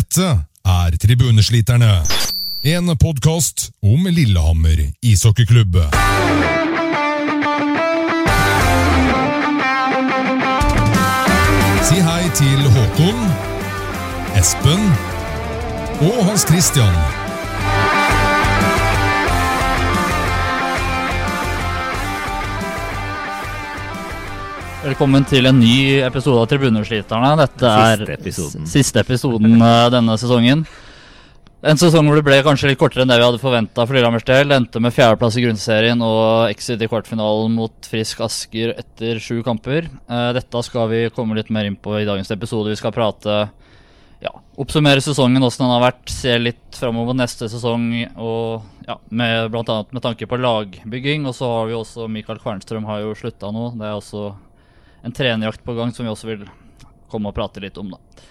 Dette er Tribunesliterne. En podkast om Lillehammer ishockeyklubb. Si hei til Håkon, Espen og Hans Christian. Velkommen til en ny episode av Tribunesliterne. Dette er Siste episoden. siste episoden eh, denne sesongen. En sesong hvor det ble kanskje litt kortere enn det vi hadde forventa for Lillehammers del. Endte med fjerdeplass i grunnserien og exit i kvartfinalen mot Frisk Asker etter sju kamper. Eh, Dette skal vi komme litt mer inn på i dagens episode. Vi skal prate ja, oppsummere sesongen, åssen den har vært, se litt framover neste sesong, og ja, med, blant annet med tanke på lagbygging. Og så har vi også Mikael Kvernstrøm har jo slutta nå. Det er også en trenerjakt på gang som vi også vil komme og prate litt om, da.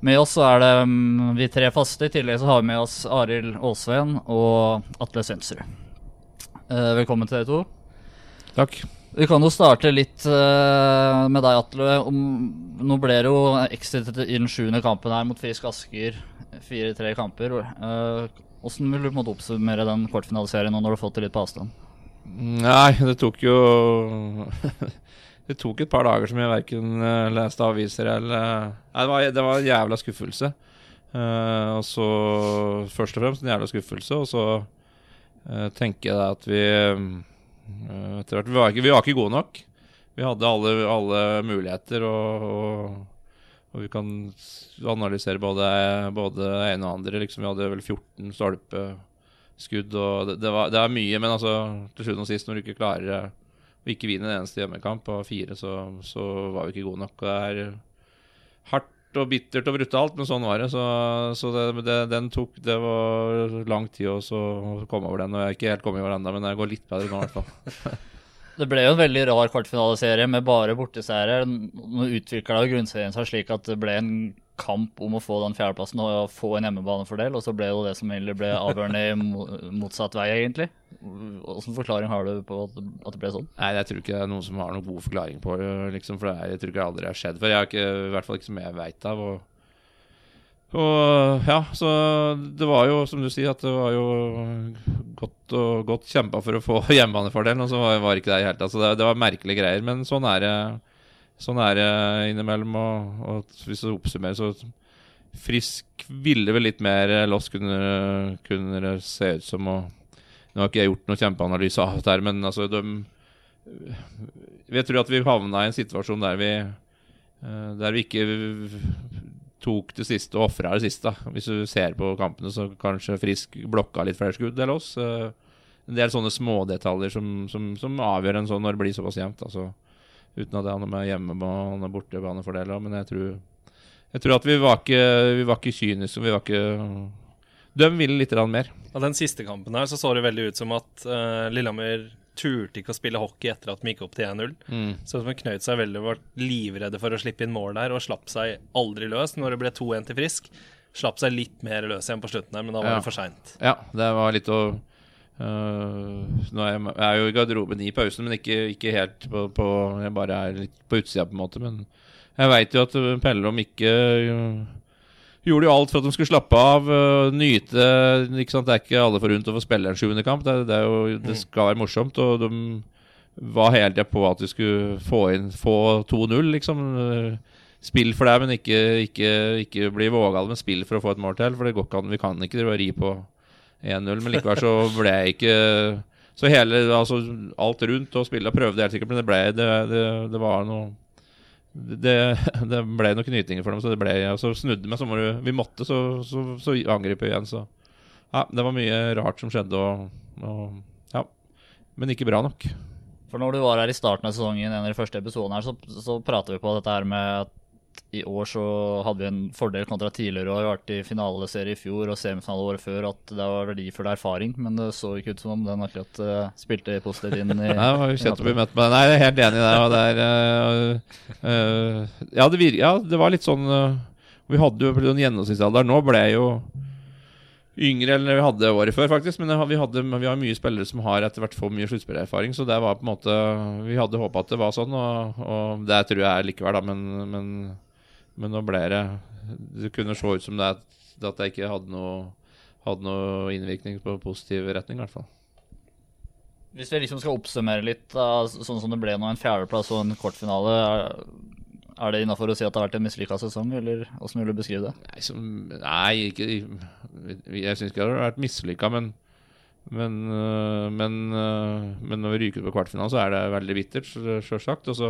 Med oss så er det mm, vi tre faste. I tillegg så har vi med oss Arild Aasveen og Atle Svensrud. Eh, velkommen til dere to. Takk. Vi kan jo starte litt eh, med deg, Atle. Om, nå ble det jo exit i den sjuende kampen her mot Frisk Asker. Fire-tre kamper. Åssen vil du på en måte oppsummere den kortfinaliseringen nå når du har fått det litt på avstand? Nei, det tok jo Det tok et par dager som jeg verken uh, leste aviser eller Nei, det var, det var en jævla skuffelse. Uh, og så Først og fremst en jævla skuffelse, og så uh, tenker jeg at vi uh, etter hvert, vi, var ikke, vi var ikke gode nok. Vi hadde alle, alle muligheter, og, og, og vi kan analysere både, både ene og andre. Liksom, vi hadde vel 14 stolpeskudd, og det, det, var, det er mye, men altså, til slutt og sist, når du ikke klarer å ikke vinner en eneste hjemmekamp av fire, så, så var vi ikke gode nok. Det er hardt og bittert og brutalt, men sånn var det. Så, så det, det, den tok Det var lang tid å komme over den. Og jeg er ikke helt kommet over ennå, men det går litt bedre nå, i hvert fall. Det ble jo en veldig rar kvartfinaliserie med bare borteseiere. Nå utvikla grunnserien seg slik at det ble en kamp om å få den fjerdeplassen og få en hjemmebanefordel, og så ble jo det som egentlig ble avgjørende i motsatt vei, egentlig. Hvilken forklaring har du på at det- det ble sånn? Nei, jeg tror ikke det er noen som har noen god forklaring på det, liksom, for det er, jeg tror ikke det aldri har skjedd før. Jeg har ikke, I hvert fall ikke som jeg veit av. Og, og ja, så det var jo, som du sier, at det var jo godt og godt kjempa for å få hjemmebanefordelen, og så var, var ikke det i det hele tatt. Så det, det var merkelige greier. Men sånn er det, sånn er det innimellom. Og, og hvis du oppsummerer, så Frisk ville vel litt mer loss, kunne, kunne det se ut som. og nå har ikke jeg gjort noen kjempeanalyse av det her, men altså de, Jeg tror at vi havna i en situasjon der vi eh, Der vi ikke tok det siste og ofra det siste. Hvis du ser på kampene, så kanskje Frisk blokka litt flere skudd enn oss. Eh, En del sånne smådetaljer som, som, som avgjør en sånn når det blir såpass jevnt. Altså, uten at det har noe med hjemmebane og bortebanefordel Men jeg tror, jeg tror at vi var ikke, vi var ikke kyniske. Vi var ikke De ville litt mer. Og den siste kampen her så så det veldig ut som at uh, Lillehammer turte ikke å spille hockey etter at de gikk opp til 1-0. Mm. Så de knøt seg veldig, var livredde for å slippe inn mål der, og slapp seg aldri løs. Når det ble 2-1 til Frisk, slapp seg litt mer løs igjen på slutten her, men da var Ja. det for seint. Ja, det var litt å øh, Nå er jeg, jeg er jo i garderoben i pausen, men ikke, ikke helt på, på Jeg bare er litt på utsida, på en måte. Men jeg veit jo at Pelle om ikke uh, gjorde jo alt for at de skulle slappe av, uh, nyte ikke sant? Det er ikke alle forunt å få spille en sjuende kamp. Det, det, jo, det skal være morsomt. Og de var hele tida på at de skulle få inn få 2-0, liksom. Spill for det, men ikke, ikke, ikke bli vågal, men spill for å få et mål til. For det går ikke an, vi kan ikke drive og ri på 1-0, men likevel så ble jeg ikke Så hele, altså alt rundt og spillet prøvde helt sikkert, men det ble Det, det, det var noe det, det ble noen knytinger for dem, så det ble Så snudde meg, så må du Vi måtte, så, så, så angriper vi igjen, så Ja, det var mye rart som skjedde, og, og Ja. Men ikke bra nok. For når du var her i starten av sesongen, en av de første episodene her, så, så prater vi på dette her med at i år så hadde vi en fordel kontra tidligere år. Vi har vært i finaleserie i fjor og semifinale året før. At det var verdifull erfaring, men det så ikke ut som om den akkurat uh, spilte positivt inn i Nei, det var kjent å bli møtt med Nei, jeg er helt enig i det. Og det er, uh, øh, ja, det vir ja, det var litt sånn Vi hadde jo en gjennomsnittsalder. Nå ble jeg jo yngre enn vi hadde året før, faktisk. Men vi, hadde, vi har mye spillere som har etter hvert for mye sluttspillererfaring. Så det var på en måte Vi hadde håpa at det var sånn, og, og det tror jeg er likevel, da. Men, men, men nå ble det Det kunne se ut som det at det ikke hadde noe, hadde noe innvirkning på positiv retning, i hvert fall. Hvis vi liksom skal oppsummere litt, sånn som det ble nå, en fjerdeplass og en kvartfinale, er, det innafor å si at det har vært en mislykka sesong, eller åssen vil du beskrive det? Nei, som, nei ikke, jeg syns ikke det har vært mislykka, men men, øh, men, øh, men når vi ryker på kvartfinalen, så er det veldig bittert, sjø- sjølsagt. Og så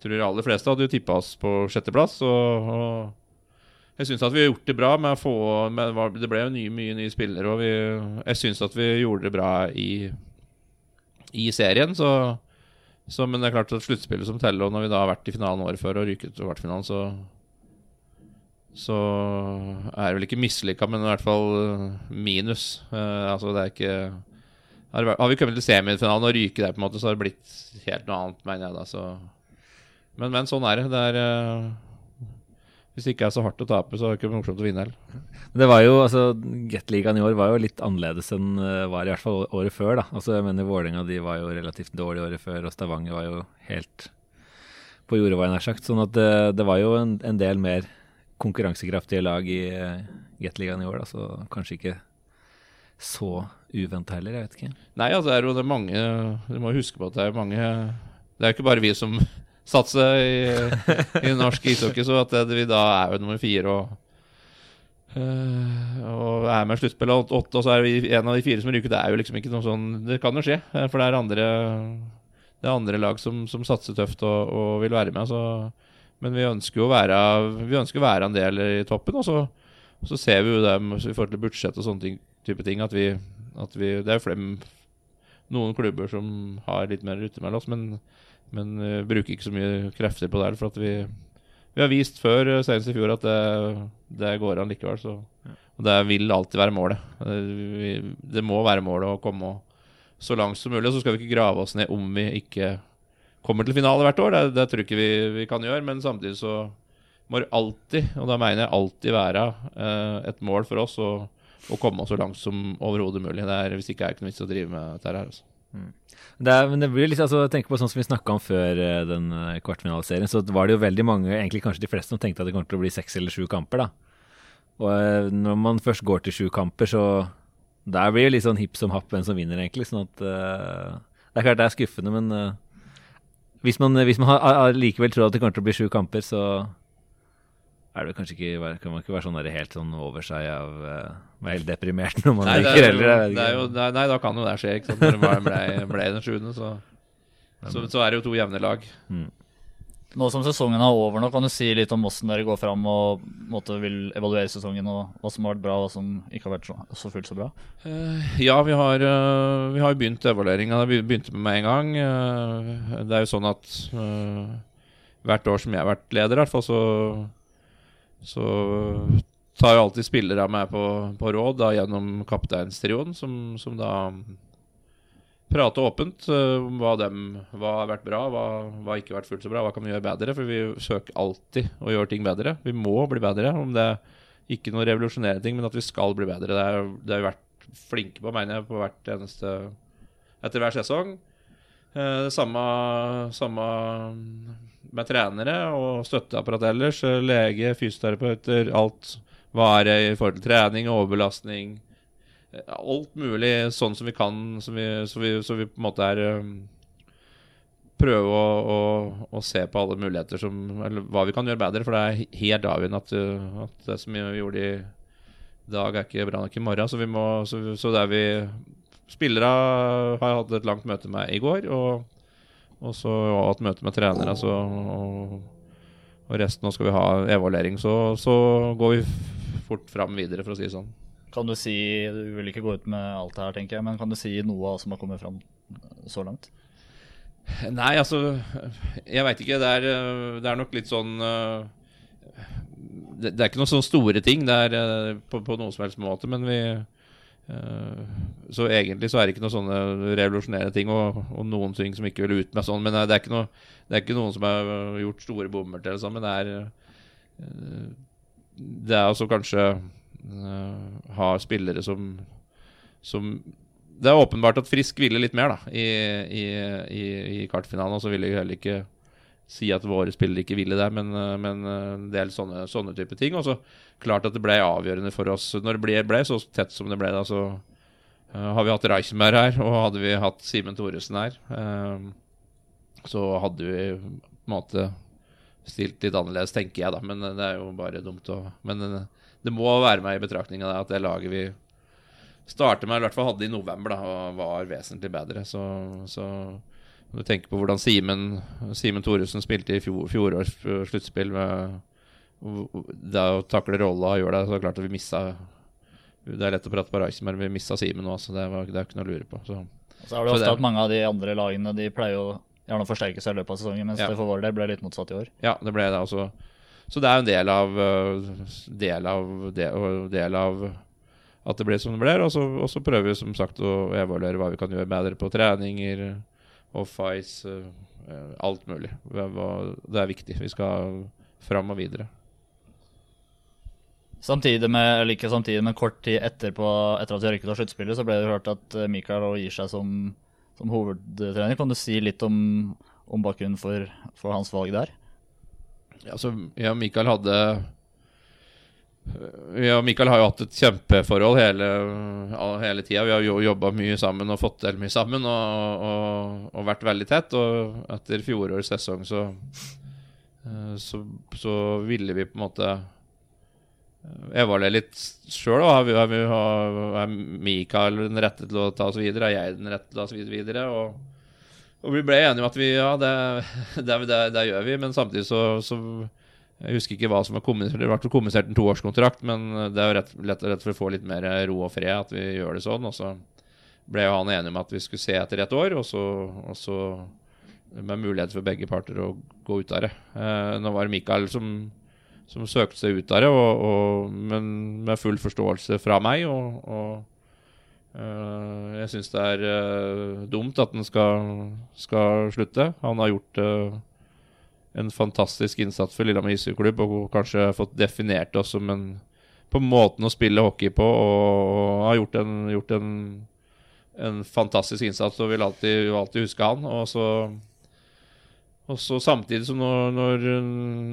tror jeg aller fleste hadde jo tippa oss på sjetteplass. Og, og jeg syns at vi har gjort det bra med å få med, Det ble jo nye, mye nye spillere, og vi, jeg syns at vi gjorde det bra i, i serien. Så, så, men det er klart at sluttspillet som teller, og når vi da har vært i finalen året før og ryket til kvartfinalen, så så er det vel ikke mislykka, men i hvert fall øh, minus. Uh, altså det er ikke har, vi kommet til semifinalen og ryker der, på en måte, så har det blitt helt noe annet, mener jeg da. Så. Men, men sånn er det. det er, eh, hvis det ikke er så hardt å tape, så er det ikke morsomt å vinne heller. Det var jo, altså, Gateligaen i år var jo litt annerledes enn uh, var i hvert fall året før. da. Altså, jeg mener Vålerenga de var jo relativt dårlig året før, og Stavanger var jo helt på jordet, var jeg nær sagt. Sånn at det, det var jo en, en del mer konkurransekraftige lag i uh, Gateligaen i år, da, så kanskje ikke så uventa heller, jeg vet ikke. Nei, altså det er jo det mange Du må huske på at det er mange Det er jo ikke bare vi som satser i, i norsk ishockey, så at vi da er jo nummer fire og eh, og er med i sluttspillet åtte, og så er vi en av de fire som ryker. Det er jo liksom ikke noe sånn Det kan jo skje, eh, for det er andre Det er andre lag som, som satser tøft og, og vil være med. Så, men vi ønsker jo å være Vi ønsker å være en del i toppen, og så, så ser vi jo det i forhold til budsjett og sånne ting, type ting at vi, at vi Det er jo flere noen klubber som har litt mer rutte mellom oss, men, men uh, bruker ikke så mye krefter på det. For at vi, vi har vist før, eh, senest i fjor, at det, det går an likevel. Så. Og det vil alltid være målet. Eh, vi, det må være målet å komme så langt som mulig. Og så skal vi ikke grave oss ned om vi ikke kommer til finale hvert år. Det, det tror jeg ikke vi, vi kan gjøre. Men samtidig så må det alltid, og da mener jeg alltid være eh, et mål for oss å, komme så langt som overhodet mulig. Det er, hvis ikke er det ikke noe vits å drive med dette her. Altså. Det er, men det blir litt, altså, tenk på sånn som vi snakka om før eh, den eh, kvartfinaliserien, så var det jo veldig mange, egentlig kanskje de fleste, som tenkte at det kom til å bli seks eller sju kamper. da. Og eh, når man først går til sju kamper, så Der blir det litt sånn hipp som happ hvem som vinner, egentlig. sånn at uh, Det er klart det er skuffende, men uh, hvis man, hvis man har likevel tror at det kommer til å bli sju kamper, så er det kanskje ikke, kan man ikke være sånn der helt sånn over seg av uh, Være helt deprimert når man Nei, det ryker er, heller. er nei, nei, da kan jo det skje. Ikke sant? Når bare ble, ble den sjuende, så, så, så er det jo to jevne lag. Nå som sesongen er over, nå kan du si litt om hvordan dere går fram og måte, vil evaluere sesongen, og hva som har vært bra, og hva som ikke har vært så, så fullt så bra. Uh, ja, vi har, uh, vi har begynt evalueringa. Vi begynte med en gang. Uh, det er jo sånn at hvert år som jeg har vært leder, i hvert fall, så, så tar jo alltid spillere meg på, på råd da, gjennom kapteinstrioen, som, som da prater åpent eh, om hva, dem, hva har vært bra, hva har ikke vært fullt så bra, hva kan vi gjøre bedre? For vi søker alltid å gjøre ting bedre. Vi må bli bedre. Om det er ikke noe revolusjonerende ting, men at vi skal bli bedre. Det er- det har vi vært flinke på, mener jeg, på hvert eneste etter hver sesong. Eh, Det samme, samme med trenere og støtteapparat ellers. Lege, fysioterapeuter, alt. Hva er det i forhold til trening, overbelastning eh, Alt mulig sånn som vi kan, som vi, så, vi, så vi på en måte er eh, Prøve å, å, å se på alle muligheter som Eller hva vi kan gjøre bedre, for det er helt avgjørende at, eh, at det som vi gjorde i dag, er ikke bra nok i morgen. Så, vi må, så, så er vi Spillere har jeg hatt et langt møte med i går, og, og så hatt møte med trenere. Så, og, og resten nå skal vi ha evaluering. Så, så går vi fort fram videre, for å si det sånn. Kan du si, du vil ikke gå ut med alt det her, tenker jeg, men kan du si noe av som har kommet fram så langt? Nei, altså Jeg veit ikke. Det er, det er nok litt sånn øh, det, det er ikke noen sånne store ting Det er øh, på, på noen som helst måte, men vi Så egentlig så er det ikke noen sånne revolusjonære ting, og, og noen ting som ikke vil ut med sånn. Men øh, det er noe, det er ikke noen som har øh, gjort store bommer til det sånn, men det er Det er altså kanskje øh, ha spillere som som det er åpenbart at Frisk ville litt mer da i, i, i, i kvartfinalen, og så ville heller ikke si at våre spillere ikke ville det, men, eh, men eh, det er sånne, sånne type ting. Og så klart at det ble avgjørende for oss når det ble, ble så tett som det ble da, så uh, har vi hatt Reichenberg her, og hadde vi hatt Simen Thoresen her, uh, så hadde vi på en måte stilt litt annerledes, tenker jeg, da. Men det er jo bare dumt å Men uh, det må være med i betraktninga at det laget vi starter med, i hvert fall hadde i november, da, var vesentlig bedre. Så, så når du tenker på hvordan Simen Simen Thoresen spilte i fjor, fjorårs sluttspill det å takle rolla og gjøre det, så er det klart at vi missa Det er lett å prate på Reisen, men vi missa Simen nå, så det, var, det er ikke noe å lure på. Så. Så er det ofte det- at mange av de andre lagene De pleier jo gjerne å forsterke seg i løpet av sesongen, mens Ja. det for vår del ble litt motsatt i år. Ja, det ble det også. Så det er jo en del av øh, Del av, del, del av at det ble som det ble. Og så prøver vi som sagt å evaluere hva vi kan gjøre bedre på treninger, off-ice, øh, alt mulig. Det er viktig. Vi skal fram og videre. Samtidig med, eller ikke samtidig, men kort tid etterpå, etter at vi røyket av sluttspillet, så ble det hørt at eh, Mikael gir seg som, som hovedtrener. Kan du si litt om, om bakgrunnen for, for hans valg der? Ja, så ja Mikael hadde Jeg og Mikael har jo hatt et kjempeforhold hele, hele tida. Vi har jo jobba mye sammen og fått til mye sammen og, og, og vært veldig tett. Og etter fjorårets sesong så, eh, så Så ville vi på en måte eh, evaluere litt sjøl. Vi- vi- har, er Mikael den rette til å ta oss videre? Er jeg den rette til å ta oss videre? Og og vi ble enige om at vi, ja, det, det, det, det gjør vi, men samtidig så, så Jeg husker ikke hva som var kommunisert. Det ble kommunisert en toårskontrakt, men det er jo rett, lett og for å få litt mer ro og fred at vi gjør det sånn. Og så ble jo han enig om at vi skulle se etter et år, og så, og så med mulighet for begge parter å gå ut av det. Eh, nå var det Mikael som, som søkte seg ut av det, og, og, men med full forståelse fra meg. og, Eh, jeg syns det er eh, dumt at han skal, skal slutte. Han har gjort eh, en fantastisk innsats for Lillehammer ishockeyklubb og kanskje fått definert oss som en på måten å spille hockey på, og har gjort en, gjort en, en fantastisk innsats og vil alltid, alltid huske han. Og så, og så samtidig som når, når,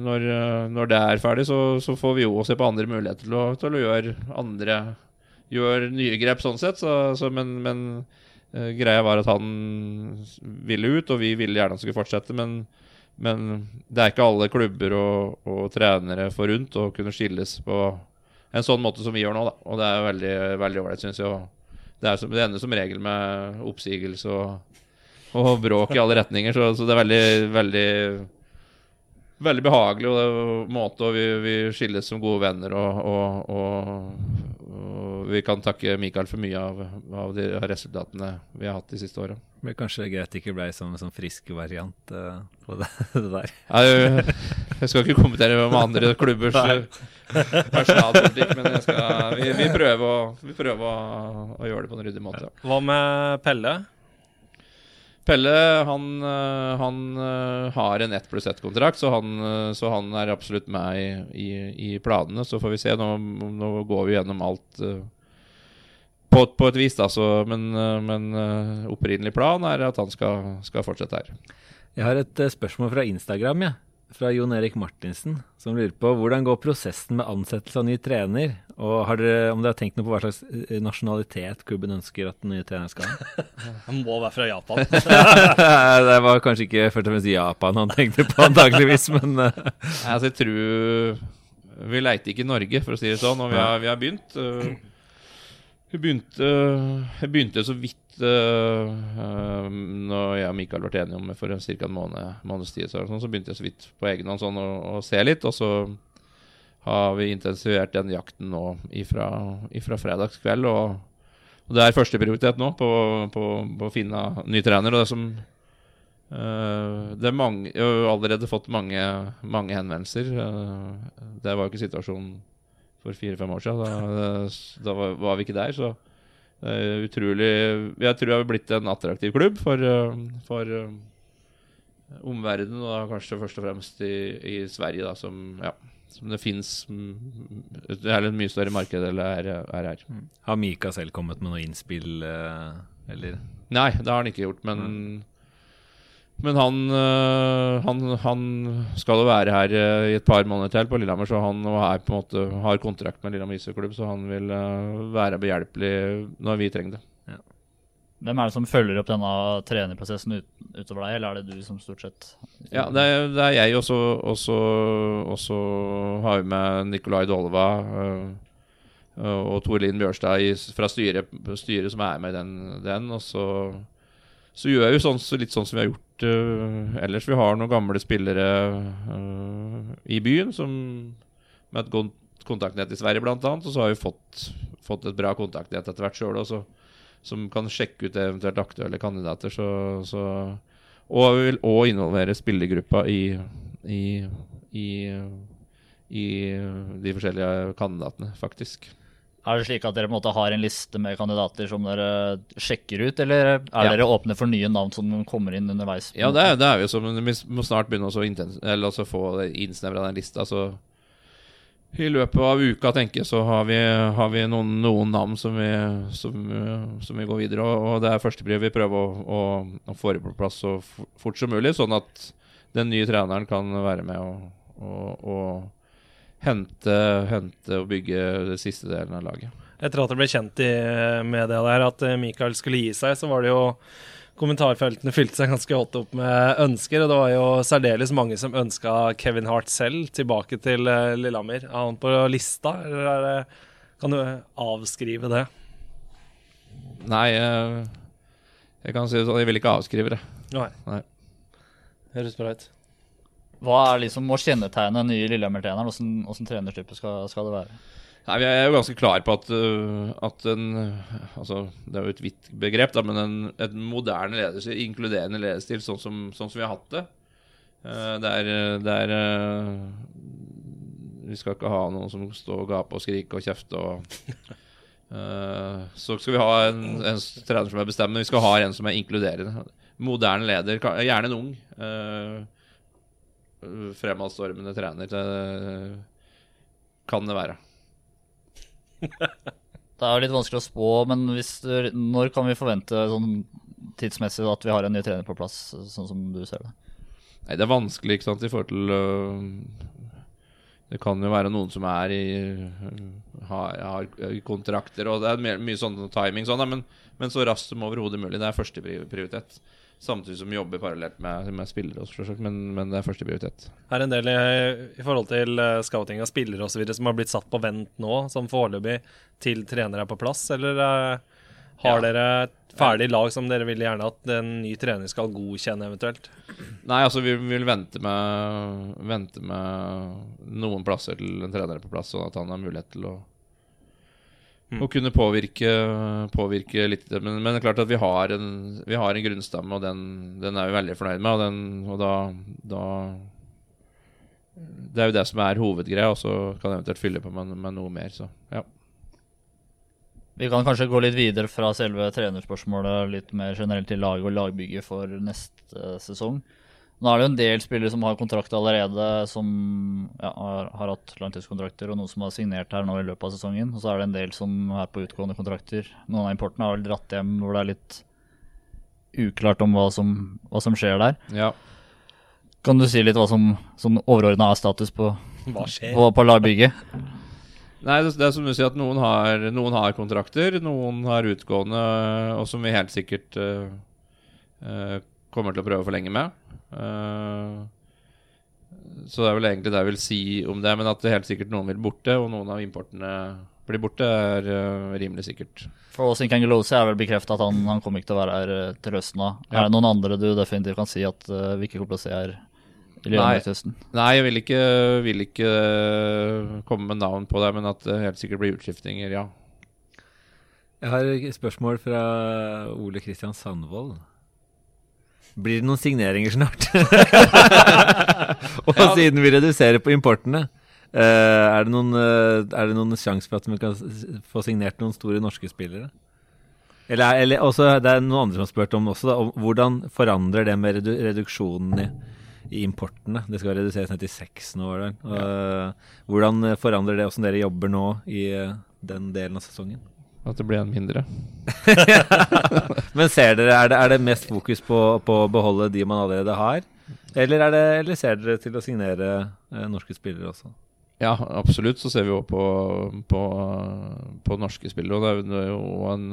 når, når det er ferdig, så, så får vi jo se på andre muligheter til å, til å gjøre andre gjør nye grep sånn sett, så, så, men, men uh, greia var at han ville ut, og vi ville gjerne han skulle fortsette. Men, men det er ikke alle klubber og, og trenere forunt å kunne skilles på en sånn måte som vi gjør nå, da. Og det er veldig veldig ålreit, syns jeg. Det, som, det ender som regel med oppsigelse og, og bråk i alle retninger, så, så det er veldig, veldig Veldig behagelig og det måte, og vi, vi skilles som gode venner. Og, og, og, og vi kan takke Mikael for mye av, av de resultatene vi har hatt de siste åra. Det er kanskje greit det ikke ble som en sånn frisk variant uh, på det, det der. Jeg, jeg skal ikke kommentere om andre klubbers eh, personalpolitikk, men jeg skal, vi, vi prøver, å, vi prøver å, å gjøre det på en ryddig måte. Hva med Pelle? Pelle han, øh, han øh, har en ett pluss ett-kontrakt, så, øh, så han er absolutt med i, i, i planene. Så får vi se. Nå, nå går vi gjennom alt på, på et vis, da. Så, men men opprinnelig plan er at han skal, skal fortsette her. Jeg har et eh, spørsmål fra Instagram, ja. Fra Jon Erik Martinsen, som lurer på hvordan går prosessen med ansettelse av ny trener? Og har dere, om dere har tenkt noe på hva slags eh, nasjonalitet klubben ønsker at den nye treneren skal ha? Han må være fra Japan. det var kanskje ikke først og fremst Japan han tenkte på, antakeligvis, men eh, Altså, jeg tror Vi leiter ikke i Norge, for å si det sånn, og vi har, vi har begynt. Vi begynte, begynte så vidt uh, Når jeg og Mikael ble enige om det for ca. en måned, måneds tid, så, sånn, så begynte jeg så vidt på egen hånd sånn, å, å se litt. Og så har vi intensivert den jakten nå ifra, ifra fredagskveld. Og, og det er førsteprioritet nå på, på, på å finne ny trener. Og det som uh, det er mange, jeg har allerede fått mange, mange henvendelser. Uh, det var jo ikke situasjonen for fire-fem år siden. Da, da var, var vi ikke der. Så er utrolig Jeg tror det har blitt en attraktiv klubb for, uh, for uh, omverdenen, og da kanskje først og fremst i, i Sverige, da, som, ja, som det fins Det er et mye større marked enn det er, er her. har Mika selv kommet med noe innspill, eh, eller? Nei, det har han ikke gjort, men Men han, øh, han, han skal jo være her øh, i et par måneder til på Lillehammer, så han er måte, har kontrakt med Lillehammer ishockeyklubb, så han vil øh, være behjelpelig når vi trenger det. Hvem er det som følger opp denne trenerprosessen ut, utover deg, eller er det du som stort sett Ja, det er, det er jeg, og så- og så og så har vi med Nikolai Dolva og Tor Linn Bjørstad i, fra styret, styret som er med i den, den. Og så, så gjør jo sånn, litt sånn som vi har gjort uh, ellers. Vi har noen gamle spillere uh, i byen som med et godt kontaktnett i Sverige, annet. Og så har vi fått, fått et bra kontaktnett etter hvert sjøl, som kan sjekke ut eventuelt aktuelle kandidater. Så, så, og vi vil òg involvere spillergruppa i, i, i, i de forskjellige kandidatene, faktisk. Er det slik at dere på en måte har en liste med kandidater som dere sjekker ut, eller er Ja. dere åpne for nye navn som kommer inn underveis? Ja, det er, det er vi jo som Vi må snart begynne å intens- eller få innsnevra den lista. Så i løpet av uka tenker jeg så har vi, har vi noen, noen navn som vi, som, som vi går videre og, og det er førstepriv vi prøver å, å, å få det på plass så fort som mulig, sånn at den nye treneren kan være med og, og, og hente, hente og bygge det siste delen av laget. Etter at det ble kjent i media der at Michael Mikael skulle gi seg, så var det jo Kommentarfeltene fylte seg ganske hot opp med ønsker, og det var jo særdeles mange som ønska Kevin Hart selv tilbake til eh, Lillehammer. Er han på lista, eller er det, kan du avskrive det? Nei, eh, jeg kan si det sånn, jeg vil ikke avskrive det. Nei. Nei. Høres bra ut. Hva er liksom må kjennetegne den nye Lillehammer-treneren? Hvordan, hvordan trenertype skal, skal det være? Nei, Vi er jo ganske klar på at, øh, at en altså, Det er jo et vidt begrep, da, men en, en moderne lederstil, inkluderende lederstil, sånn som, sånn som vi har hatt det. Eh, det er, det er eh, Vi skal ikke ha noen som står og gaper og skriker og kjefter og Så skal vi ha en, en trener som er bestemmende. Vi skal ha en som er inkluderende. Moderne leder, gjerne en ung. Fremadstormende trener. Det kan det være. Det er jo litt vanskelig å spå, men hvis, du- når kan vi forvente sånn tidsmessig at vi har en ny trener på plass, sånn som du ser det? Nei, det er vanskelig, ikke sant, i forhold til øh, Det kan jo være noen som er i har, har kontrakter, og det er mye sånn timing sånn, men, men så raskt som overhodet mulig. Det er første pri- prioritet. Samtidig som vi jobber parallelt med, med spillere også, men, men det er første prioritet. Er det en del i, i forhold til eh, scouting av spillere osv. som har blitt satt på vent nå, som foreløpig til trenere er på plass, eller eh, har Ja. dere et ferdig lag som dere vil gjerne at en ny trener skal godkjenne eventuelt? Nei, altså vi vil vente med, vente med noen plasser til en trener er på plass, sånn at han har mulighet til å Mm. Og kunne påvirke, påvirke litt. Men, men det er klart at vi har en, vi har en grunnstamme, og den, den er vi veldig fornøyd med. Og, den, og da, da Det er jo det som er hovedgreia, og så kan jeg eventuelt fylle på med, med noe mer. Så ja. Vi kan kanskje gå litt videre fra selve trenerspørsmålet litt mer generelt til lag og lagbygget for neste sesong. Nå er det jo en del spillere som har kontrakt allerede, som ja, har, har hatt langtidskontrakter, og noen som har signert her nå i løpet av sesongen. Og så er det en del som er på utgående kontrakter. Noen av importene har vel dratt hjem hvor det er litt uklart om hva som, hva som skjer der. ja. Kan du si litt hva som, som overordna er status på, på, på lagbygget? Nei, det, det er som du sier at noen har, noen har kontrakter, noen har utgående, og som vi helt sikkert uh, uh, kommer til å prøve å forlenge med. Eh, så det er vel egentlig det jeg vil si om det, men at det helt sikkert noen vil borte, og noen av importene blir borte, er eh, rimelig sikkert. For Åsin Kangelosi er vel bekrefta at han, han kommer ikke til å være her eh, til høsten av. Ja. Er det noen andre du definitivt kan si at vi ikke kommer til å se her i løpet Nei. av høsten? Nei, jeg vil ikke, vil ikke komme med navn på det, men at det helt sikkert blir utskiftinger, ja. Jeg har et spørsmål fra Ole Kristian Sandvold. Blir det noen signeringer snart? Og siden vi reduserer på importene, eh, er det noen, eh, er det noen sjanse for at vi kan få signert noen store norske spillere? Eller, er- eller også, Det er noen andre som har spurt om også, da, om hvordan forandrer det med redu reduksjonen i, i importene? Det skal reduseres ned til seks nå. Og, ja. Hvordan forandrer det hvordan dere jobber nå i eh, den delen av sesongen? At det blir en mindre. Men ser dere, er det, er det mest fokus på, på å beholde de man allerede har? Eller, er det, eller ser dere til å signere eh, norske spillere også? Ja, absolutt så ser vi jo på, på, på norske spillere. Og det er, jo- en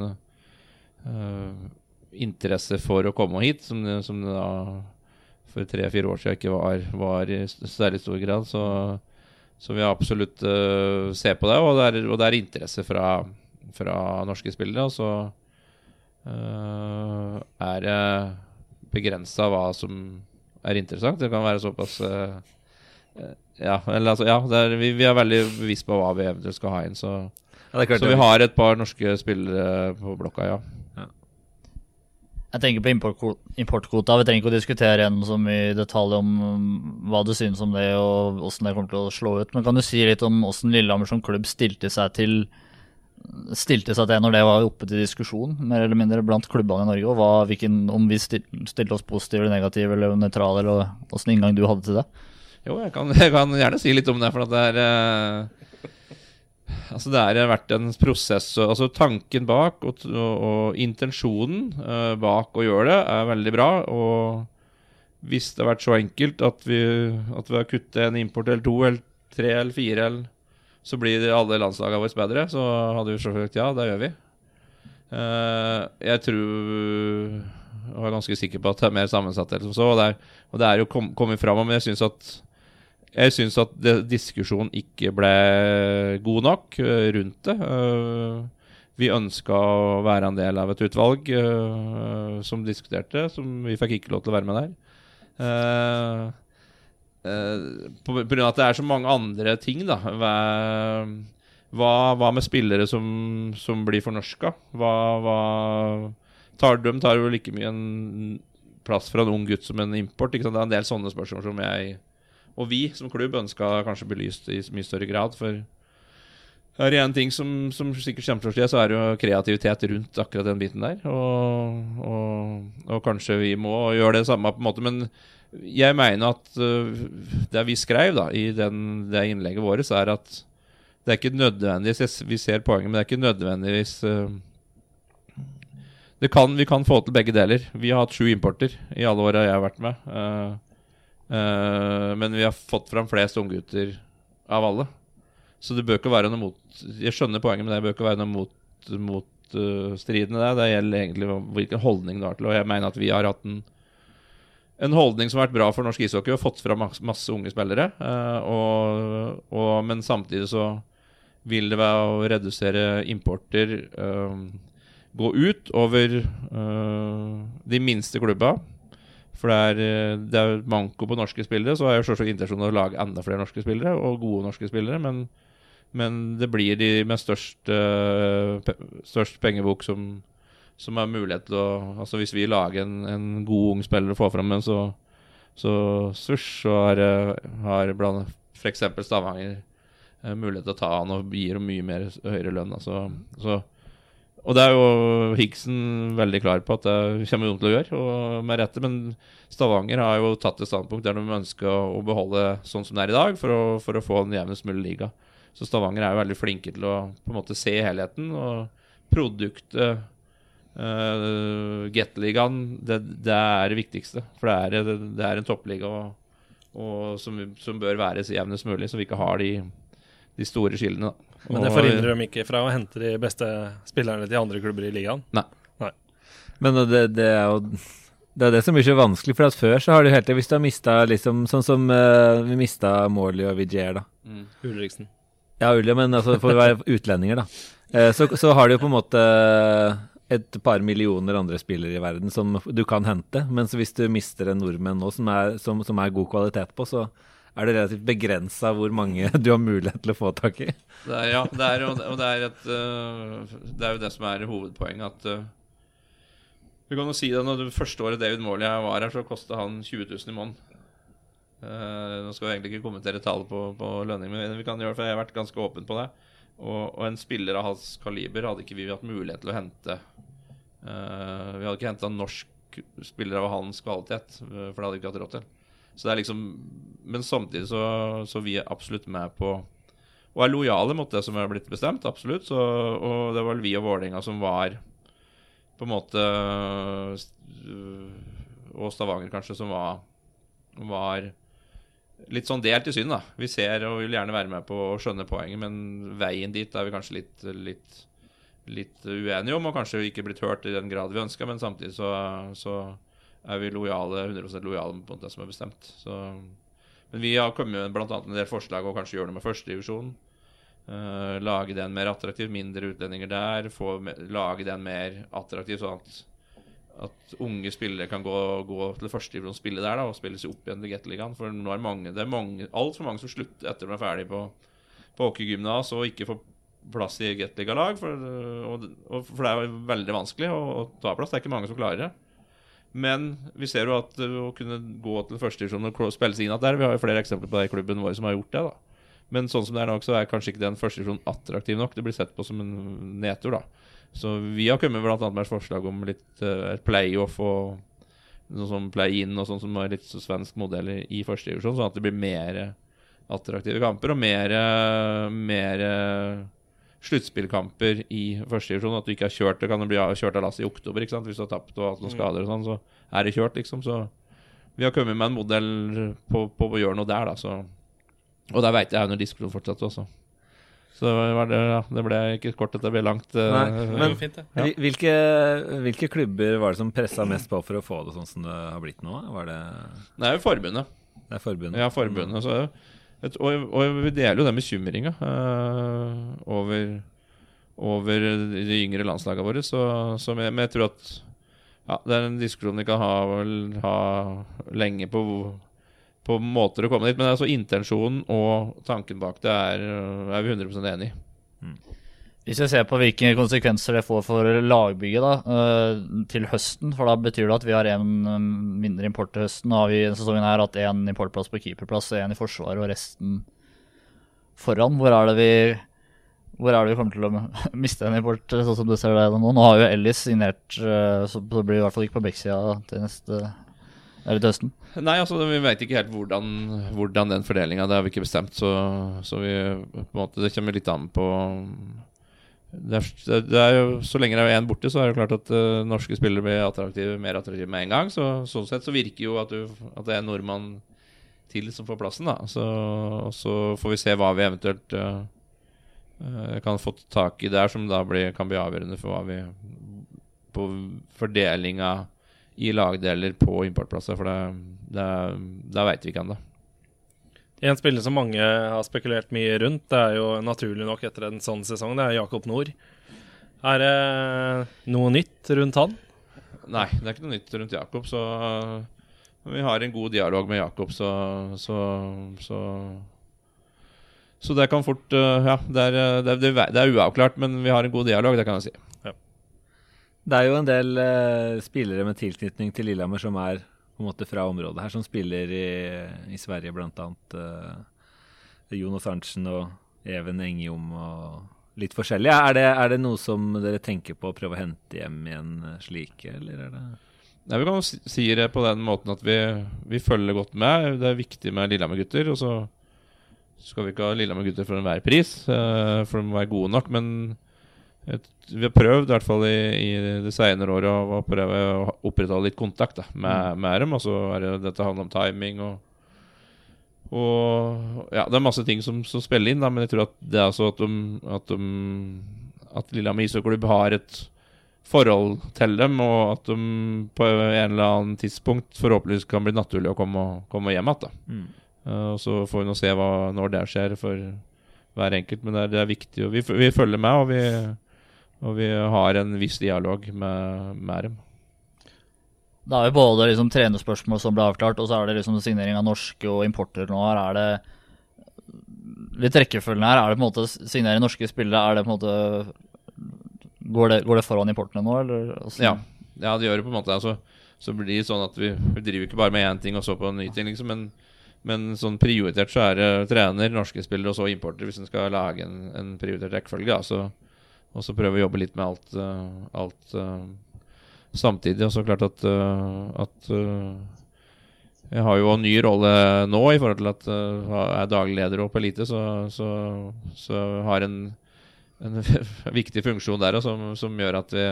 uh, interesse for å komme hit, som som da for tre-fire år siden ikke var, var i særlig stor grad. Så, så vi absolutt uh, ser på det, og det er, og det er interesse fra, fra norske spillere. Og så uh, er det begrensa hva som er interessant. Det kan være såpass eh, Ja, eller altså, ja det er, vi, vi er veldig bevisst på hva vi eventuelt skal ha inn. Så, Ja, klart så vi har et par norske spillere på blokka, ja. Jeg tenker på importkvota. Import Vi trenger ikke å diskutere igjen så mye i detalj om hva du synes om det og hvordan det kommer til å slå ut. Men kan du si litt om hvordan Lillehammer som klubb stilte seg til Stilte seg til når det var oppe til diskusjon, mer eller mindre blant klubbene i Norge, og hva, hvilken, om vi stilte oss positive eller negative eller nøytrale, eller åssen inngang du hadde til det? Jo, jeg kan, jeg kan gjerne si litt om det, for at det er eh, Altså, det har vært en prosess Altså, tanken bak og, og, og intensjonen uh, bak å gjøre det er veldig bra. Og hvis det har vært så enkelt at vi, at vi har kuttet en import eller to eller tre eller fire, eller, så blir alle landslagene våre bedre, så hadde vi selvfølgelig ja, det gjør vi. Eh, jeg tror og er ganske sikker på at det er mer sammensatt. Eller som så, og, det er, og det er jo kom, kommet fram, men jeg syns at jeg syns at diskusjonen ikke ble god nok øh, rundt det. Øh, vi ønska å være en del av et utvalg som diskuterte, som vi fikk ikke lov til å være med der. Uh, på grunn av at det er så mange andre ting, da. Hva, hva, med spillere som, som blir fornorska? Hva, hva tar, De tar jo like mye en plass fra en ung gutt som en import. Ikke sant? Det er en del sånne spørsmål som jeg og vi som klubb ønska kanskje belyst i mye større grad. For er det en ting som, som sikkert kommer til å skje, så er det jo kreativitet rundt akkurat den biten der. Og, og, og kanskje vi må gjøre det samme på en måte. Men jeg mener at uh, det vi skrev da, i den, det innlegget vårt, er at det er ikke nødvendigvis Vi ser poenget, men det er ikke nødvendigvis uh, det kan, Vi kan få til begge deler. Vi har hatt sju importer i alle åra jeg har vært med. Eh, men vi har fått fram flest unggutter av alle. Så det bør ikke være noe mot Jeg skjønner poenget, men det bør ikke være noe mot, mot stridende det. Det gjelder egentlig hvilken holdning du har til det. Og jeg mener at vi har hatt en, en holdning som har vært bra for norsk ishockey, og fått fram masse, masse unge spillere. eh, og, og, men samtidig så vil det være å redusere importer eh, gå ut over eh, de minste klubba. For det er, det er manko på norske spillere. Så har jeg selvsagt intensjonen å lage enda flere norske spillere, og gode norske spillere. Men, men det blir de med størst, størst pengebok som, som har mulighet til å Altså Hvis vi lager en, en god ung spiller og får fram en, så så svusj, så har, har blant f.eks. Stavanger eh, mulighet til å ta han og gir mye mer høyere lønn. Altså, så og det er jo Higgsen veldig klar på at det kommer de til å gjøre, og med rette. Men Stavanger har jo tatt et standpunkt der de ønsker å beholde sånn som det er i dag, for å, for å få en jevnest mulig liga. Så Stavanger er jo veldig flinke til å på en måte se helheten. Og produktet uh, Gateligaen, det, det er det viktigste. For det er, det er en toppliga og, og som, som bør være så jevnest mulig, så vi ikke har de, de store skillene. da. Men det forhindrer dem ikke fra å hente de beste spillerne til andre klubber i ligaen. Nei Men det, det er jo det er det som blir så vanskelig, for at før så har du helt til Hvis du har mista liksom Sånn som uh, vi mista Morley og Vigier, da. Mm. Ulriksen. Ja, Ulja, men altså for å være utlendinger, da. Uh, så, så har du jo på en måte et par millioner andre spillere i verden som du kan hente. Mens hvis du mister en nordmenn nå som er, som, som er god kvalitet på, så er det relativt begrensa hvor mange du har mulighet til å få tak i. Det er, ja, det er, og det er, et, øh, det er jo det som er hovedpoenget. At du Vi kan jo si det når det første året David Morley var her, så kosta han 20 000 i måneden. Uh, nå skal vi egentlig ikke kommentere tallet på, på lønning, men vi kan gjøre det, for jeg har vært ganske åpen på det. Og, og en spiller av hans kaliber hadde ikke vi hatt mulighet til å hente. Uh, vi hadde ikke henta en norsk spiller av hans kvalitet, eh, for det hadde vi ikke hatt råd til. Så det er liksom Men samtidig så, så vi er absolutt med på og er lojale mot det som er blitt bestemt, absolutt. Så, og det var vel vi og Vålerenga som var på en måte øh, Og Stavanger, kanskje, som var, var litt sånn delt i syn, da. Vi ser og vil gjerne være med på å skjønne poenget, men veien dit er vi kanskje litt, litt, litt uenige om, og kanskje ikke blitt hørt i den grad vi ønska, men samtidig så, så er vi lojale, 100% lojale mot det som er bestemt. Så, men vi har kommet med annet en del forslag og kanskje gjøre det med førstedivisjonen. Uh, lage den mer attraktiv, mindre utlendinger der. Få, lage den mer attraktiv, sånn at, at unge spillere kan gå, gå til spille der da, og spille seg opp igjen til Gateligaen. For nå er mange, det er mange, altfor mange som slutter etter de er ferdig på, på hockeygymnas og ikke får plass i Gateliga-lag. For, for det er veldig vanskelig å, å ta plass. Det er ikke mange som klarer det. Men vi ser jo at å kunne gå til førstedivisjon og spille seg inn der Vi har jo flere eksempler på det i klubben vår som har gjort det. da Men sånn som det er nå, så er kanskje ikke den førstedivisjonen attraktiv nok. Det blir sett på som en nedtur, da. Så vi har kommet annet med et forslag om litt uh, playoff og noe som play-in og sånn som er litt så svensk modell i, i førstedivisjon, sånn at det blir mer attraktive kamper og mer, mer sluttspillkamper i første divisjon. At du ikke har kjørt det kan det bli kjørt av lasset i oktober ikke sant? hvis du har tapt og hatt noen mm. skader og sånn. Så er det kjørt, liksom. Så vi har kommet med en modell på, på å gjøre noe der, da. Så. Og der veit jeg under diskusjon fortsatt også. Så det, ja, det ble ikke kort, det ble langt. Eh, Nei, men fint, ja. hvilke, hvilke, klubber var det som pressa mest på for å få det sånn som det har blitt nå? Var det Det er jo forbundet. Det er forbundet. Ja, forbundet. Så og, og, vi deler jo den bekymringa uh, over, over de yngre landslagene våre. Så, så men jeg tror at ja, det er en diskusjon vi kan ha, ha lenge på, på måter å komme dit. Men altså intensjonen og tanken bak det er, er vi 100 enig i. Mm. Hvis vi ser på hvilke konsekvenser det får for lagbygget da, uh, til høsten, for da betyr det at vi har én mindre import til høsten. Da har vi denne sesongen her hatt én importplass på keeperplass, én i forsvaret og resten foran. Hvor er det vi hvor er det vi kommer til å miste en import, sånn som du ser det nå? Nå har jo Ellis signert, uh, så det blir i hvert fall ikke på backsida til neste eller til høsten? Nei, altså vi vet ikke helt hvordan, hvordan den fordelinga Det har vi ikke bestemt. Så, så vi, måte, det kommer litt an på det er, det er, jo, Så lenge det er én borte, så er det klart at uh, norske spillere blir attraktive, mer attraktive med en gang. Så, sånn sett så virker jo at, du, at det er en nordmann til som får plassen. da Så, så får vi se hva vi eventuelt uh, kan få tak i der, som da blir, kan bli avgjørende for hva vi På fordelinga i lagdeler på importplasser. For det, det, det veit vi ikke ennå. En spiller som mange har spekulert mye rundt, det er jo naturlig nok etter en sånn sesong, det er Jakob Nord. Er det noe nytt rundt han? Nei, det er ikke noe nytt rundt Jakob. Så vi har en god dialog med Jakob, så, så, så, så det kan fort Ja, det er, det, er, det er, uavklart, men vi har en god dialog, det kan jeg si. Det er jo en del uh, spillere med tilknytning til Lillehammer som er på en måte fra området her, som spiller i, i Sverige, bl.a. Uh, Jonas Arntzen og Even Engjom og litt forskjellig. Er det, er det, noe som dere tenker på å prøve å hente hjem igjen eh, slike, eller er det Nei, Vi kan si det på den måten at vi, vi følger godt med. Det er viktig med Lillehammer-gutter. Og så skal vi ikke ha Lillehammer-gutter for enhver pris, uh, for de må være gode nok. Men vi har prøvd, i hvert fall i, i det senere året, å, prøve å opprettholde litt kontakt da, med, mm. med, dem. Og så er det dette handler om timing og, og Ja, det er masse ting som, som spiller inn, da, men jeg tror at det er altså at, de, at, de, at Lillehammer ishockeyklubb har et forhold til dem, og at de på en eller annen tidspunkt forhåpentligvis kan bli naturlig å komme, komme hjem igjen. Mm. Uh, så får vi nå se hva, når det skjer for hver enkelt, men det er, det er viktig. Og vi, vi følger med, og vi og vi har en viss dialog med, med dem. Det er jo både liksom trenerspørsmål som ble avklart, og så er det liksom signering av norske og importer nå. Her er det litt rekkefølgen her. Er det på en måte signere norske spillere? Er det på en måte Går det, går det foran importene nå, eller? Ja. ja, det gjør det på en måte. Altså, så blir det sånn at vi, vi driver ikke bare med én ting og så på en ny ting, liksom. Men, men sånn prioritert så er det trener, norske spillere og så importer, hvis en skal lage en, en prioritert rekkefølge. Altså. så og så prøve å jobbe litt med alt, uh, alt uh, samtidig. Og så klart at, uh, at jeg har jo en ny rolle nå i forhold til at uh, jeg er daglig leder oppe på Elite, så, så, så har en, en viktig funksjon der også, som, som gjør at vi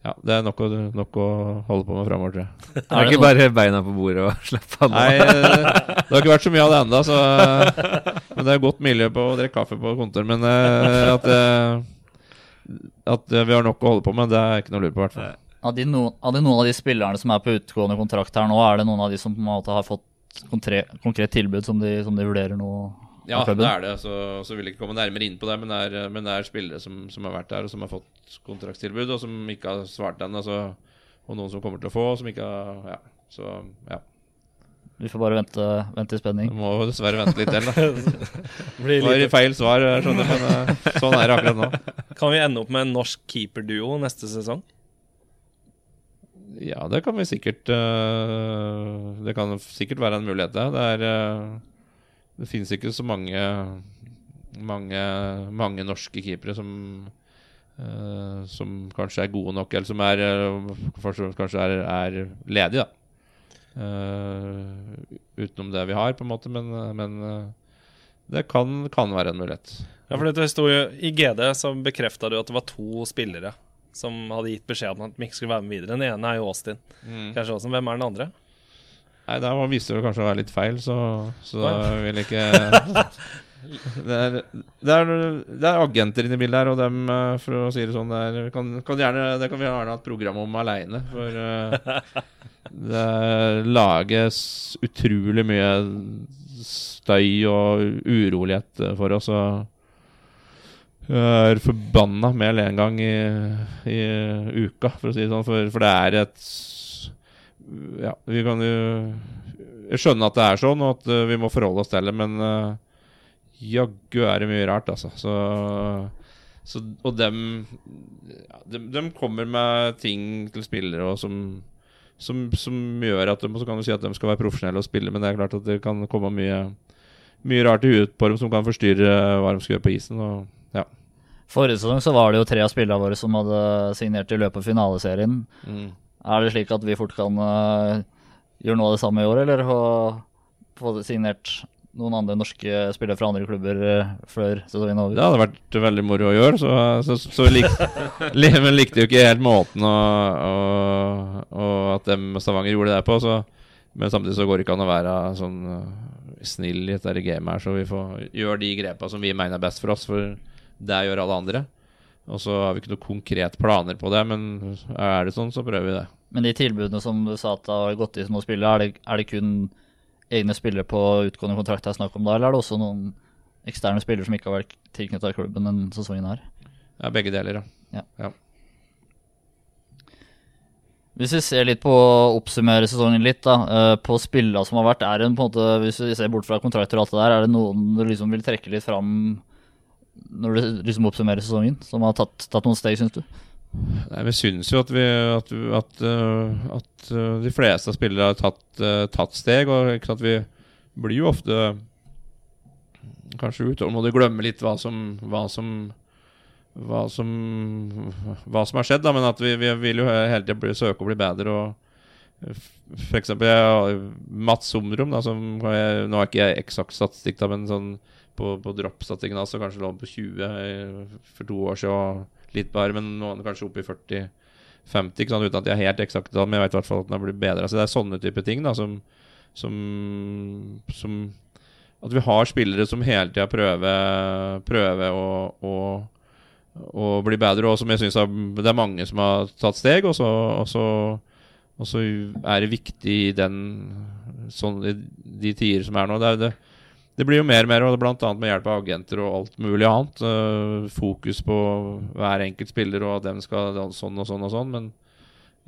ja, det er nok å, nok å holde på med framover, tror jeg. Det er ikke bare beina på bordet og slappe av nå. Nei, eh, det har ikke vært så mye av det ennå, så Men det er godt miljø på å drikke kaffe på kontor. Men eh, at, eh, at vi har nok å holde på med, det er ikke noe å lure på, i hvert fall. Av de, no, av de noen av de spillerne som er på utgående kontrakt her nå, er det noen av de som på en måte har fått konkret, konkret tilbud som de, som de vurderer nå? Ja, det er det. Så, så vil jeg ikke komme nærmere inn på det. Men det er, men det er spillere som, som har vært der, og som har fått kontraktstilbud, og som ikke har svart ennå. Altså, og noen som kommer til å få, og som ikke har Ja. Så ja. Vi får bare vente, vente i Du spenning. må jo dessverre vente litt til, da. Blir Det var feil svar, jeg skjønner, men eh, sånn er det akkurat nå. kan vi ende opp med en norsk keeperduo neste sesong? Ja, det kan vi sikkert eh, Det kan sikkert være en mulighet, det. Det, er, eh, det finnes ikke så mange mange, mange norske keepere som eh, Som kanskje er gode nok, eller som er kanskje er, er ledige, da. Eh, utenom det vi har, på en måte, men, men eh, det kan, kan være en mulighet. Ja, for det sto jo I GD så bekrefta du at det var to spillere som hadde gitt beskjed om at de ikke skulle være med videre. Den ene er jo Austin. Kanskje også, Hvem er den andre? Nei, Der viste det kanskje å være litt feil, så, så ja. vil ikke det er, det, er, det er agenter inne i bildet her, og dem, eh, for å si det sånn, det, kan, kan gjerne, det kan vi gjerne ha et program om aleine. For uh, det lages utrolig mye støy og urolighet for oss. Og jeg er forbanna mer én gang i, i uka, for å si det sånn. For, for det er et Ja, vi kan jo Jeg skjønner at det er sånn, og at vi må forholde oss til det, men eh, jaggu er det mye rart, altså. Så, så Og dem, ja, dem dem kommer med ting til spillere og som, som, som gjør at de, Så kan du si at de skal være profesjonelle og spille, men det er klart at det kan komme mye mye rart i huet på dem som kan forstyrre hva de skal gjøre på isen. Og ja. Forrige sesong så var det jo tre av spillerne våre som hadde signert i løpet av finaleserien. Mm. Er det slik at vi fort kan uh, gjøre noe av det samme i år, eller få, signert noen andre norske spillere fra andre klubber eh, før sesongen er over? Det hadde vært veldig moro å gjøre, så, så, så lik, li, men likte jo ikke helt måten og, og, og at dem Stavanger gjorde det på. Så, men samtidig så går det ikke an å være sånn uh, snill i dette gamet her, så vi får gjøre de grepa som vi mener er best for oss, for det gjør alle andre. Og så har vi ikke noen konkrete planer på det, men er det sånn, så prøver vi det. Men de tilbudene som du sa at har gått i som å spille, er det, er det kun egne spillere på utgående kontrakt det er snakk om da, eller er det også noen eksterne spillere som ikke har vært tilknytta klubben denne sesongen her? Ja, begge deler, ja. Hvis vi ser litt på å oppsummere sesongen litt, da. eh, På spillene som har vært, er det på en måte, hvis vi ser bort fra kontrakter og alt det der, er det noen du liksom vil trekke litt fram når du liksom oppsummerer sesongen, som har tatt, tatt noen steg, syns du? Nei, Vi syns jo at, vi, at, at, uh, at uh, de fleste av spillere har tatt, uh, tatt steg. Og ikke sant, vi blir jo ofte kanskje utålmodige glemmer litt hva som, hva som hva som, hva som har skjedd, da, men at vi, vi vil jo hele tida søke å bli bedre. og F.eks. Mats Somrom, som jeg, nå har ikke jeg eksakt statistikk, da, men sånn på, på droppstatistikken hans så kanskje lå på 20 for to år siden, og litt bare, men nå er den kanskje oppe i 40-50, ikke sant, uten at jeg er helt eksakt, men jeg vet i hvert fall at den har blitt bedre. Altså, det er sånne type ting da, som, som, som At vi har spillere som hele tida prøver, prøver å, å å, bli bedre. Og som jeg syns det er mange som har tatt steg, og så, og så, og så er det viktig i den sånn, de tider som er nå. Det, er det, det blir jo mer og mer, og annet med hjelp av agenter og alt mulig annet. øh, fokus på hver enkelt spiller, og at dem skal sånn og sånn og sånn. Men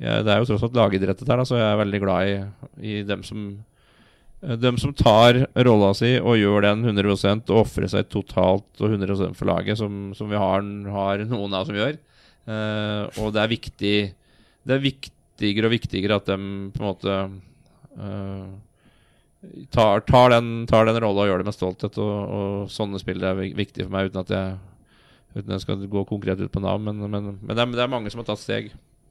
jeg, det er jo tross alt lagidrett dette her, så jeg er veldig glad i, i dem som Eh, dem som tar rolla si og gjør den 100% og ofrer seg totalt og 100% for laget, som, som vi har, har noen av som gjør. Uh, og det er viktig Det er viktigere og viktigere at de på en måte eh, tar, tar den, tar den rolla og gjør det med stolthet. Og, og sånne spill er viktig for meg, uten at jeg Uten jeg skal gå konkret ut på navn. Men, men, men det, er, det er mange som har tatt steg.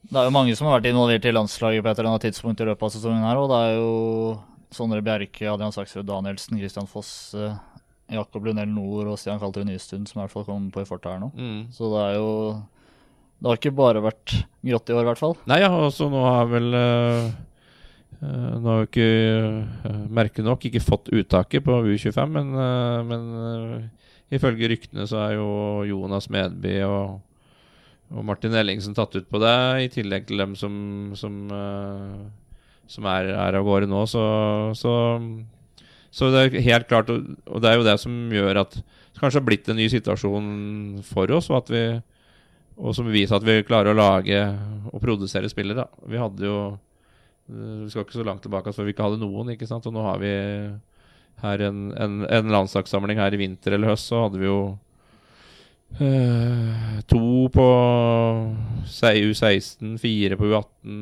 Det er jo mange som har vært involvert i landslaget på et eller annet tidspunkt i løpet av sesongen her, og det er jo Sondre Bjerke, Adrian Saksrud Danielsen, Christian Foss, eh, Jakob Lunell Nord og Stian Kaltøy Nystuen som i hvert fall kommer på i farta her nå. Mm. Så det er jo Det har ikke bare vært grått i år, i hvert fall. Nei, ja, og så nå har vel eh, Nå har jo ikke uh, merkelig nok ikke fått uttaket på U25, men, eh, men eh, ifølge ryktene så er jo Jonas Medby og, og Martin Ellingsen tatt ut på det, i tillegg til dem som, som, eh, som er, er av gårde nå. Så, så, så det er helt klart, og, det er jo det som gjør at det kanskje har blitt en ny situasjon for oss, og vi og som viser at vi klarer å lage og produsere spillere. Vi hadde jo eh, Vi skal ikke så langt tilbake før vi ikke hadde noen. ikke sant? Og nå har vi her en, en, en landslagssamling her i vinter eller høst, så hadde vi jo eh, to på U16, fire på U18,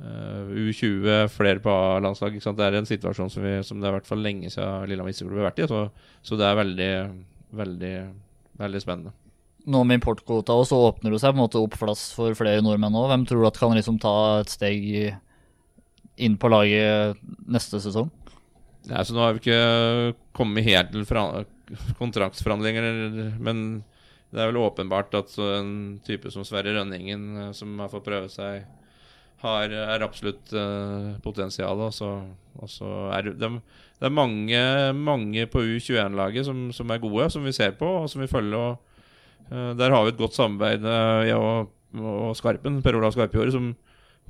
eh, U20, flere på A-landslag. ikke sant? Det er en situasjon som, vi, som det er i hvert fall lenge siden Lillehammer Isseklubb har vært i. Så, så det er veldig, veldig, veldig spennende. Nå med importkvota og så åpner det seg på en måte opp plass for flere nordmenn òg. Hvem tror du at kan liksom ta et steg inn på laget neste sesong? Nei, så Nå har vi ikke kommet helt til kontraktsforhandlinger, men det er vel åpenbart at en type som Sverre Rønningen, eh, som har fått prøve seg, har, er absolutt uh, potensial. Og så, og så er det, det er mange, mange på U21-laget som, som er gode, som vi ser på og som vi følger. og Der har vi et godt samarbeid, uh, jeg og, og Skarpen, Per Olav Skarpjord, som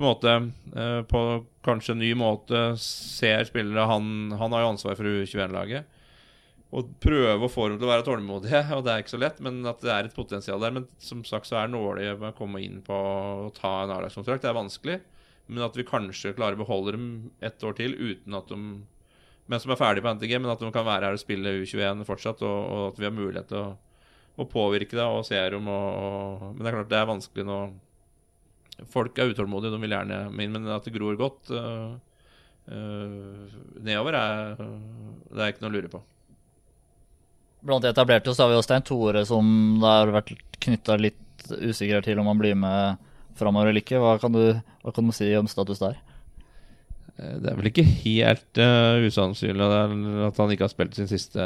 på en måte eh, på kanskje en ny måte ser spillere Han, han har jo ansvar for U21-laget. Og prøve å få dem til å være tålmodige, og det er ikke så lett, men at det er et potensial der. Men som sagt så er nåløyet med å komme inn på å ta en A-lagskontrakt, det er vanskelig. Men at vi kanskje klarer å beholde dem et år til uten at de mens de er ferdig på NTG, men at de kan være her og spille U21 fortsatt, og, og at vi har mulighet til å, å påvirke det og se dem. Og, og, men det er klart det er vanskelig nå. Folk er utålmodige, de vil gjerne inn, men at det gror godt øh, øh, nedover, er, det er ikke noe å lure på. Blant de etablerte så har vi jo Stein Tore, som det har vært knytta litt usikkerhet til om han blir med framover eller ikke. Hva kan, du, hva kan du si om status der? Eh, Det er vel ikke helt uh, usannsynlig at han ikke har spilt sin siste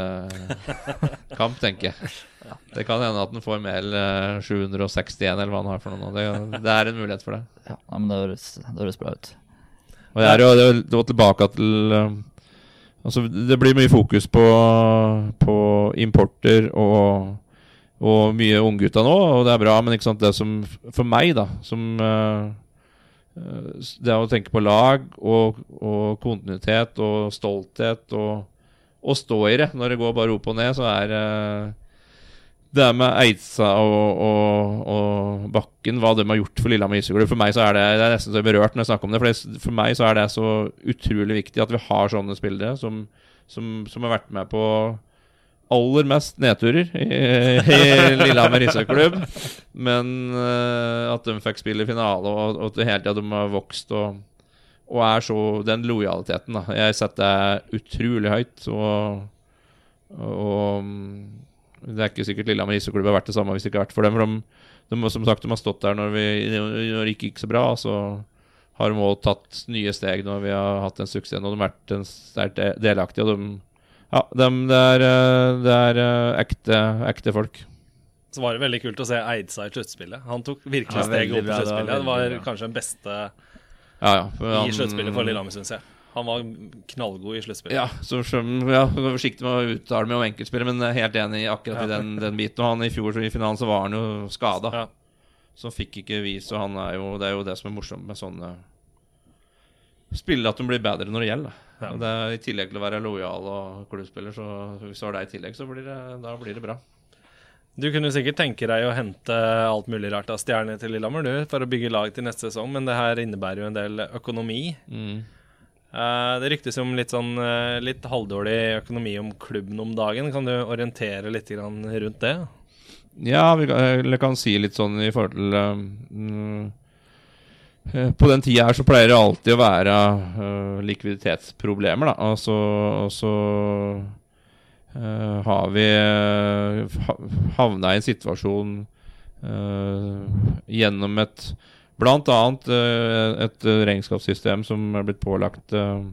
kamp, tenker jeg. Det kan hende at han får mer uh, 761, eller hva han har for noe nå. Det, det er en mulighet for det. Ja, men det høres, det høres bra ut. Og det er jo det er jo tilbake til Altså, det blir mye fokus på, på importer og, og mye unggutta nå, og det er bra, men ikke sant, det som For meg, da, som uh, Det å tenke på lag og, og kontinuitet og stolthet og, og stå i det når det går bare opp og ned, så er uh, det med Eidsa og, og, og Bakken, hva de har gjort for Lillehammer ishockeyklubb For meg så er det, det er nesten så berørt når jeg snakker om det. For, det, for meg så er det så utrolig viktig at vi har sånne spillere som, som, som har vært med på aller mest nedturer i, i Lillehammer ishockeyklubb. Men uh, at de fikk spille i finale, og, og hele tida de har vokst og, og er så Den lojaliteten, da. Jeg setter det utrolig høyt. Og, og det er ikke sikkert Lillehammer ishockeyklubb har vært det samme hvis det ikke har vært for dem. For de, de, som sagt, de har stått der når, vi, når det ikke gikk så bra. Så har de også tatt nye steg når vi har hatt en suksess. Og de har vært en sterkt delaktige. Og de, ja, de, det er, det er ekte, ekte folk. Så var det veldig kult å se Eidsa i sluttspillet. Han tok virkelig Ja, steget opp i bra, det var sluttspillet. Det veldig var kanskje den beste Ja, ja, for i han- sluttspillet for Lillehammer, syns jeg. Han var knallgod i sluttspillet. Ja, så ja, forsiktig med å uttale meg om enkeltspillere, men helt enig i akkurat i den, den biten. Og han i fjor i finalen så var han jo skada, Ja. så han fikk ikke vist. Og han er jo, det er jo det som er morsomt med sånne spillere, at de blir bedre når det gjelder. Ja. Det er I tillegg til å være lojal og klubbspiller, så hvis du har det i tillegg, så blir det, da blir det bra. Du kunne sikkert tenke deg å hente alt mulig rart av stjerner til Lillehammer du, for å bygge lag til neste sesong, men det her innebærer jo en del økonomi. Mm. Uh, det ryktes om litt sånn uh, litt halvdårlig økonomi om klubben om dagen. Kan du orientere litt grann rundt det? Ja, vi kan, eller kan si litt sånn i forhold til eh, På den tida her så pleier det alltid å være uh, likviditetsproblemer, da. Og så, og så uh, har vi uh, havna i en situasjon uh, gjennom et annet eh, et eh, regnskapssystem som er blitt pålagt uh,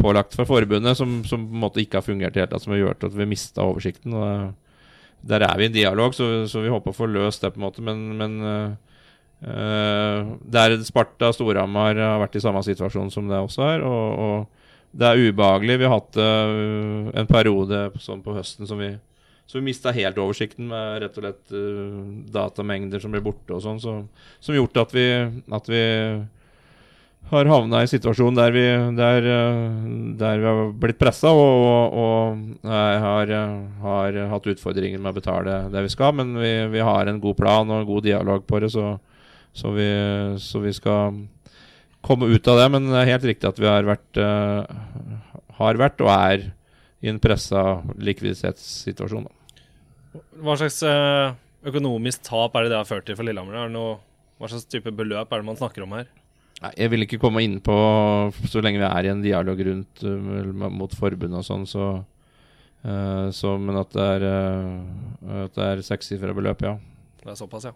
pålagt fra forbundet, som, som på en måte ikke har fungert i hele tatt, som har gjort at vi mista oversikten. og det- Der er vi i en dialog, så, så vi håper å få løst det, på en måte, men, men eh, eh, der Sparta og Storhamar har vært i samme situasjon som det også er. Og, og det er ubehagelig. Vi har hatt eh, en periode sånn på høsten som vi så vi mista helt oversikten med rett og slett eh, datamengder som ble borte og sånn, så, som gjort at vi, at vi har havna i situasjon der vi, der, eh, der vi har blitt pressa og, og, og eh, har, eh, har hatt utfordringer med å betale det vi skal. Men vi, vi har en god plan og en god dialog på det, så, så, vi, så vi skal komme ut av det. Men det er helt riktig at vi har vært, uh, har vært og er i en pressa likviditetssituasjon. Hva slags eh, økonomisk tap er det det har ført til for Lillehammer? Er noe, hva slags type beløp er det man snakker om her? Nei, jeg vil ikke komme inn på Så lenge vi er i en dialog rundt uh, mot forbundet og sånn, så, så Men at det er, uh, at det er sekssifra beløp, ja. Det er såpass, ja.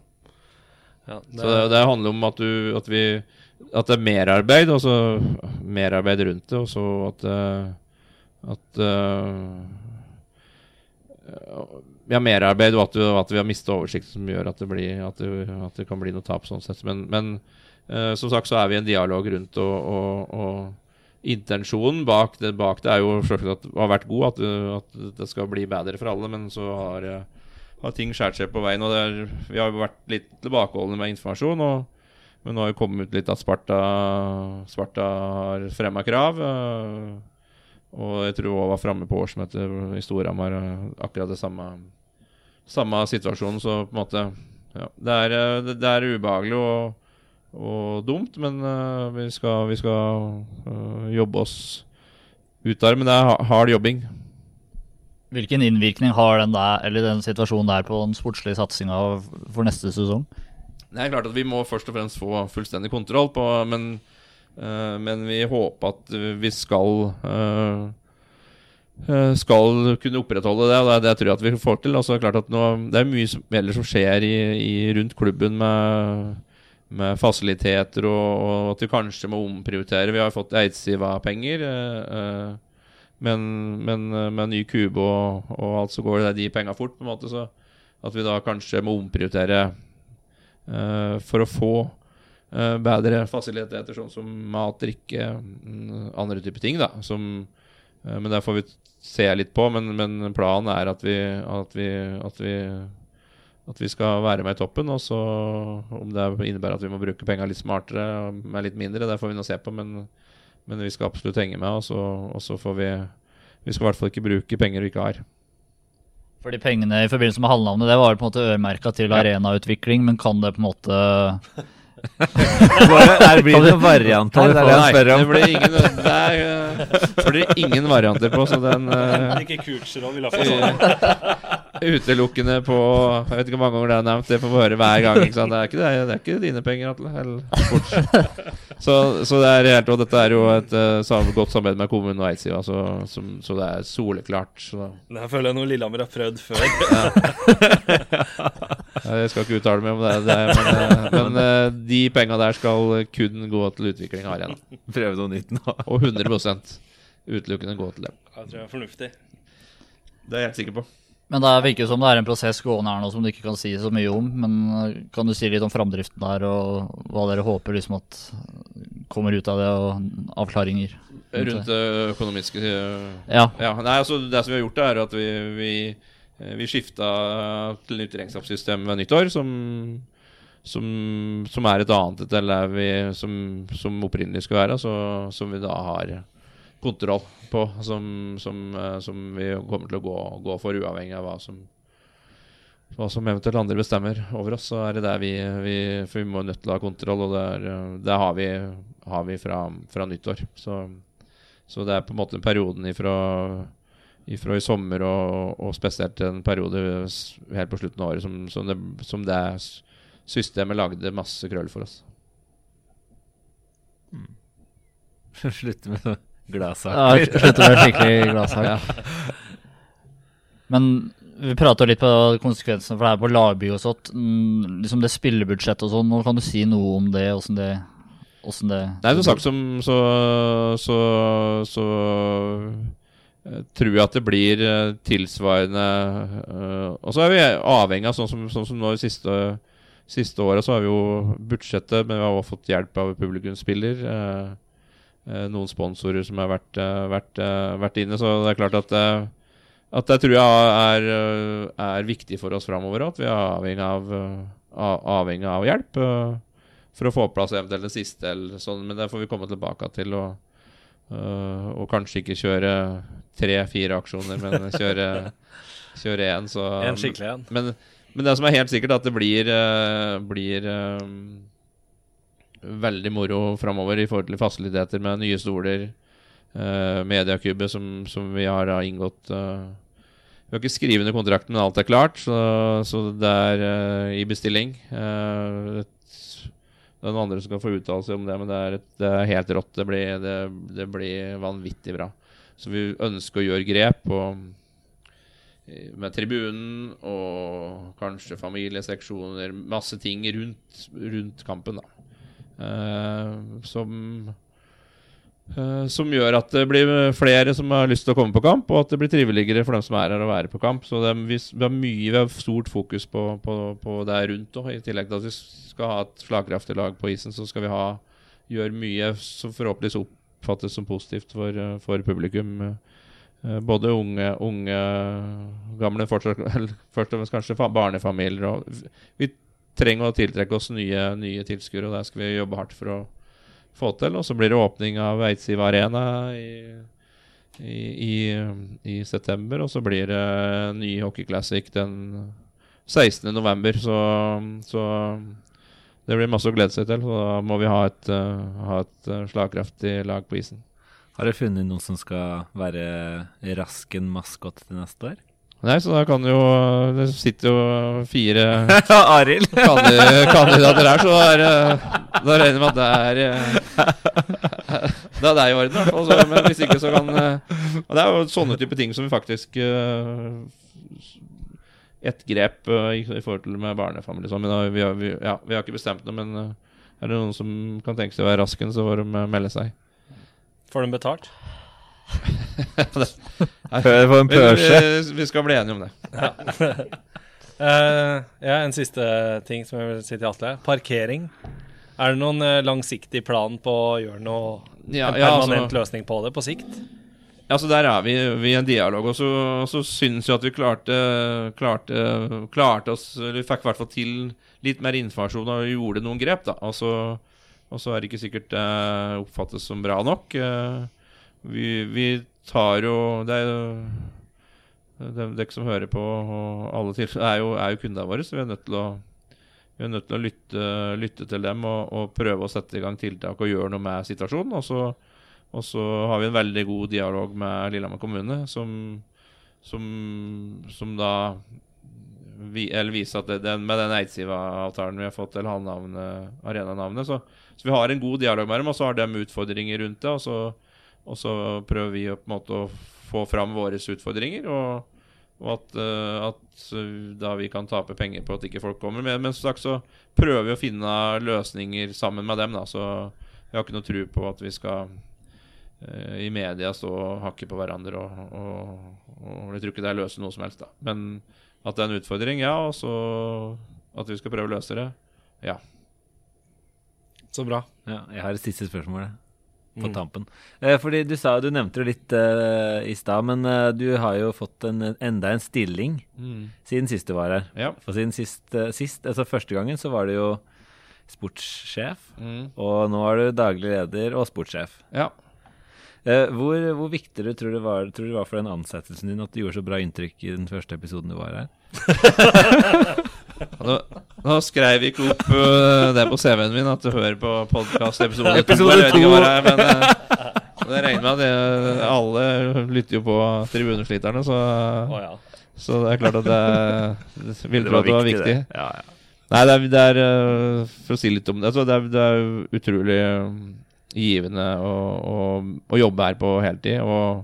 Ja det, Så det, det handler om at, du, at vi At det er merarbeid, og så merarbeid rundt det, og så at uh, At vi har merarbeid, og at, at vi har mista oversikt, som gjør at det, blir, at, det, at det kan bli noe tap sånn sett. Men, men Uh, som sagt så er vi i en dialog rundt, og, og, og intensjonen bak det, bak det, er jo selvsagt at det har vært god, at, at, det skal bli bedre for alle. Men så har, har ting skåret seg på veien. og er, Vi har vært litt tilbakeholdne med informasjon. Og, men nå har jo kommet ut litt at Sparta, Sparta har fremma krav. Uh, og jeg tror hun var framme på årsmøtet i Storhamar akkurat det samme, samme situasjonen. Så på en måte ja, det, er, det, det er ubehagelig. og og dumt, men uh, vi skal, vi skal jobbe oss ut av det. Men det er hard jobbing. Hvilken innvirkning har den, der, den situasjonen der på den sportslige satsinga for neste sesong? Det er klart at Vi må først og fremst få fullstendig kontroll på Men, uh, men vi håper at vi skal skal kunne opprettholde det, og det, det tror jeg at vi får til. Altså, klart at nå, det er mye som, som skjer i, i, rundt klubben med med fasiliteter, og, og, at vi kanskje må omprioritere. Vi har fått Eidsiva-penger, eh, men, men, eh, med ny kube og, og, alt så går det de penga fort, på en måte. Så at vi da kanskje må omprioritere uh, for å få uh, bedre fasiliteter, sånn som mat, drikke, mm, andre typer ting. da, som, Men det får vi se litt på. Men, men planen er at vi, at vi, at vi at vi skal være med i toppen. Og så om det innebærer at vi må bruke penga litt smartere med litt mindre, det får vi nå se på. Men, men vi skal absolutt henge med, og så, og så får vi Vi skal i hvert fall ikke bruke penger vi ikke har. Fordi pengene i forbindelse med halvnavnet, det var på en måte øremerka til ja. arenautvikling, men kan det på en måte det blir noen varianter? Det, det, det, det blir ingen, det er, blir ingen varianter på, så den uh, Ikke Kurtzerov vil ha fått sånn. Utelukkende på Jeg vet ikke hvor mange ganger det er nevnt. Det får vi høre hver gang. Det er, ikke, det, er, det, er ikke dine penger, Atle. Så, så, det er helt Og dette er jo et uh, godt samarbeid med kommunen og Eidsiva, så, så, så, det er soleklart. Så. Det her føler jeg noe Lillehammer har prøvd før. ja. Jeg skal ikke uttale meg om det, det men, uh, men uh, de penga der skal kun gå til utvikling av arena. Prøve noe nytt nå. og 100% utelukkende gå til dem. Jeg tror jeg er fornuftig. Det er jeg helt sikker på. Men det virker som det er en prosess gående her nå som du ikke kan si så mye om. Men kan du si litt om framdriften der, og hva dere håper liksom at kommer ut av det, og avklaringer? Rundt det økonomiske Ja. ja. Nei, altså Det som vi har gjort, er at vi, vi, vi skifta til nytt regnskapssystem ved nyttår, som, som, som, er et annet enn det vi, som, som opprinnelig skulle være, så, som vi da har kontroll på, eh, som, vi kommer til å gå, gå, for, uavhengig av hva som, hva som eventuelt andre bestemmer over oss. Så er det der vi, vi For vi må nødt til å ha kontroll, og det, det har vi, har vi fra, fra, nyttår. Så, så, det er på en måte perioden ifra, ifra i sommer og, og, spesielt en periode helt på slutten av året som, som, det, som det systemet lagde masse krøll for oss. Mm. Slutte med gladsaker. Gladsak. Ja, slutte med skikkelig gladsaker. Ja. Men vi prata litt på konsekvensene for det her på Larby og sånt. Mm, liksom det spillebudsjettet og sånn, kan du si noe om det? Åssen det, hvordan det Nei, som sagt som så, så, så tror jeg at det blir eh, tilsvarende eh, Og så er vi avhengig av sånn som, sånn som nå i siste, siste året, så har vi jo budsjettet, men vi har også fått hjelp av publikumsspiller. eh, eh, noen sponsorer som har vært, eh, vært, eh, vært inne, så det er klart at eh, at det tror jeg er, eh, er viktig for oss framover. At vi er avhengig av, eh, avhengig av hjelp eh, for å få på plass eventuelt det siste. Eller sånn, men det får vi komme tilbake til. Og, eh, og kanskje ikke kjøre tre-fire aksjoner, men kjøre, kjøre én. Så, En skikkelig en. men, men det som er helt sikkert, er at det blir, uh, blir eh, veldig moro framover i forhold til fasiliteter med nye stoler. Uh, Mediakube som, som vi har da inngått uh, Vi har ikke skrevet under kontrakten, men alt er klart. Så, så det er uh, i bestilling. Uh, et, det er noen andre som kan få uttale seg om det, men det er, et, det er helt rått. Det blir, det, det blir vanvittig bra. Så vi ønsker å gjøre grep og, med tribunen og kanskje familieseksjoner. Masse ting rundt, rundt kampen, da. Uh, som eh, som gjør at det blir flere som har lyst til å komme på kamp, og at det blir triveligere for dem som er her å være på kamp. Så det er, vi, har mye, vi har stort fokus på, på, på det rundt òg. I tillegg til at vi skal ha et slagkraftig lag på isen, så skal vi ha, gjøre mye som forhåpentligvis oppfattes som positivt for, eh, for publikum. Eh, Både unge, unge gamle, fortsatt, først og fremst kanskje barnefamilier. Vi trenger å tiltrekke oss nye, nye tilskuere, og der skal vi jobbe hardt for å få til. Og så blir det åpning av Eidsiv Arena i, i, i, i september. Og så blir det ny Hockey Classic den 16. november. Så, så det blir masse å glede seg til. Så da må vi ha et, eh, ha et eh, slagkraftig lag på isen. Har dere funnet noen som skal være Rasken maskot til neste år? Nei, så da kan jo Det sitter jo fire Arild! kandi- kandidater her, så er da regner jeg med at det er Det er det i orden, i hvert fall. Så- Men hvis ikke, så kan eh, Og det er jo sånne type ting som vi faktisk eh, Et grep eh, i, i forhold til med barnefamilie sånn. Men da, vi, har, vi, ja, vi har ikke bestemt noe, men eh, er det noen som kan tenke seg å være rasken, så får de eh, melde seg. Får de betalt? Før på en Vi, pørse. vi, vi skal bli enige om det. Eh, ja, en siste ting som jeg vil si til Atle. Parkering. Er det noen eh, langsiktig plan på å gjøre noe Ja, en ja, permanent altså- løsning på det på sikt? Ja, så Der er vi, vi i en dialog. Og så, så syns jeg at vi klarte, klarte, klarte oss eller Vi fikk i hvert fall til litt mer informasjon og gjorde noen grep. da Og så, og så er det ikke sikkert det oppfattes som bra nok. Eh, Vi, vi tar jo Det er jo det, de som hører på, og alle til, er jo, er jo kundene våre, så vi er nødt til å er nødt til å lytte, lytte til dem og, og prøve å sette i gang tiltak og gjøre noe med situasjonen. Og så, og så har vi en veldig god dialog med Lillehammer kommune, som, som, som da vi, eller viser at det, den, med den Eidsiva-avtalen vi har fått til arenanavnet, så, så vi har en god dialog med dem, og så har de utfordringer rundt det. Og så, og så prøver vi å, på en måte, å få fram våre utfordringer. og og at, eh, at eh, da vi kan tape penger på at ikke folk kommer. Men, men som sagt så prøver vi å finne løsninger sammen med dem. da Så vi har ikke noe tro på at vi skal uh, i media stå og hakke på hverandre. Og, og, og jeg tror ikke det er løse noe som helst. da Men at det er en utfordring, ja. Og så at vi skal prøve å løse det. Ja. Så bra. Ja, jeg har et siste spørsmål på Mm. tampen. Eh, fordi Du sa, du nevnte det litt eh, i stad, men eh, du har jo fått en, enda en stilling siden sist du var her. ja. For siden sist, sist, altså Første gangen så var du jo sportssjef, Mm. og nå er du daglig leder og sportssjef. ja. Eh, hvor, hvor viktig du tror det, var, tror du var for den ansettelsen din at du gjorde så bra inntrykk i den første episoden du var her? Nå, nå skrev ikke opp øh, det på CV-en min at du hører på podkast-episode 2. Jeg vet ikke to. hva det er, men jeg regner med at jeg, alle lytter jo på Tribunesliterne, så, oh, ja. så det er klart at det vil tro at det var viktig. det. Ja, ja. Nei, det er, det er øh, For å si litt om det altså, Det er, det er utrolig givende å, å, å jobbe her på heltid. Og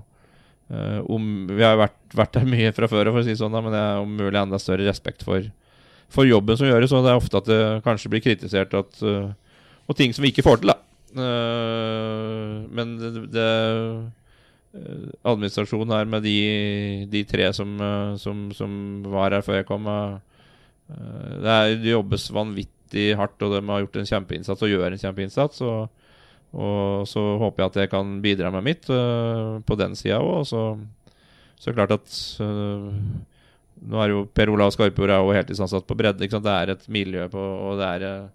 uh, om Vi har vært, vært der mye fra før, for å si sånn, da, men det er om mulig enda større respekt for, for jobben som gjøres. Og det er ofte at det kanskje blir kritisert at, øh, og ting som vi ikke får til. da Eh, men det, det eh, Administrasjonen her med de, de tre som, eh, som, som var her før jeg kom eh, eh, Det, er, det jobbes vanvittig hardt, og de har gjort en kjempeinnsats og gjør en kjempeinnsats. Og, og så håper jeg at jeg kan bidra med mitt eh, på den sida òg. Så, så er det klart at eh, nå er jo Per Olav Skarpjord er jo heltidsansatt på bredde. Det er et miljø på Og det er, eh,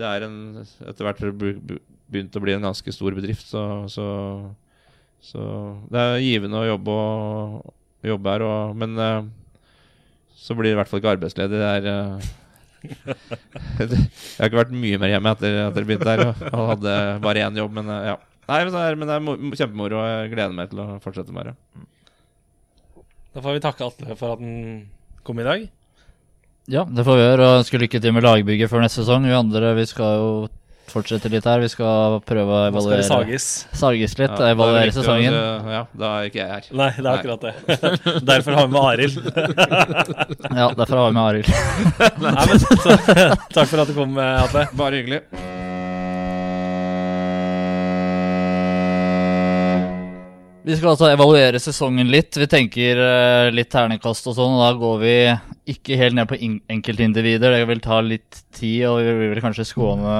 det er en etter hvert begynt å bli en ganske stor bedrift. Så, så, så det er givende å jobbe, og, jobbe her. Og, men eh, så blir det i hvert fall ikke arbeidsledig. Det er eh, Jeg har ikke vært mye mer hjemme etter at dere begynte her. Og, hadde bare én jobb, men ja. Nei, men det er, men det er kjempemoro, og jeg gleder meg til å fortsette med det. Da får vi takke Atle for at han kom i dag. Ja, det får vi gjøre. Og ønske lykke til med lagbygget før neste sesong. Vi andre vi skal jo fortsette litt her. Vi skal prøve å evaluere sages. Sages litt, Ja, er evaluere viktig å- sesongen. Ja, da er ikke jeg her. Nei, det er akkurat det. Derfor har vi med Arild. Ja, derfor har vi med Arild. Takk for at du kom, Atle. Bare hyggelig. Vi skal altså evaluere sesongen litt. Vi tenker uh, litt terningkast og sånn, og da går vi ikke helt ned på in- enkeltindivider. Det vil ta litt tid, og vi vil kanskje skåne,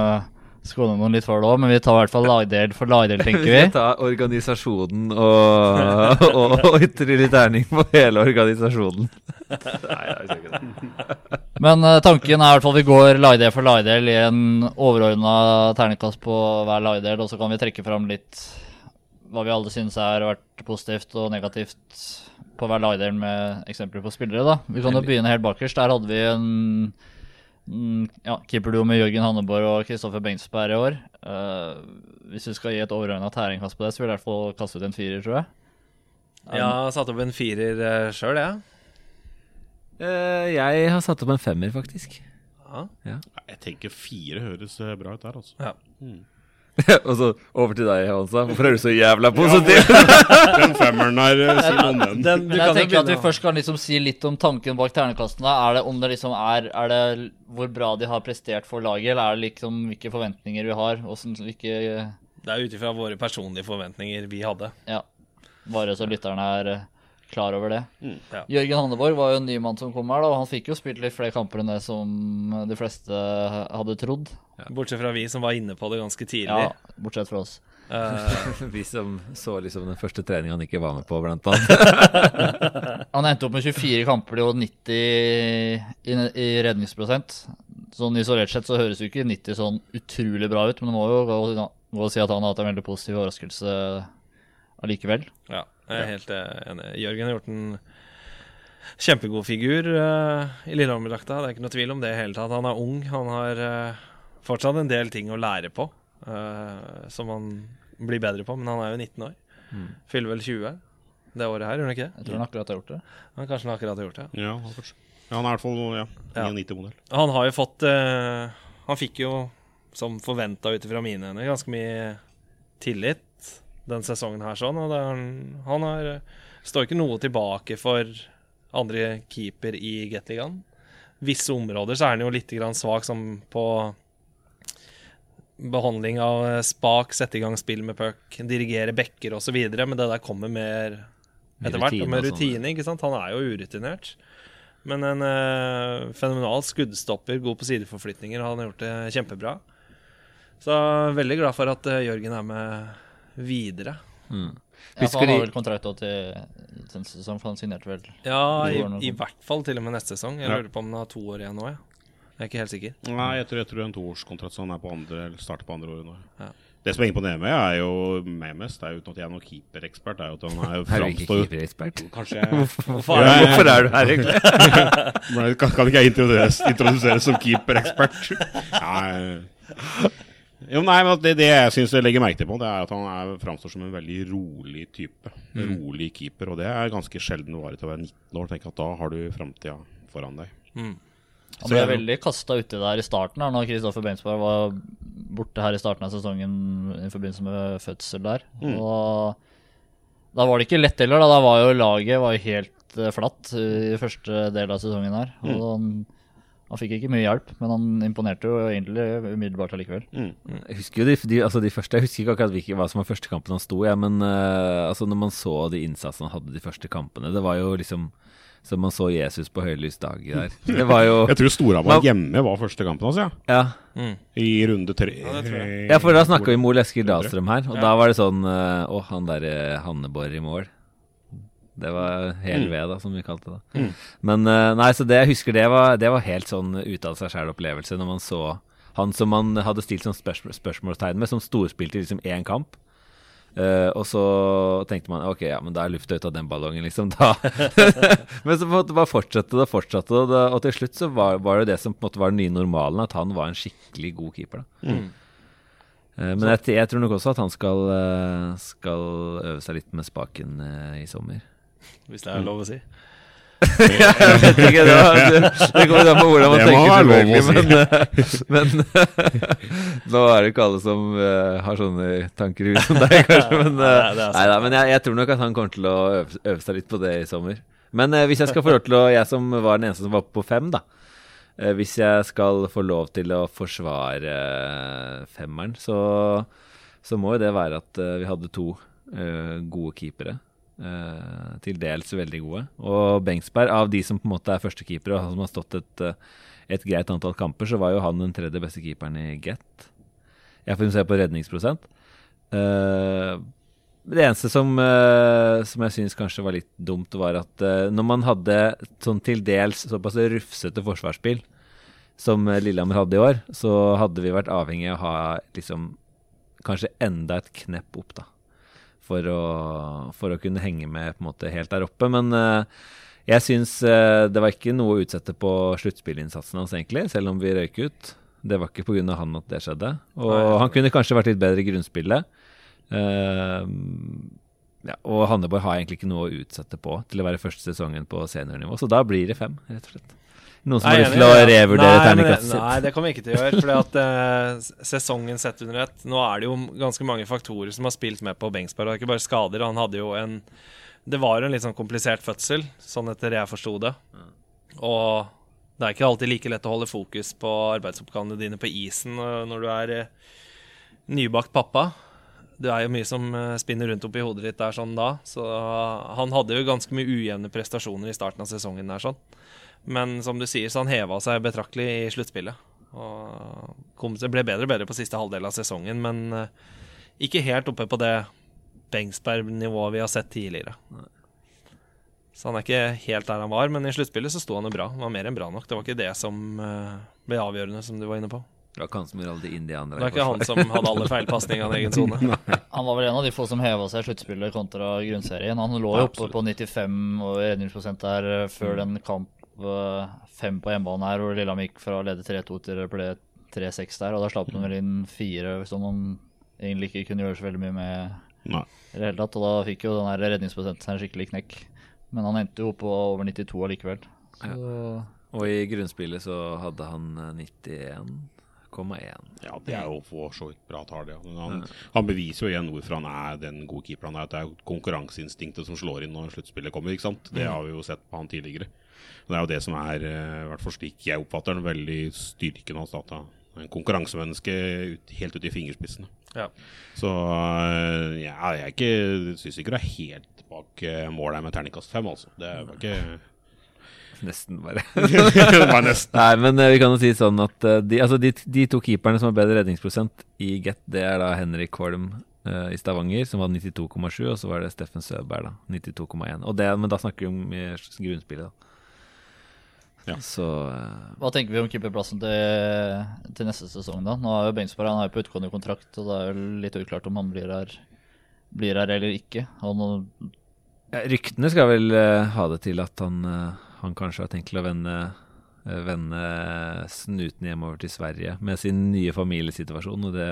skåne noen litt for det òg, men vi tar i hvert fall lagdel for lagdel, tenker vi. Vi Ta organisasjonen og, og, og ytre litt terning på hele organisasjonen. Nei, jeg skal ikke det. Men uh, tanken er i hvert fall vi går lagdel for lagdel i en overordna terningkast på hver lagdel, og så kan vi trekke fram litt hva vi alle syns har vært positivt og negativt på hver lagdel med eksempler på spillere. da. Vi kan jo begynne helt bakerst. Der hadde vi en mm, ja, keeperduo med Jørgen Hanneborg og Kristoffer Bengtsberg i år. Uh, hvis vi skal gi et overordna tæringkast på det, så vil jeg i hvert fall kaste ut en firer, tror jeg. Jeg har satt opp en firer uh, sjøl, jeg. Eh, jeg har satt opp en femmer, faktisk. Ja. Jeg tenker fire høres eh, bra ut der, altså. Ja. og så over til deg, Hansa. Hvorfor er du så jævla positiv? Den femmeren her, si noe om den. Den, du Men jeg kan tenker at vi først kan liksom si litt om tanken bak ternekastene. Er det om det liksom er, er det hvor bra de har prestert for laget, eller er det liksom hvilke forventninger vi har? Hvordan, hvilke, Det er ut ifra våre personlige forventninger vi hadde. ja, bare så lytterne er eh, klar over det. Mm, ja. Jørgen Hanneborg var jo en ny mann som kom her, da, og han fikk jo spilt litt flere kamper enn det som de fleste hadde trodd. Bortsett fra vi som var inne på det ganske tidlig. Ja, bortsett fra oss. Uh, Vi som så liksom den første treninga han ikke var med på, blant annet. Han endte opp med 24 kamper og 90 i, i redningsprosent. Sånn isolert sett så høres jo ikke 90 sånn utrolig bra ut, men det må jo gå, gå og si at han har hatt en veldig positiv overraskelse allikevel. ja, jeg er helt eh, enig. Jørgen har gjort en kjempegod figur uh, i Lillehammer-drakta. Det er ikke noe tvil om det i hele tatt. Han er ung. Han har eh, fortsatt en del ting å lære på, uh, som han blir bedre på. Men han er jo 19 år. Fyller vel 20 det året her, gjør han ikke det? Jeg tror han akkurat har gjort det. Han kanskje han akkurat har gjort det. Ja. Ja, han er i hvert fall ja, Ja. 99-modell. Han har jo fått uh, Han fikk jo, som forventa ut ifra mine øyne, ganske mye tillit den sesongen her, sånn. Og det er, han- han har står ikke noe tilbake for andre keeper i Gateligaen. Visse områder så er han jo litt grann svak, som på behandling av eh, spak, sette i gang spill med puck, dirigere bekker osv. Men det der kommer mer etter hvert, og med rutine og sånn. rutine. ikke sant? Han er jo urutinert. Men en eh, fenomenal skuddstopper, god på sideforflytninger. Han har gjort det kjempebra. Så veldig glad for at eh, Jørgen er med videre. Ja, for han har vel kontrakt til til neste sesong, for han signerte vel Ja, i, i hvert fall til og med neste sesong. Jeg Ja. lurer på om han har to år igjen nå, jeg. Jeg er ikke helt sikker. Nei, jeg tror, jeg tror en toårskontrakt, så han er på andre, eller starter på andre året nå. Ja. Det som er imponerende med, er jo meg mest, det er jo uten at jeg er noen keeperekspert, er jo at han er jo Er du ikke framstår keeperekspert? Kanskje jeg Hvorfor er, du- hvorfor er du her, egentlig? Men kan, kan ikke jeg introduseres, introduseres som keeperekspert? Ja, eh. jo, nei, men det, det jeg syns jeg legger merke til på, det er at han er, framstår som en veldig rolig type. En Rolig keeper. Og det er ganske sjelden vare til å være 19 år. Tenk at da har du framtida foran deg. Han ble veldig kasta uti der i starten, her, når Kristoffer Beinsberg var borte her i starten av sesongen i forbindelse med fødsel der. Og da var det ikke lett heller. Da, da var jo laget var jo helt eh, flatt i første del av sesongen her. Og han, Han fikk ikke mye hjelp, men han imponerte jo egentlig umiddelbart allikevel. Jeg husker jo de, de, altså de første, jeg husker ikke akkurat hvilke, hva som var første kampen han sto i, ja, men uh, altså når man så de innsatsene han hadde de første kampene Det var jo liksom som man så Jesus på høylys dag der. Det var jo Jeg tror Storhamar hjemme var første kampen hans, ja. Ja, I runde tre. ja for da snakka vi Mol Eskil Dahlstrøm her, og da var det sånn eh, Å, han derre Hanneborg i mål. Det var hel ved, da, som vi kalte det. Men eh, nei, så det jeg husker, det var, det var helt sånn ut av seg sjæl-opplevelse når man så han som man hadde stilt sånn spørsmål, spørsmålstegn med, som storspilte i liksom én kamp. Eh, og så tenkte man ok, ja, men da er lufta ut av den ballongen, liksom. Da. men så måtte bare fortsette det og fortsette det, og, til slutt så var, var det det som på en måte var den nye normalen, at han var en skikkelig god keeper. da. Eh, men jeg, jeg tror nok også at han skal, eh, skal øve seg litt med spaken uh, i sommer. Hvis det er lov å si. Jeg vet ikke, det, var, det, det kommer an på hvordan man tenker, selvfølgelig. Men, eh, men nå er det ikke alle som eh, har sånne tanker i huet som deg, kanskje. Men, Nei, neida, men jeg, jeg tror nok at han kommer til å øve, øve seg litt på det i sommer. Men eh, hvis jeg skal få lov til å Jeg som var den eneste som var på fem, da. Eh, hvis jeg skal få lov til å forsvare eh, femmeren, så, så må jo det være at eh, vi hadde to eh, gode keepere. Eh, til dels veldig gode. Og Bengsberg, av de som på en måte er førstekeepere, og som har stått et, eh, et greit antall kamper, så var jo han den tredje beste keeperen i Get. Jeg får se på redningsprosent. Eh, det eneste som, som jeg syns kanskje var litt dumt, var at når man hadde sånn til dels såpass rufsete forsvarsspill som eh, Lillehammer hadde i år, så hadde vi vært avhengig av å ha liksom kanskje enda et knepp opp, da. For å, for å kunne henge med på en måte helt der oppe. Men eh, jeg syns eh, det var ikke noe å utsette på sluttspillinnsatsen hans, egentlig, selv om vi røyk ut. Det var ikke pga. han at det skjedde. Og Nei. han kunne kanskje vært litt bedre i grunnspillet. Uh, ja, og Hanneborg har egentlig ikke noe å utsette på til å være første sesongen på seniornivå, så da blir det fem, rett og slett. Noen som har lyst til å revurdere terningkastet sitt? Nei, det kommer vi ikke til å gjøre. Fordi at eh, sesongen sett under ett Nå er det jo ganske mange faktorer som har spilt med på Bengsberg. Det er ikke bare skader. Han hadde jo en Det var jo en litt sånn komplisert fødsel, sånn etter jeg forsto det. Og det er ikke alltid like lett å holde fokus på arbeidsoppgavene dine på isen eh, når du er eh, nybakt pappa. Det er jo mye som spinner rundt oppi hodet ditt der sånn da. Så han hadde jo ganske mye ujevne prestasjoner i starten av sesongen der sånn. Men som du sier, så han heva seg betraktelig i sluttspillet. Og kom, det ble bedre og bedre på siste halvdel av sesongen, men eh, ikke helt oppe på det Bengsberg-nivået vi har sett tidligere. Så han er ikke helt der han var, men i sluttspillet så sto han jo bra. Han var mer enn bra nok. Det var ikke det som eh, ble avgjørende, som du var inne på. Det var ikke han som gjorde alle de indianere. Det var ikke han som hadde alle feilpasningene i egen sone. Han var vel en av de få som heva seg i sluttspillet kontra grunnserien. Han lå jo oppe på 95 og redningsprosent der eh, før den kamp fem på hjemmebane her, hvor Lillehammer gikk fra å lede 3-2 til det ble 3-6 der. Og da slapp de vel inn fire som han egentlig ikke kunne gjøre så veldig mye med Nei. i det hele tatt. Og da fikk jo den redningsprosenten en skikkelig knekk. Men han endte jo på over 92 allikevel. Så Og i grunnspillet så hadde han eh, 91,1. Ja, det er jo for så vidt bra tall. Ja. Han, han beviser jo igjen hvorfor han er den gode keeperen han er. At det er konkurranseinstinktet som slår inn når sluttspillet kommer. ikke sant? Det har vi jo sett på han tidligere. Det er jo det som er, eh, i hvert fall slik jeg oppfatter den, veldig styrken hans. En konkurransemenneske ut, helt ut i fingerspissene. Ja. Så øh, ja, jeg ikke syns ikke du er helt bak øh, målet her med terningkast fem, altså. Det var ikke Nesten bare. Det nesten Nei, men eh, vi kan jo si sånn at eh, de, altså de, de to keeperne som har bedre redningsprosent i Get, det er da Henrik Holm uh, i Stavanger, som hadde 92,7, og så var det Steffen Søberg, da, 92,1. Og det, Men da snakker vi om grunnspillet, da. Ja. Så uh, Hva tenker vi om keeperplassen til, til neste sesong, da? Nå er jo Beinsberg han er på utgående kontrakt, og det er jo litt uklart om han blir her, blir her eller ikke. Han, ja, ryktene skal vel uh, ha det til at han, eh, han kanskje har tenkt til å vende, eh, vende snuten hjemover til Sverige med sin nye familiesituasjon, og det,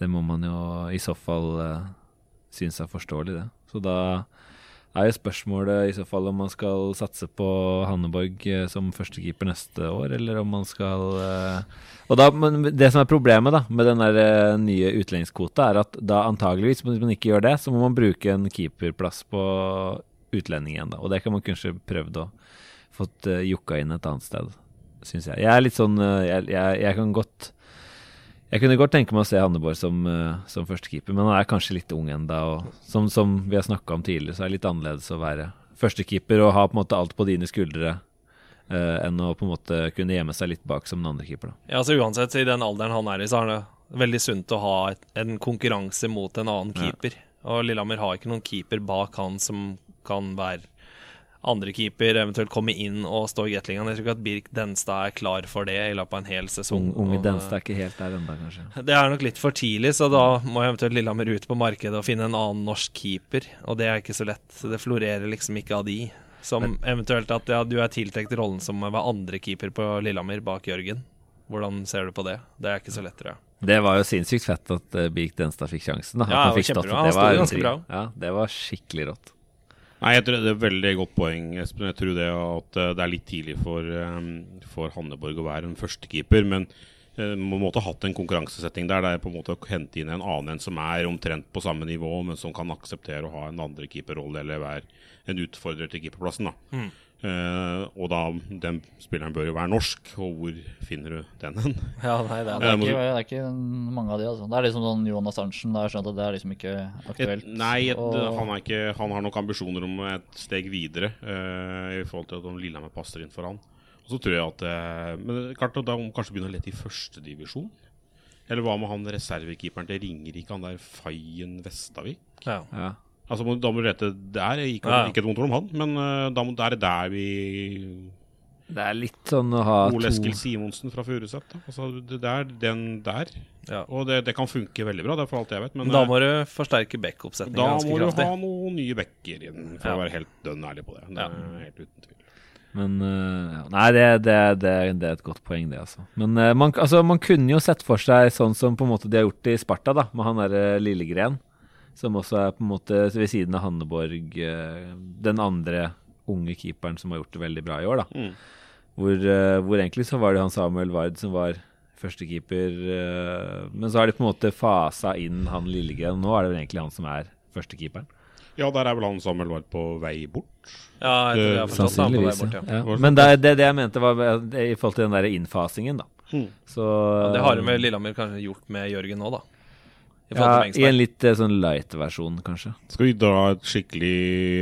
det må man jo i så fall uh, synes er forståelig, det. Så da er jo spørsmålet i så fall om man skal satse på Hanneborg eh, som førstekeeper neste år, eller om man skal eh, Og da, Det som er problemet da med den der eh, nye utlendingskvota, er at da antageligvis, hvis man ikke gjør det, så må man bruke en keeperplass på utlendingen. da Og det kan man kanskje prøvd å fått uh, jukka inn et annet sted. syns jeg. Jeg er litt sånn uh, jeg, jeg, jeg kan godt Jeg kunne godt tenke meg å se Hanneborg som, uh, som førstekeeper, men han er kanskje litt ung ennå. Som, som vi har snakka om tidligere, så er det litt annerledes å være førstekeeper og ha på en måte alt på dine skuldre. Uh, enn å på en måte kunne gjemme seg litt bak som den andre keeper. Da. Ja, altså Uansett, i den alderen han er i, så er det veldig sunt å ha et, en konkurranse mot en annen Ja. keeper. Og Lillehammer har ikke noen keeper bak han som kan være andre keeper, eventuelt komme inn og stå i Gatlingan. Jeg tror ikke at Birk Denstad er klar for det i løpet av en hel sesong. Ung, unge Denstad er ikke helt der ennå, kanskje. Det er nok litt for tidlig, så da må eventuelt Lillehammer ut på markedet og finne en annen norsk keeper, og det er ikke så lett. Det florerer liksom ikke av de. Som eventuelt at ja, du er tiltenkt rollen som å være andre keeper på Lillehammer bak Jørgen. Hvordan ser du på det? Det er ikke så lett, tror jeg. Det var jo sinnssykt fett at uh, Birk Denstad fikk sjansen. Da. Ja, han fikk stått. Det var, ganske bra. Ja, det var skikkelig rått. Nei, jeg tror Det er et veldig godt poeng, Espen. Jeg tror det at eh, det er litt tidlig for, eh, for Hanneborg å være en førstekeeper. Men eh, man måtte ha hatt en konkurransesetting der. Det er på en måte å hente inn en annen en som er omtrent på samme nivå, men som kan akseptere å ha en andre keeperrolle eller være en utfordrer til keeperplassen. da. Eh, og da, den spilleren bør jo være norsk, og hvor finner du den hen? Ja, nei, det er det, er ikke, det er ikke mange av de, altså. Det er liksom sånn Jonas Arntzen. Da har jeg skjønt at det er liksom ikke aktuelt. Et, nei, et, Og- han, er ikke, han har nok ambisjoner om et steg videre uh, i forhold til at om Lillehammer passer inn for han. Og så tror jeg at uh, Men klart da må kanskje begynne å lete i førstedivisjon. Eller hva med han reservekeeperen til Ringerike, han der Fayen Vestavik? ja. Ja. Altså, Da må du rette der. Ikke, Ja. ikke et vondt ord om han, men eh, da må, det er der vi Det er litt sånn å ha Ole to Eskil Simonsen fra Furuset. Altså, det er den der. Ja. Og det, det kan funke veldig bra, det er for alt jeg vet. Men da eh, må du forsterke backoppsetningen ganske kraftig. da må du kraftig. ha noen nye backer inn, for Ja. å være helt dønn ærlig på det. Det Ja. er helt uten tvil. Men uh. Nei, det, det, det, det er et godt poeng, det, altså. Men uh, man, altså, man kunne jo sett for seg sånn som på en måte de har gjort i Sparta, da, med han derre Lillegren. Som også er på en måte ved siden av Hanneborg øh, den andre unge keeperen som har gjort det veldig bra i år, da. Mm. Hvor, øh, hvor egentlig så var det han Samuel Ward som var førstekeeper, øh, men så har de på en måte fasa inn han Lillegren. Nå er det vel egentlig han som er førstekeeperen. Ja, der er vel han Samuel Vard på vei bort. Ja, jeg tror jeg Sannsynligvis. bort, Ja. ja. Men det, det, det jeg mente, var det, i forhold til den der innfasingen, da. Mm. Så Ja, det har jo med Lillehammer kanskje gjort med Jørgen nå, da. I Ja, I en litt eh, sånn light-versjon, kanskje. Skal vi dra et skikkelig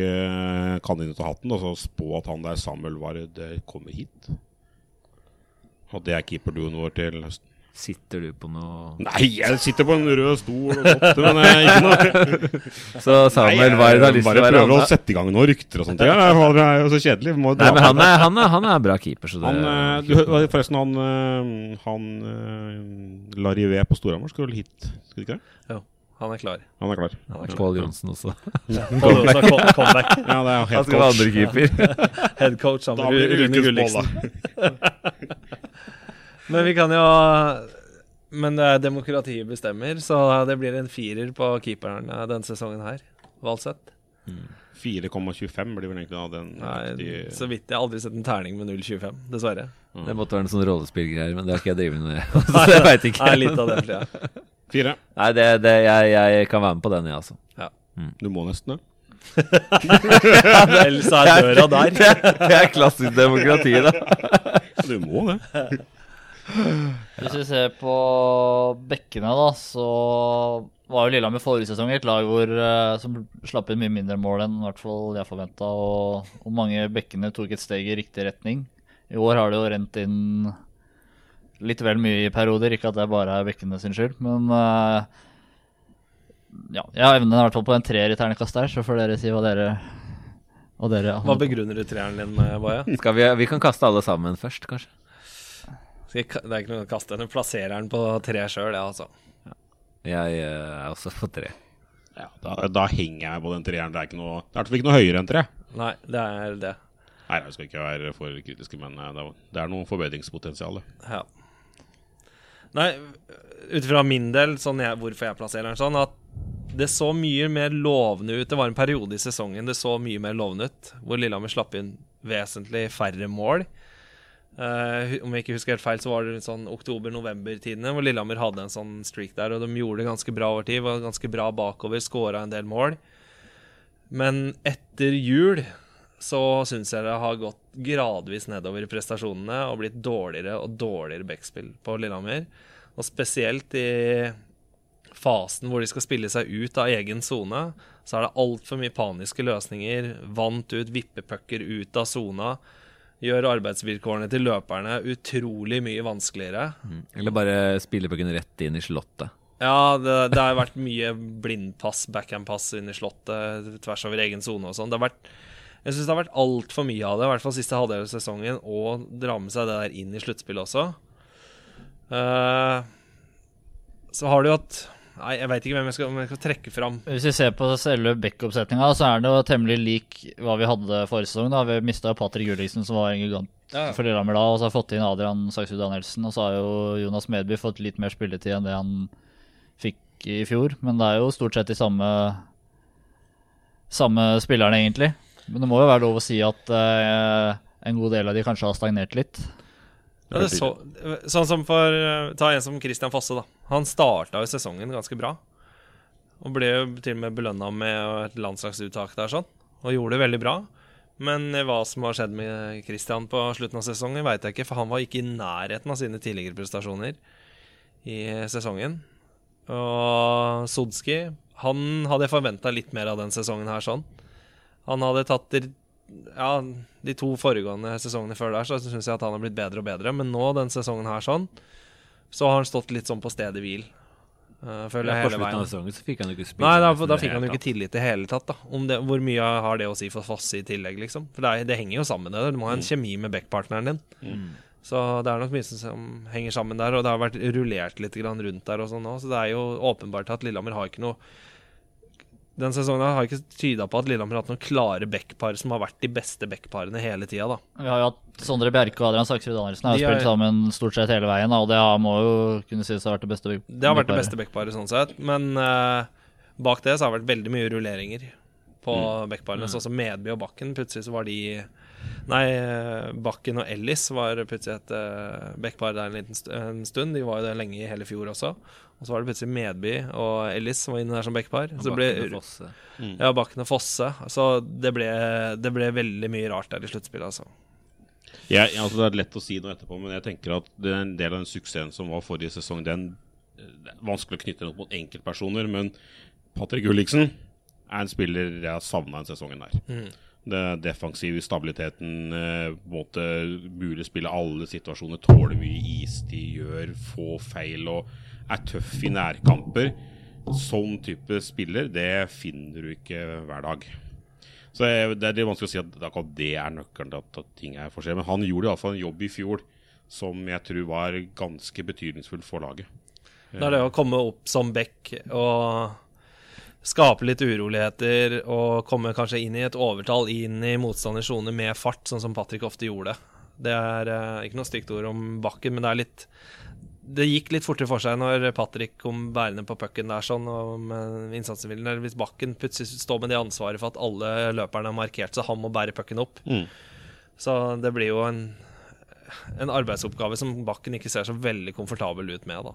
eh, kanin ut av hatten og så spå at han der Samuel Ward eh, kommer hit? Og det er keeperduoen vår til høsten? Sitter du på noe Nei, jeg sitter på en rød stol og godt, men eh, ikke noe Så Samuel Ward har lyst til bare å være prøver å sette i gang noen rykter og sånt. Ja, det er jo så kjedelig. Må Nei, men han er, han er, han er bra keeper, så det Han, eh, du, forresten, han, eh, han uh, Larivé på Storhamar skulle vel hit? Skal de ikke det? Jo, han er klar. Han er klar. Han er klar. Pål Johnsen også. Kål også come- comeback. Ja, det er jo Han skal være andrekeeper. Head coach Da sammen med Rune da. Men vi kan jo Men det er demokratiet bestemmer, så det blir en firer på keeperen denne sesongen her. Valseth. 4,25 blir vel egentlig av den Nei, så vidt jeg har aldri sett en terning med 0,25, dessverre. Det måtte være en sånn rollespillgreier, men det har ikke jeg drevet med. Så jeg veit ikke. Nei, litt av det, tror jeg. Fire. Nei, det, det, jeg, jeg kan være med på den, jeg, altså. Du må nesten det. Ellers er døra der. Det er klassisk demokrati, da. Du må det. Hvis vi ser på bekkene, da, så var jo Lillehammer forrige sesong et lag hvor, eh, som slapp inn mye mindre mål enn i hvert fall jeg forventa. Og, og mange bekkene tok et steg i riktig retning. I år har det jo rent inn litt vel mye i perioder. Ikke at det bare er bekkene sin skyld, men uh, ja, jeg evner i hvert fall på en treer i ternekast der, så får dere si hva dere hva dere Hva begrunner du treeren din med, Boje? Vi, vi kan kaste alle sammen først, kanskje. Jeg Det er ikke noe å kaste. Den plasserer den på tre sjøl, ja, altså. Jeg er også på tre. Ja, da, da henger jeg på den treeren. Det er ikke noe, det er i hvert fall ikke noe høyere enn tre. Nei, det er det. Nei, jeg skal ikke være for kritiske, men eh, det er, det er noe forbedringspotensial. Ja. Nei, ut fra min del, sånn jeg, hvorfor jeg plasserer den sånn, at det så mye mer lovende ut. Det var en periode i sesongen det så mye mer lovende ut, hvor Lillehammer slapp inn vesentlig færre mål. Eh, om jeg ikke husker helt feil, så var det sånn oktober-november-tidene hvor Lillehammer hadde en sånn streak der, og de gjorde det ganske bra over tid. Var ganske bra bakover, skåra en del mål. Men etter jul så syns jeg det har gått gradvis nedover i prestasjonene og blitt dårligere og dårligere backspill på Lillehammer. Og spesielt i fasen hvor de skal spille seg ut av egen sone, så er det altfor mye paniske løsninger. Vant ut, vippepucker ut av sona. Gjør arbeidsvilkårene til løperne utrolig mye vanskeligere. Eller bare spille pucken rett inn i slottet. Ja, det, det har vært mye blindpass, backhand-pass inn i slottet, tvers over egen sone og sånn. Det har vært jeg syns det har vært altfor mye av det, i hvert fall siste halvdel av sesongen, å dra med seg det der inn i sluttspillet også. Uh, så har du jo hatt Nei, jeg veit ikke hvem jeg skal, jeg skal trekke fram. Hvis vi ser på selve backup-setninga, så er det jo temmelig lik hva vi hadde forrige sesong. da Vi mista Patrick Gulliksen, som var en gigant Ja. for Lillehammer da, og så har vi fått inn Adrian Saksrud Danielsen. Og så har jo Jonas Medby fått litt mer spilletid enn det han fikk i fjor. Men det er jo stort sett de samme Samme spillerne, egentlig. Men det må jo være lov å si at eh, en god del av de kanskje har stagnert litt. Ja, det så, sånn som for eh, Ta en som Christian Fosse, da. Han starta jo sesongen ganske bra. Og ble jo til og med belønna med et landslagsuttak der, sånn. Og gjorde det veldig bra. Men hva som har skjedd med Christian på slutten av sesongen, veit jeg ikke. For han var ikke i nærheten av sine tidligere prestasjoner i sesongen. Og Sodski Han hadde jeg forventa litt mer av den sesongen her, sånn. Han hadde tatt ja, de to foregående sesongene før der, så syns jeg at han har blitt bedre og bedre. Men nå, den sesongen her sånn, så har han stått litt sånn på stedet hvil. Uh, føler Ja, jeg på hele slutten av veien. sesongen så fikk han jo ikke spille. Nei, da, da fikk han jo ikke tillit i det hele tatt. da Om det, Hvor mye har det å si for Fosse i tillegg, liksom? For det, er, det henger jo sammen, det der. Du må ha en kjemi med backpartneren din. Så det er nok mye som- som henger sammen der, og det har vært rullert litt grann rundt der og sånn òg, så det er jo åpenbart at Lillehammer har ikke noe Den sesongen har ikke tyda på at Lillehammer har hatt noen klare backpar som har vært de beste backparene hele tida, da. Vi har jo hatt Sondre Bjerke og Adrian Saksrud Andersen har jo spilt sammen stort sett hele veien, og det har- må jo kunne sies å ha vært det beste. backparet. Det har vært det beste backparet sånn sett, men uh, bak det så har det vært veldig mye rulleringer på Mm. backparene. Sånn som Medby og Bakken, plutselig så var de Nei, Bakken og Ellis var plutselig et uh, backpar der en liten st en stund. De var jo det lenge i hele fjor også. Og så var det plutselig Medby og Ellis som var inne der som backpar. Så det Bakken ble og Fosse. Ja, Bakken og Fosse. Så det ble, det ble veldig mye rart der i sluttspillet, altså. Ja, altså det er lett å si noe etterpå, men jeg tenker at det er en del av den suksessen som var forrige sesong, den det er vanskelig å knytte den opp mot enkeltpersoner, men Patrick Gulliksen er en spiller jeg har savna den sesongen der. Det defensive stabiliteten, eh, måte mulig å spille alle situasjoner, tåler mye istid, gjør få feil og er tøff i nærkamper. Sånn type spiller, det finner du ikke hver dag. Så Det er litt vanskelig å si at akkurat det er nøkkelen til at, ting er forskjellig. Men han gjorde iallfall en jobb i fjor som jeg tror var ganske betydningsfull for laget. Det er det å komme opp som back og skape litt uroligheter og komme kanskje inn i et overtall inn i motstanders sone med fart, sånn som Patrick ofte gjorde. Det er eh, ikke noe stygt ord om bakken, men det er litt Det gikk litt fortere for seg når Patrick kom bærende på pucken der sånn, og med innsatsviljen. Eller hvis bakken plutselig står med det ansvaret for at alle løperne har markert, så han må bære pucken opp. Mm. Så det blir jo en en arbeidsoppgave som Bakken ikke ser så veldig komfortabel ut med. da.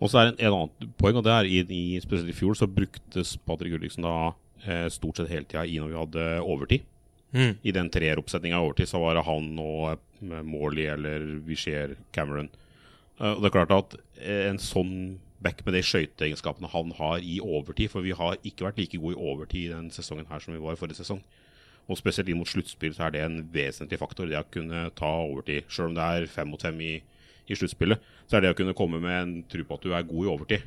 Og så er det en, en annet poeng, og det er i, i spesielt i fjor så bruktes Patrick Gulliksen da eh, stort sett hele tida i når vi hadde overtid. Mm. I den treeroppsetninga overtid så var det han og eh, Morley eller Vischer Cameron. Og det er klart at eh, en sånn back med de skøyteegenskapene han har i overtid For vi har ikke vært like gode i overtid i den sesongen her som vi var i forrige sesong. Og spesielt inn mot sluttspill er det en vesentlig faktor, det å kunne ta overtid. Selv om det er fem mot fem i, i sluttspillet, så er det å kunne komme med en tro på at du er god i overtid.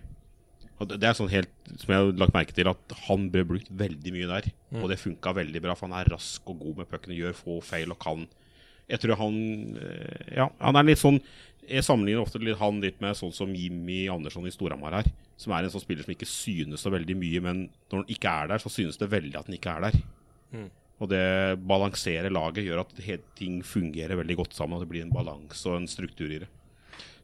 Og det er sånn helt som jeg har lagt merke til, at han ble brukt veldig mye der. Og det funka veldig bra, for han er rask og god med puckene, gjør få feil og kan Jeg tror han eh, Ja, han er litt sånn Jeg sammenligner ofte litt han litt med sånn som Jimmy Andersson i Storhamar her. Som er en sånn spiller som ikke synes så veldig mye, men når han ikke er der, så synes det veldig at han ikke er der. Og det balanserer laget, gjør at ting fungerer veldig godt sammen. At det blir en balanse og en struktur i det.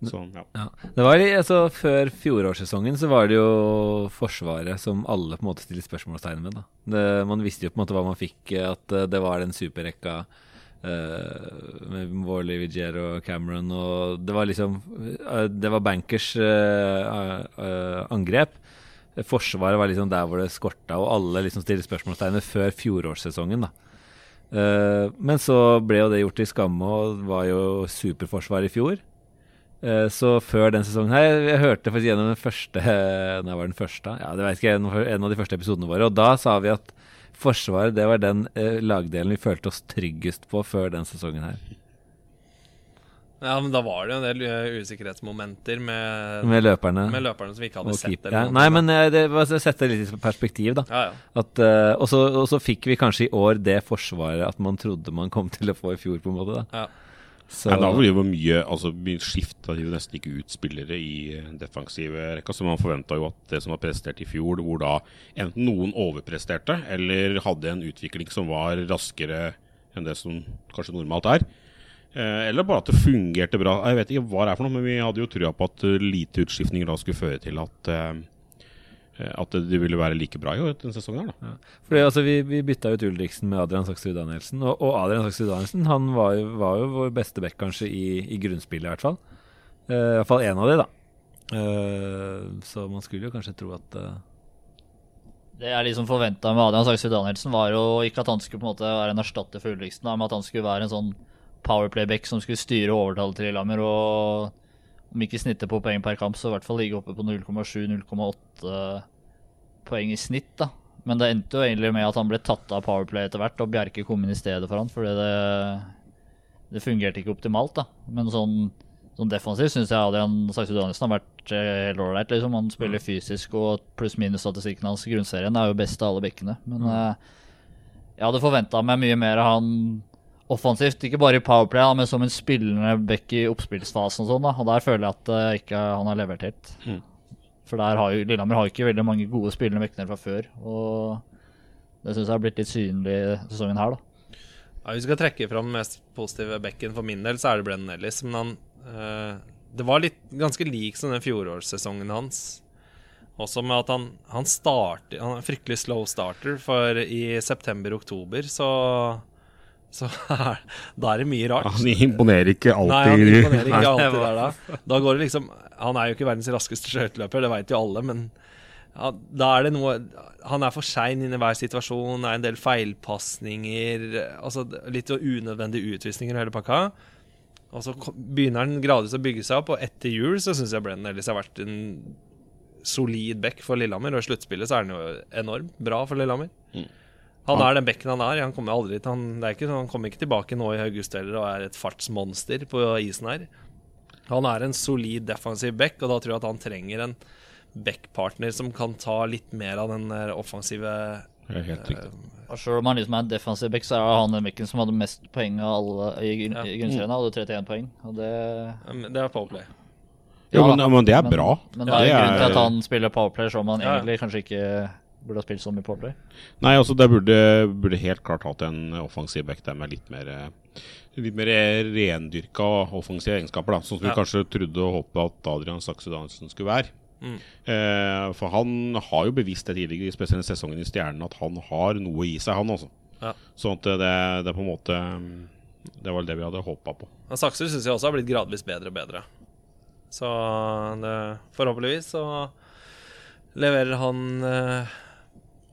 Så, ja. Ja. Det var altså, Før fjorårssesongen så var det jo Forsvaret som alle på en måte stiller spørsmålstegn ved. da. Det, man visste jo på en måte hva man fikk, at eh, det var den superrekka med Warley, Vigier og Cameron. Og det var liksom eh, Det var bankers eh, eh, angrep. Forsvaret var liksom der hvor det skorta, og alle liksom stilte spørsmålstegn før fjorårssesongen. da. Eh, men så ble jo det gjort til skamme og var jo superforsvar i fjor. Eh, så før den sesongen her Jeg hørte faktisk gjennom den første Nei, var den første? Ja, det vet ikke en av de første episodene våre. Og da sa vi at Forsvaret det var den eh, lagdelen vi følte oss tryggest på før den sesongen her. Ja, men da var det jo en del eh, usikkerhetsmomenter med, Med løperne. med løperne som vi ikke hadde og sett. Ja, nei, men eh, det var å sette det litt i perspektiv, da. ja, ja. At, uh, og, så, og så fikk vi kanskje i år det forsvaret at man trodde man kom til å få i fjor, på en måte. da Ja. Så, Nei, da blir det mye Altså skifta jo nesten ikke ut spillere i defensive rekka, så man forventa jo at det som var prestert i fjor, hvor da enten noen overpresterte eller hadde en utvikling som var raskere enn det som kanskje normalt er. Eh, eller bare at det fungerte bra. Jeg vet ikke hva det er for noe, men vi hadde jo trua på at eh, lite utskiftninger da skulle føre til at eh, at de ville være like bra i år denne sesongen. her da. Fordi, altså, vi, vi bytta ut Ulriksen med Adrian Saksrud Danielsen, og, og Adrian Saksrud Danielsen han var jo, var jo vår beste back kanskje i, i grunnspillet, i hvert fall. Uh, I hvert fall én av de, da. Uh, så man skulle jo kanskje tro at uh... Det jeg liksom forventa med Adrian Saksrud Danielsen, var jo ikke at han skulle på en måte være en erstatter for Ulriksen, da, men at han skulle være en sånn powerplay-back som skulle styre overtallet til Lillehammer. Og om ikke snittet på poeng per kamp, så i hvert fall ligge oppe på 0,7-0,8 poeng i snitt. da. Men det endte jo egentlig med at han ble tatt av powerplay etter hvert, og Bjerke kom inn i stedet for han, fordi det, det fungerte ikke optimalt. da. Men sånn, sånn defensivt syns jeg Adrian Saksud Danielsen har vært eh, helt ålreit. Liksom. Han spiller fysisk, og pluss-minus-statistikken hans i grunnserien er jo best av alle bekkene. Men mm. jeg hadde forventa meg mye mer av han offensivt, ikke bare i powerplay, da, men som en spillende back i oppspillsfasen og sånn. da, Og der føler jeg at uh, ikke han har levert helt. Mm. For der har jo Lillehammer har ikke veldig mange gode spillende bekkene fra før. Og det syns jeg har blitt litt synlig sesongen her, da. Ja, Hvis vi skal trekke fram den mest positive bekken for min del, så er det Brennan Ellis. Men han uh, Det var litt ganske lik som den fjorårssesongen hans. Også med at han, han starter Han er en fryktelig slow starter, for i september-oktober så så da er det mye rart. Han imponerer ikke alltid. Nei, han imponerer ikke alltid der da. Da går det liksom Han er jo ikke verdens raskeste skøyteløper, det veit jo alle, men ja, da er det noe Han er for sein inn i hver situasjon, det er en del feilpasninger, altså litt unødvendige utvisninger og hele pakka. Og så begynner han gradvis å bygge seg opp, og etter jul så syns jeg Brennan Ellis har vært en solid back for Lillehammer, og i sluttspillet så er han jo enormt bra for Lillehammer. Han er den bekken han er. Han kommer aldri til han, det er ikke, sånn- han kommer ikke tilbake nå i august heller og er et fartsmonster på isen her. Han er en solid defensiv back, og da tror jeg at han trenger en backpartner som kan ta litt mer av den offensive er helt riktig. Og Selv om han liksom er en defensiv back, så er han den bekken som hadde mest poeng av alle i, grunn- Ja. i grunnserien. Han hadde 31 poeng. Og det Det er powerplay. Jo, Ja men, da. men det er men, bra. Men det er jo Det grunnen til er- at han spiller powerplay, som han ja. egentlig kanskje ikke burde ha spilt så mye powerplay. Nei, altså det burde, burde helt klart hatt en offensiv back der med litt mer eh, Litt mer rendyrka offensive egenskaper, da. Sånn som vi kanskje trodde og håpet at Adrian Sakse Danielsen skulle være. Mm. Eh, for han har jo bevisst det tidligere, spesielt i sesongen i Stjernen, at han har noe i seg, han også. Ja. Sånn at det, det er på en måte mm, Det var det vi hadde håpa på. Men Sakser syns jeg også har blitt gradvis bedre og bedre. Så det, forhåpentligvis så leverer han eh,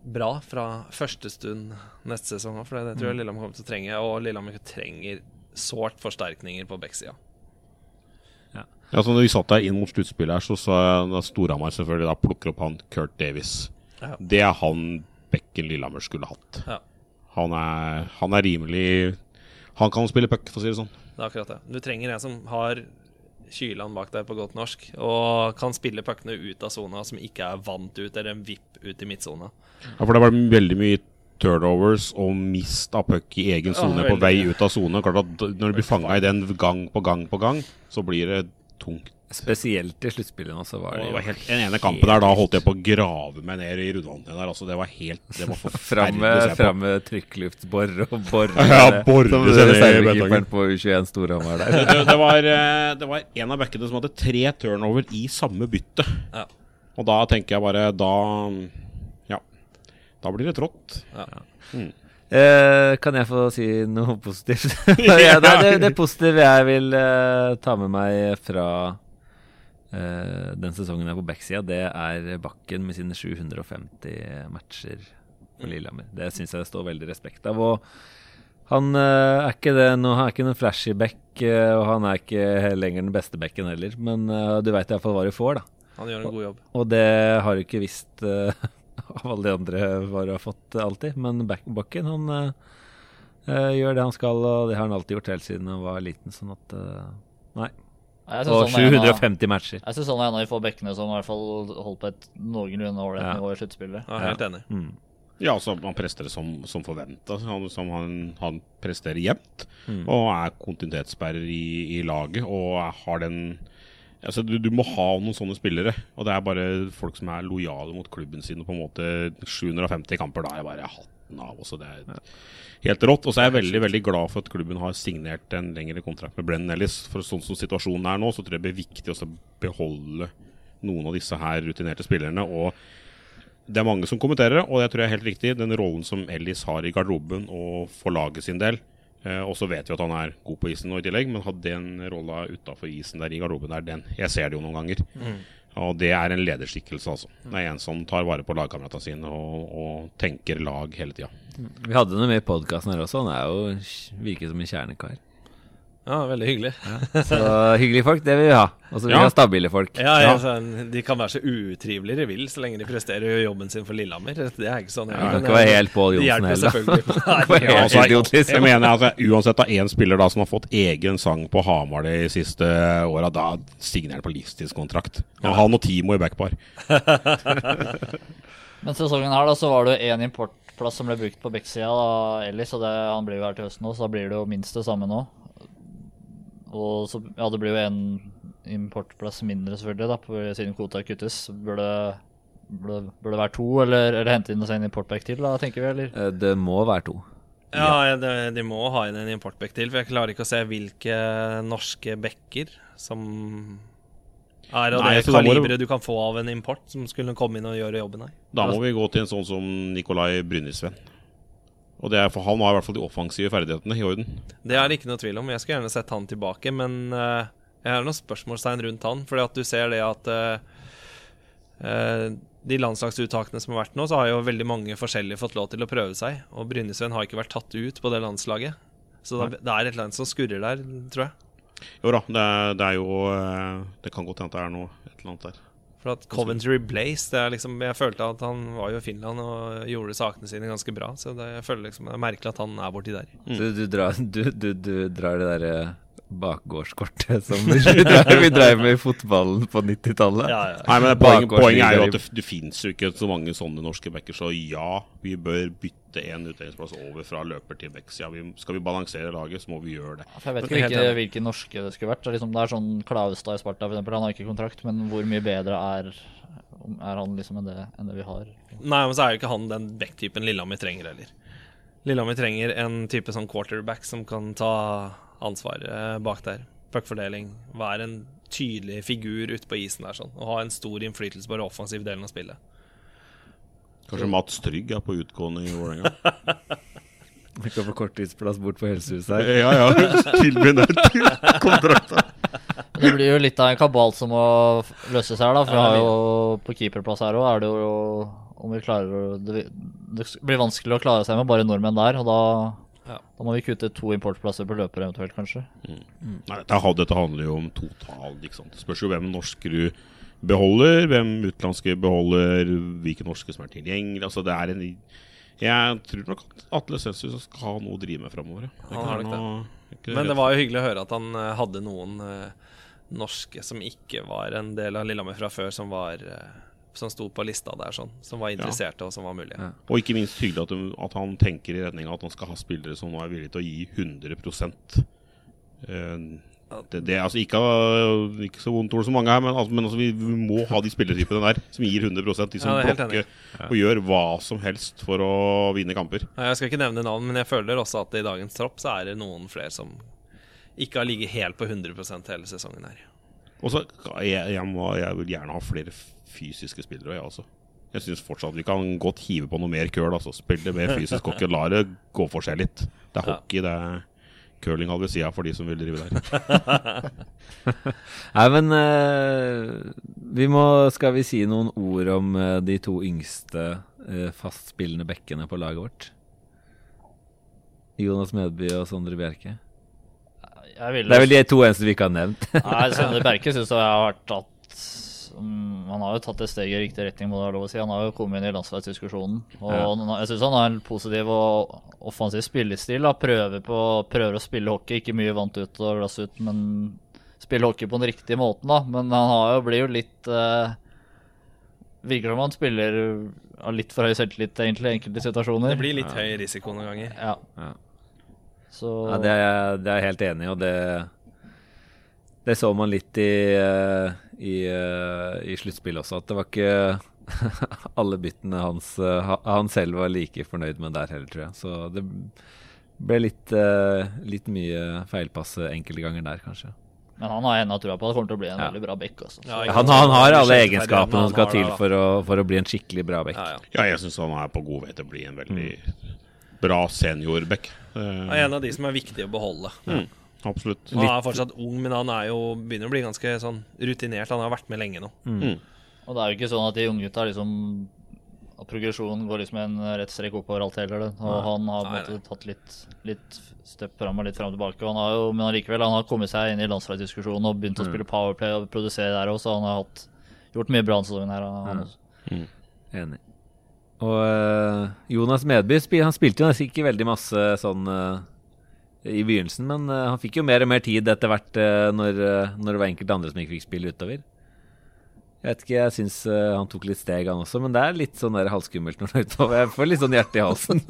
bra fra første stund neste sesong òg, for det, tror jeg Lillehammer kommer til å trenge. Og Lillehammer trenger sårt forsterkninger på backsida. Ja, så når vi satt der inn mot sluttspillet her, så sa jeg Storhamar selvfølgelig da plukker opp han Kurt Davis. Ja. Det er han bekken Lillehammer skulle hatt. Ja. Han, er, han er rimelig Han kan spille puck, for å si det sånn. Det er akkurat det. Du trenger en som har Kyland bak der på godt norsk, og kan spille puckene ut av sona, som ikke er vant ut, eller en vipp ut i midtsona. Ja, for det var veldig mye turnovers og mist av puck i egen sone på vei ut av sone. Når du blir fanga i den gang på gang på gang, så blir det tungt. Spesielt i sluttspillet Altså, var det det var helt, Den ene kampen der, da holdt jeg på å grave meg ned i rundvannet der. Altså, det var helt Det var forferdelig fram med trykkluftbor og bor. Ja, borre Som seg ned i reservekeeperen på U21 Storhamar Det, der. det, det, var, eh, det var en av backene som hadde tre turnover i samme bytte. Ja. Og da tenker jeg bare Da Ja. Da blir det trått. Eh, kan jeg få si noe positivt? ja, det, det, det positive jeg vil uh, ta med meg fra uh, den sesongen her på backsida, det er Bakken med sine 750 matcher for Lillehammer. Det syns jeg det står veldig respekt av. Og Han er ikke det nå, han er ikke noen flashy back, og han er ikke lenger den beste backen heller. Men du veit iallfall hva du får, da. Han gjør en god jobb. Og det har du ikke visst av alle de andre bare har fått alltid. Men Bakken han eh, eh, gjør det han skal, og det har han alltid gjort helt siden han var liten. Sånn at eh, Nei. Og er av- 750 matcher. Jeg syns han er en av de få bekkene som i hvert fall holdt på et noenlunde ålreit Ja. nivå i sluttspillet. Er helt enig. Mm. Ja, altså Han presterer som, som forventa. Han, han, han presterer jevnt. Mm. Og er kontinuitetsbærer i, i laget. Og har den Altså du, du må ha noen sånne spillere. Og det er bare folk som er lojale mot klubben sin. Og på en måte 750 kamper, da er jeg bare hatten av. Også. Det er helt rått. Og så er jeg veldig veldig glad for at klubben har signert en lengre kontrakt med Brenn Ellis. For sånn som situasjonen er nå, så tror jeg det blir viktig å beholde noen av disse her rutinerte spillerne. Og det er mange som kommenterer det, og jeg tror jeg er helt riktig. Den rollen som Ellis har i garderoben og for laget sin del. Eh, og så vet vi at han er god på isen nå i tillegg, men hadde den rolla utafor isen der i garderoben, er den. Jeg ser det jo noen ganger. Og det er en lederskikkelse, altså. Det er en som tar vare på lagkameratene sine og, og tenker lag hele tida. Vi hadde noe med i podkasten her også. Han er jo virker som en kjernekar. Ja, veldig hyggelig. Så hyggelige folk, det vil vi ha. Og så vil vi Ja. ha stabile folk. Ja, ja, sånn, De kan være så utrivelige de vil, så lenge de presterer gjør jobben sin for Lillehammer. Det er ikke sånn. Ja, det kan være helt Pål Johnsen heller. ja, altså, jeg mener altså, Uansett av én spiller da som har fått egen sang på Hamar de siste åra, da signerer han på livstidskontrakt. Og han og Timo i backpar. Men sesongen her da, så var det én importplass som ble brukt på backsida Ellis, og det, han blir jo her til høsten òg, så da blir det jo minst det samme nå. Og så, ja, det blir jo en importplass mindre, selvfølgelig, da, på, siden kvota kuttes. Burde, burde, burde det være to, eller, eller hente inn en importback til, da, tenker vi, eller? Eh, Det må være to. Ja, det, de må ha inn en importback til, for jeg klarer ikke å se hvilke norske bekker som er av det det- kaliberet du kan få av en import, som skulle komme inn og gjøre jobben her. Da må vi gå til en sånn som Nikolai Brynildsven. Og det er for Han har i hvert fall de offensive ferdighetene i orden. Det er det ikke noe tvil om. Jeg skulle gjerne sett han tilbake, men uh, jeg har noen spørsmålstegn rundt han. Fordi at du ser det at uh, de landslagsuttakene som har vært nå, så har jo veldig mange forskjellige fått lov til å prøve seg. Og Brynnesven har ikke vært tatt ut på det landslaget. Så det, det er et eller annet som skurrer der, tror jeg. Jo da, det det er jo Det kan godt hende det er noe et eller annet der. For at Coventry Blaze det er liksom, Jeg følte at han var jo i Finland og gjorde sakene sine ganske bra. Så det, jeg føler liksom det er merkelig at han er borti der. Så du drar, du, du, du drar det derre bakgårdskortet som vi drev, vi drev med i fotballen på 90-tallet. Nei, men Poenget, Poenget er jo at det, det fins jo ikke så mange sånne norske backer, så ja, vi bør bytte en utdelingsplass over fra løper til back. Ja, vi, skal vi balansere laget, så må vi gjøre det. For jeg vet ikke hvilke, hvilke norske det skulle vært. Det er, liksom, det er sånn Klaustad i Sparta, for eksempel. Han har ikke kontrakt, men hvor mye bedre er, er han liksom enn det, enn det vi har? Nei, men så er jo ikke han den back-typen Lillehammer trenger heller. Lillehammer trenger en type sånn quarterback som kan ta ansvar bak der. Puckfordeling. Være en tydelig figur ute på isen der sånn. Og ha en stor innflytelse på den offensive delen av spillet. Kanskje Mats Trygg er på utgående i Vålerenga. Vi kan få korttidsplass bort på helsehuset her. ja ja, tilbud der. Kontrakt. Det blir jo litt av en kabal som må løses her, da. For vi har jo på keeperplass her òg er det jo om vi klarer å Det, det blir vanskelig å klare seg med bare nordmenn der, og da, Ja. da må vi kutte to importplasser på løper eventuelt, kanskje. Nei, dette, dette handler jo om total, ikke sant. Det spørs jo hvem norsk du beholder, hvem utenlandske beholder, hvilke norske som er tilgjengelige. Altså, det er en Jeg tror nok at Atle Sensus skal ha noe å drive med framover. Han har det. Ikke Men det var jo hyggelig å høre at han eh, hadde noen uh, norske som ikke var en del av Lillehammer fra før, som var eh, som sto på lista der, sånn. Som var interesserte, og som var mulige. Ja. Og ikke minst hyggelig at, at han tenker i retning av at han skal ha spillere som nå er villige til å gi 100 det, det, er altså ikke, ikke så vondt ord som mange her, men, altså, men altså, vi, vi må ha de spillertypene der som gir 100 De som Ja, er blokker og gjør hva som helst for å vinne kamper. Jeg skal ikke nevne navn, men jeg føler også at i dagens tropp så er det noen flere som ikke har ligget helt på 100% hele sesongen her. Og så jeg, jeg, må, jeg vil gjerne ha flere fysiske spillere, jeg også. Jeg syns fortsatt vi kan godt hive på noe mer køl. Altså. Spille mer fysisk hockey. La det gå for seg litt. Det er hockey, det er curling halve sida for de som vil drive der. Nei, men eh, vi må Skal vi si noen ord om eh, de to yngste uh, fastspillende bekkene på laget vårt? Jonas Medby og Sondre Bjerke. Det er vel de to eneste vi ikke har nevnt. Nei, Sondre Bjerke syns jeg har vært tatt mm, Han har jo tatt et steg i riktig retning, må det være lov å si. Han har jo kommet inn i landslagsdiskusjonen. Og Ja. jeg syns han har en positiv og offensiv spillestil. Prøver, på, prøver å spille hockey. Ikke mye vant ut og glass ut, men spille hockey på den riktige måten, da. Men han har jo, blir jo litt eh, Virker som han spiller av litt for høy selvtillit, egentlig, i enkelte situasjoner. Det blir litt høy risiko noen ganger. Ja. Ja. Så Ja, det, er jeg, det er jeg helt enig i, og det, det så man litt i, eh, i, eh, i sluttspillet også, at det var ikke alle byttene hans eh, han selv var like fornøyd med der heller, tror jeg. Så det ble litt, eh, litt mye feilpass enkelte ganger der, kanskje. Men han har ennå trua på at det kommer til å bli en Ja. veldig bra back. Ja, Han, han har alle egenskapene Han som skal til for å, for å bli en skikkelig bra back. Ja, ja. Ja, jeg syns han er på god vei til å bli en veldig bra seniorback. Eh, er en av de som er viktig å beholde. mm, absolutt. Han er fortsatt ung, men han er jo, begynner å bli ganske sånn rutinert. Han har vært med lenge nå. Mm. Og det er jo ikke sånn at de unggutta liksom At progresjonen går liksom en rett strekk oppover alt heller. det. Og han har Nei, måte tatt litt, litt støpp fram og litt fram og tilbake. Han har jo, men allikevel, han har kommet seg inn i landslagsdiskusjonen og begynt å spille Powerplay og produsere der òg, så han har hatt, gjort mye bra denne sesongen her. Han også. Enig. Og eh, Jonas Medby han spilte jo nesten ikke veldig masse sånn eh, i begynnelsen, men eh, han fikk jo mer og mer tid etter hvert eh, når, eh, når det var enkelte andre som ikke fikk spille utover. Jeg vet ikke, jeg syns han tok litt steg, han også, men det er litt sånn der halvskummelt når han er utover. Jeg får litt sånn hjerte i halsen.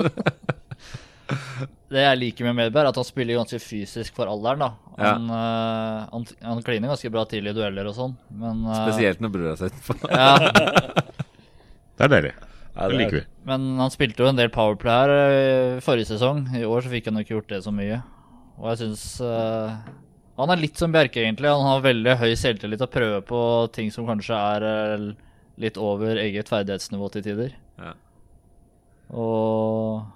Det jeg liker med Medberg, er at han spiller ganske fysisk for alderen. da. Ja. Han, eh, han, han kliner ganske bra tidlig i dueller og sånn, men Spesielt når bror er på. Ja, Det er deilig. Ja, Det er- liker vi. Men han spilte jo en del powerplay her eh, forrige sesong. I år så fikk han jo ikke gjort det så mye. Og jeg syns Han er litt som Bjerke, egentlig. Han har veldig høy selvtillit og prøver på ting som kanskje er eh, litt over eget ferdighetsnivå til tider. Ja. Og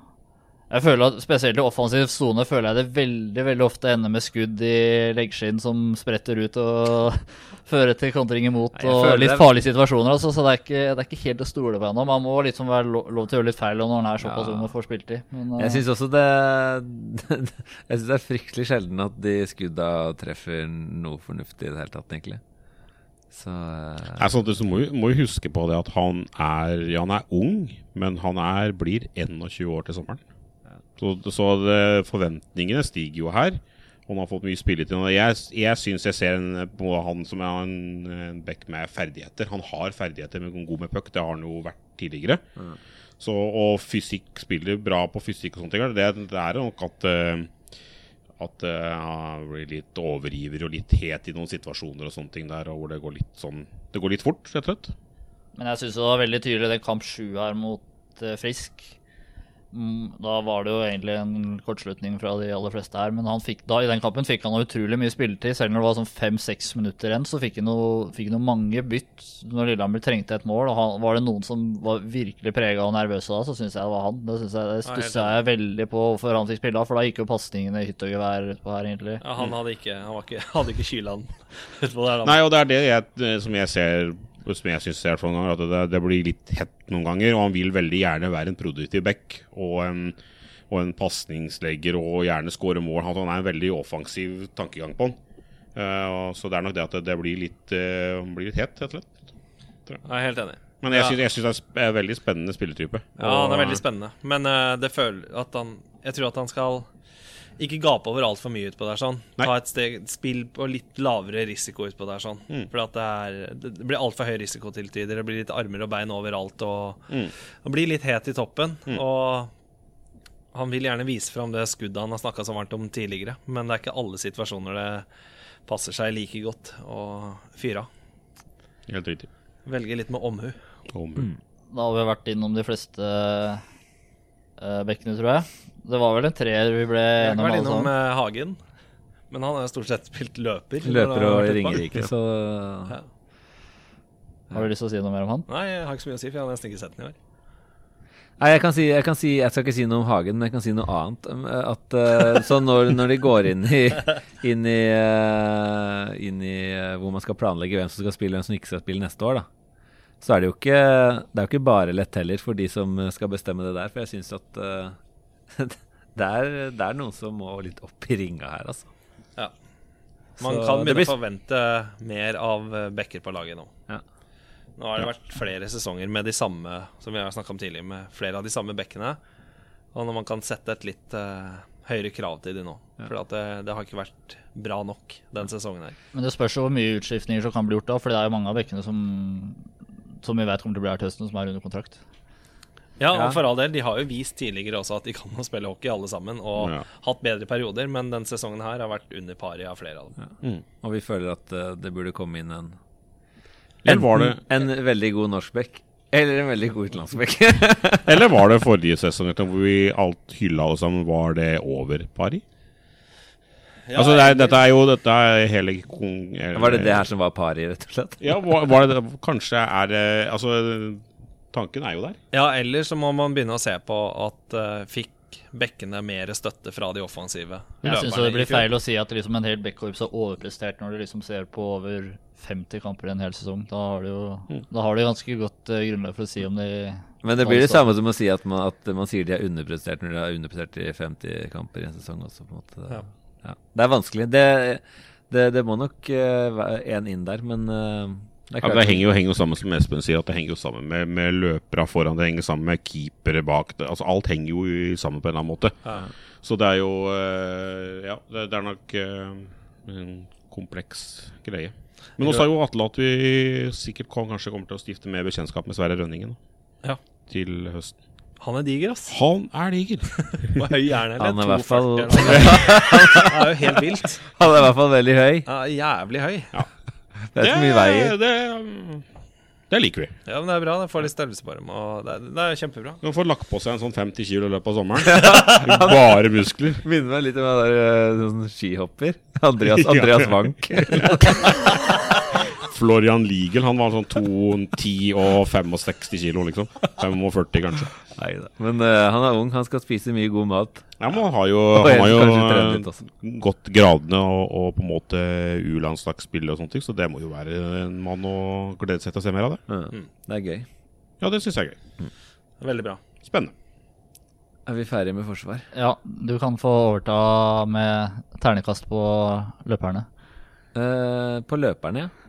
jeg føler at spesielt i offensiv sone føler jeg det veldig veldig ofte ender med skudd i leggskinn som spretter ut og fører til kontring imot, Nei, og litt det- farlige situasjoner. Altså, så det er, ikke, det er ikke helt å stole på ennå. Man må liksom være lo lov til å gjøre litt feil når han er såpass Ja. ung og får i. Men, Jeg eh, syns også det Jeg synes det er fryktelig sjelden at de skudda treffer noe fornuftig i det hele tatt, egentlig. Så uh... Sånn, du må, må jo huske på det at han er, ja, han er ung, men han er, blir 21 år til sommeren. Så, så det, forventningene stiger jo her. Og han har fått mye spilletid. Og Jeg, jeg syns jeg ser en, på han som er en, en back med ferdigheter. Han har ferdigheter med god med puck, det har han jo vært tidligere. Så, og fysikk spiller bra på fysikk og sånne ting. Det, det er nok at eh, at eh, han blir litt overgiver og litt het i noen situasjoner og sånne ting der, og hvor det går litt sånn Det går litt fort, rett og slett. Men jeg syns det var veldig tydelig den kamp sju her mot eh, Frisk. Mm, Da var det jo egentlig en kortslutning fra de aller fleste her, men han fikk, da, i den kampen fikk han utrolig mye spilletid. Selv når det var sånn fem-seks minutter igjen, så fikk han noe, fikk han mange bytt når Lillehammer trengte et mål. Og han, var det noen som var virkelig prega og nervøse da, så syns jeg det var han. Det, synes jeg, det stussa jeg veldig på hvorfor han fikk spille, for da gikk jo pasningene i hytt og gevær utpå her, egentlig. Ja, han hadde ikke, han var ikke, hadde ikke kyla den utpå der. da. Nei, og det er det jeg, som jeg ser Som jeg syns er ganger, at det, det blir litt hett noen ganger. Og han vil veldig gjerne være en produktiv back og en, og en pasningslegger og gjerne skåre mål. Han han er en veldig offensiv tankegang på han. Uh, så det er nok det at det, det blir litt, uh, blir litt hett, rett og slett. Jeg er helt enig. Men jeg Ja. syns, det er er veldig spennende spilletype. Ja, han er veldig spennende. Men uh, det føler at han Jeg tror at han skal ikke gape over altfor mye utpå der. sånn Nei. Ta et steg, Spill på litt lavere risiko utpå der. sånn Mm. For det, er, det blir altfor høy risiko til tider. Det blir litt armer og bein overalt. Og Mm. og blir litt het i toppen. Og han vil gjerne vise fram det skuddet han har snakka så varmt om tidligere. Men det er ikke alle situasjoner det passer seg like godt å fyre av. Helt riktig. Velge litt med omhu. Om, Da har vi vært innom de fleste bekkene, tror jeg. Det var vel en treer vi ble Jeg har enige om vært innom eh, Hagen. Men han har stort sett spilt løper. løper og. Ringerike, så Ja. Har du lyst til å si noe mer om han? Nei, jeg har ikke så mye å si, for jeg har nesten ikke sett den i år. Nei, jeg kan, si, jeg kan si Jeg skal ikke si noe om Hagen, men jeg kan si noe annet. Um, At, uh, så når, når de går inn i, inn i, uh, inn i uh, hvor man skal planlegge hvem som skal spille, hvem som ikke skal spille neste år, da, så er det jo ikke Det er jo ikke bare lett heller for de som skal bestemme det der. For jeg syns at uh, det er, det er noen som må litt opp i ringa her, altså. Ja. Man Så kan begynne blir å forvente mer av eh, backer på laget nå. Ja. Nå har det vært flere sesonger med de samme Som vi har om tidligere, med flere av de samme bekkene. Og når man kan sette et litt uh, høyere krav til de nå. For det, det har ikke vært bra nok den sesongen her. Men det spørs jo hvor mye utskiftninger som kan bli gjort da, for det er jo mange av bekkene som, som vi vet kommer til å bli her til høsten, som er under kontrakt. Ja, Ja. og for all del, de har jo vist tidligere også at de kan spille hockey alle sammen, og Ja. hatt bedre perioder, men den sesongen her har vært under paret av flere av dem. Og vi føler at uh, det burde komme inn en Eller var det, en veldig god norskbekk. Eller en veldig god utenlandsbekk. eller var det forrige sesong hvor vi alt hylla alle sammen, var det over pari? Altså, det er, dette er jo dette er hele kon- Var det det her som var pari, rett og slett? Ja, var, var det det? Kanskje er det Altså, tanken er jo der. Ja, eller så må man begynne å se på at uh, fikk bekkene mer støtte fra de offensive Jeg syns det blir feil å si at liksom en hel backkorps har overprestert når du liksom ser på over 50 kamper i en hel sesong. Da har du jo da har du ganske godt uh, grunnlag for å si om de Men det blir det samme som å si at man, at man sier de er underprestert når de har underprestert i 50 kamper i en sesong også, på en måte. Ja. Ja. Det er vanskelig. Det, det, det må nok uh, være en inn der, men eh, det Ja, det henger jo, henger jo sammen som Espen sier, at det henger jo sammen med, med løpere foran. Det henger sammen med keepere bak. Det, altså Alt henger jo sammen på en eller annen måte. Ja. Så det er jo eh, Ja, det, er nok eh, en kompleks greie. Men nå sa jo Atle at vi sikkert kom, kanskje kommer til å stifte mer bekjentskap med Sverre Rønningen Ja. til høsten. Han er diger, ass. Han er diger! Hvor høy er han? eller? Han er i hvert fall- 2,40 eller noe? Det er jo helt vilt. Han er i hvert fall veldig høy. Ja, jævlig høy. Det er så mye veier. Det, det liker vi. Ja, men det er bra. Det får litt størrelse på dem. Og det, det er kjempebra. Du får lagt på seg en sånn 50 kilo i løpet av sommeren. Bare muskler. Minner meg litt om en der eh, sånn skihopper. Andreas, Andreas Wank. Florian Liegel han var sånn 210 og 65 kilo, liksom. 45 kanskje. Neida. Men uh, han er ung, han skal spise mye god mat. Ja, men han har jo, han har jo eh, gått gradene og, og på en måte U-landslagsspill og sånne ting, så det må jo være en mann å glede seg til å se mer av det. Mm. Det er gøy. Ja, det syns jeg er gøy. Veldig bra. Spennende. Er vi ferdige med forsvar? Ja, du kan få overta med ternekast på løperne. Eh, på løperne, ja.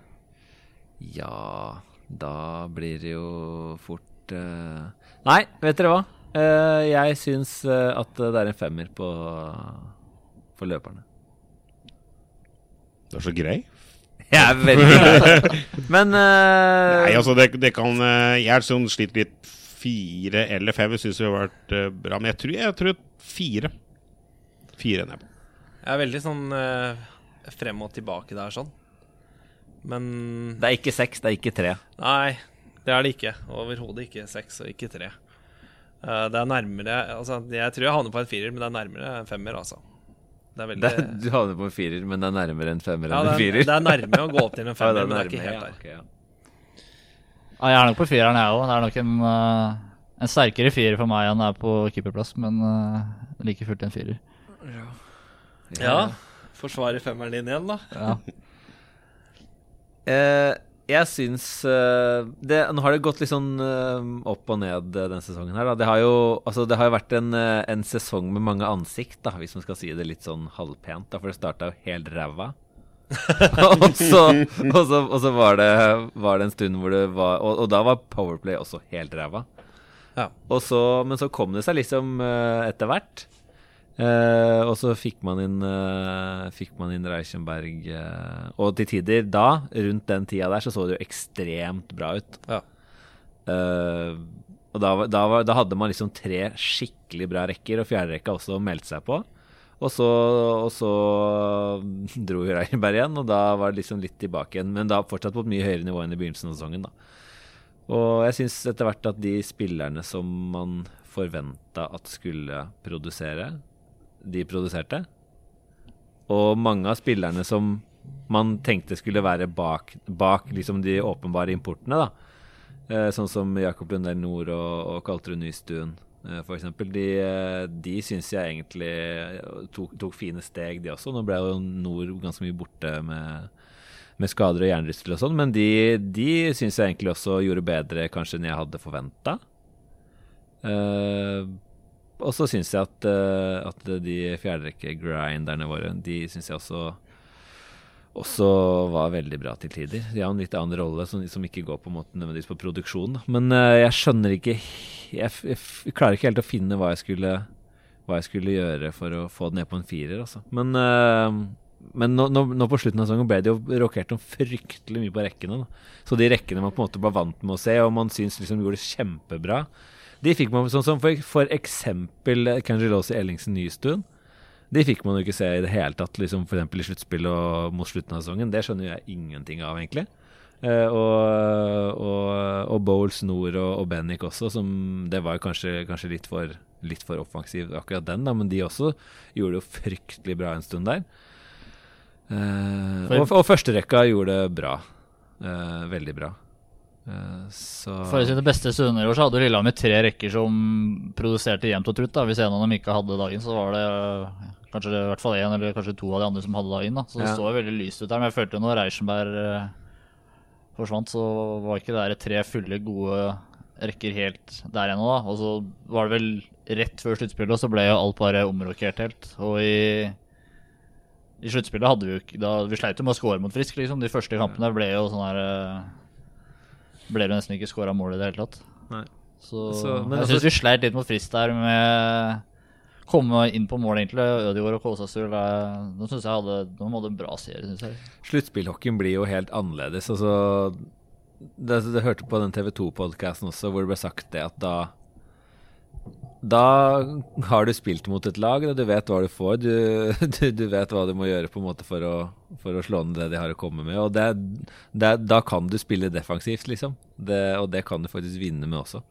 Ja, da blir det jo fort uh... Nei, vet dere hva? Uh, jeg syns eh, at det er en femmer på, på løperne. Du er så grei. Jeg er veldig grei. Men Nei, altså, det, det kan Jeg sånn sliter litt fire eller fem. Jeg syns det har vært bra. Men jeg tror, jeg tror fire. Fire er jeg på. Jeg er veldig sånn frem og tilbake der, sånn. Men det er ikke seks, det er ikke tre. Nei, det er det ikke. Overhodet ikke seks og ikke tre. Eh, det er nærmere Altså, jeg tror jeg havner på en firer, men det er nærmere en femmer, altså. Det er veldig Det du havner på en firer, men det er nærmere en femmer ja, enn en er, firer. det er nærme å gå opp til en Ja, femmer, det er men det er ikke helt ja, der. ja. Ja, jeg er nok på fireren, jeg òg. Det er nok en, uh, en sterkere firer for meg enn det er på keeperplass, men uh, like fullt en firer. Ja. Forsvarer femmeren din igjen, da. Ja. Eh, jeg syns eh, det, Nå har det gått litt sånn eh, opp og ned eh, denne sesongen her. Da. Det har jo altså, det har jo vært en, en sesong med mange ansikt, da, hvis man skal si det litt sånn halvpent. Da, for det starta jo helt ræva. og, så, og, så, og så var det, var det en stund hvor det var Og, og da var Powerplay også helt ræva. Ja. Så, men så kom det seg liksom etter hvert. Eh, og så fikk man inn eh, Fikk man inn Reichenberg eh, Og til tider da, rundt den tida der, så så det jo ekstremt bra ut. Ja. Eh, og da, da, var, da hadde man liksom tre skikkelig bra rekker, og fjerderekka også meldte seg på. Og så, og så dro jo Reichenberg igjen, og da var det liksom litt tilbake igjen. Men da fortsatt på et mye høyere nivå enn i begynnelsen av sesongen, da. Og jeg syns etter hvert at de spillerne som man forventa at skulle produsere, de produserte. Og mange av spillerne som man tenkte skulle være bak, bak liksom de åpenbare importene, da. Eh, sånn som Jakob Lundell Nord og, og Kaltrud Nystuen, eh, eksempel. De, eh, de syns jeg egentlig tok, tok fine steg, de også. Nå ble jo Nord ganske mye borte med, med skader og jernrystel og sånn, men de, de syns jeg egentlig også gjorde bedre kanskje enn jeg hadde forventa. Og så syns jeg at, eh, at de fjerderekke-grinderne våre, de syns jeg også også var veldig bra til tider. De har en litt annen rolle som, som ikke går på en måte nødvendigvis på produksjon. Men uh, jeg skjønner ikke jeg, jeg, jeg klarer ikke helt å finne hva jeg skulle hva jeg skulle gjøre for å få det ned på en firer. Altså. Men, uh, men nå, nå, nå på slutten av sesongen ble det jo rokert om fryktelig mye på rekkene. Da. Så de rekkene man på en måte var vant med å se, og man syns liksom gjorde det kjempebra, de fikk man sånn som for, for eksempel Kangelosi Ellingsen Nystuen. De fikk man jo ikke se i det hele tatt, liksom f.eks. i sluttspill og mot slutten av sesongen. Det skjønner jeg ingenting av, egentlig. Eh, og, og, og Bowles Nord og, og Bennick også, som Det var kanskje, kanskje litt, for, litt for offensiv akkurat den, da, men de også gjorde det jo fryktelig bra en stund der. Eh, og, og førsterekka gjorde det bra. Eh, veldig bra. Eh, så For sine beste stunder i år så hadde Lillehammer tre rekker som produserte jevnt og trutt. da. Hvis en av dem ikke hadde dagen, så var det kanskje i hvert fall én eller kanskje to av de andre som hadde dagen. da. Så det Ja. så veldig lyst ut der. Men jeg følte når Reichenberg øh, forsvant, så var ikke det der tre fulle, gode rekker helt der ennå. da. Og så var det vel rett før sluttspillet, og så ble jo alt bare omrokert helt. Og i i sluttspillet hadde vi jo ikke Vi sleit jo med å score mot Frisk, liksom. De første kampene ble jo sånn her øh, Ble det nesten ikke skåra mål i det hele tatt. Nei. Så, Så- men jeg altså- syns vi sleit litt mot frist der med komme inn på mål, egentlig. Ødegaard og Kåsasul. Nå synes jeg hadde De hadde en bra serie, syns jeg. Sluttspillhockeyen blir jo helt annerledes. Altså, det, det hørte på den TV 2-podkasten også, hvor det ble sagt det at da Da har du spilt mot et lag, og du vet hva du får. Du, du, du vet hva du må gjøre på en måte for å, for å slå ned det de har å komme med. Og det, det, da kan du spille defensivt, liksom. Det, og det kan du faktisk vinne med også.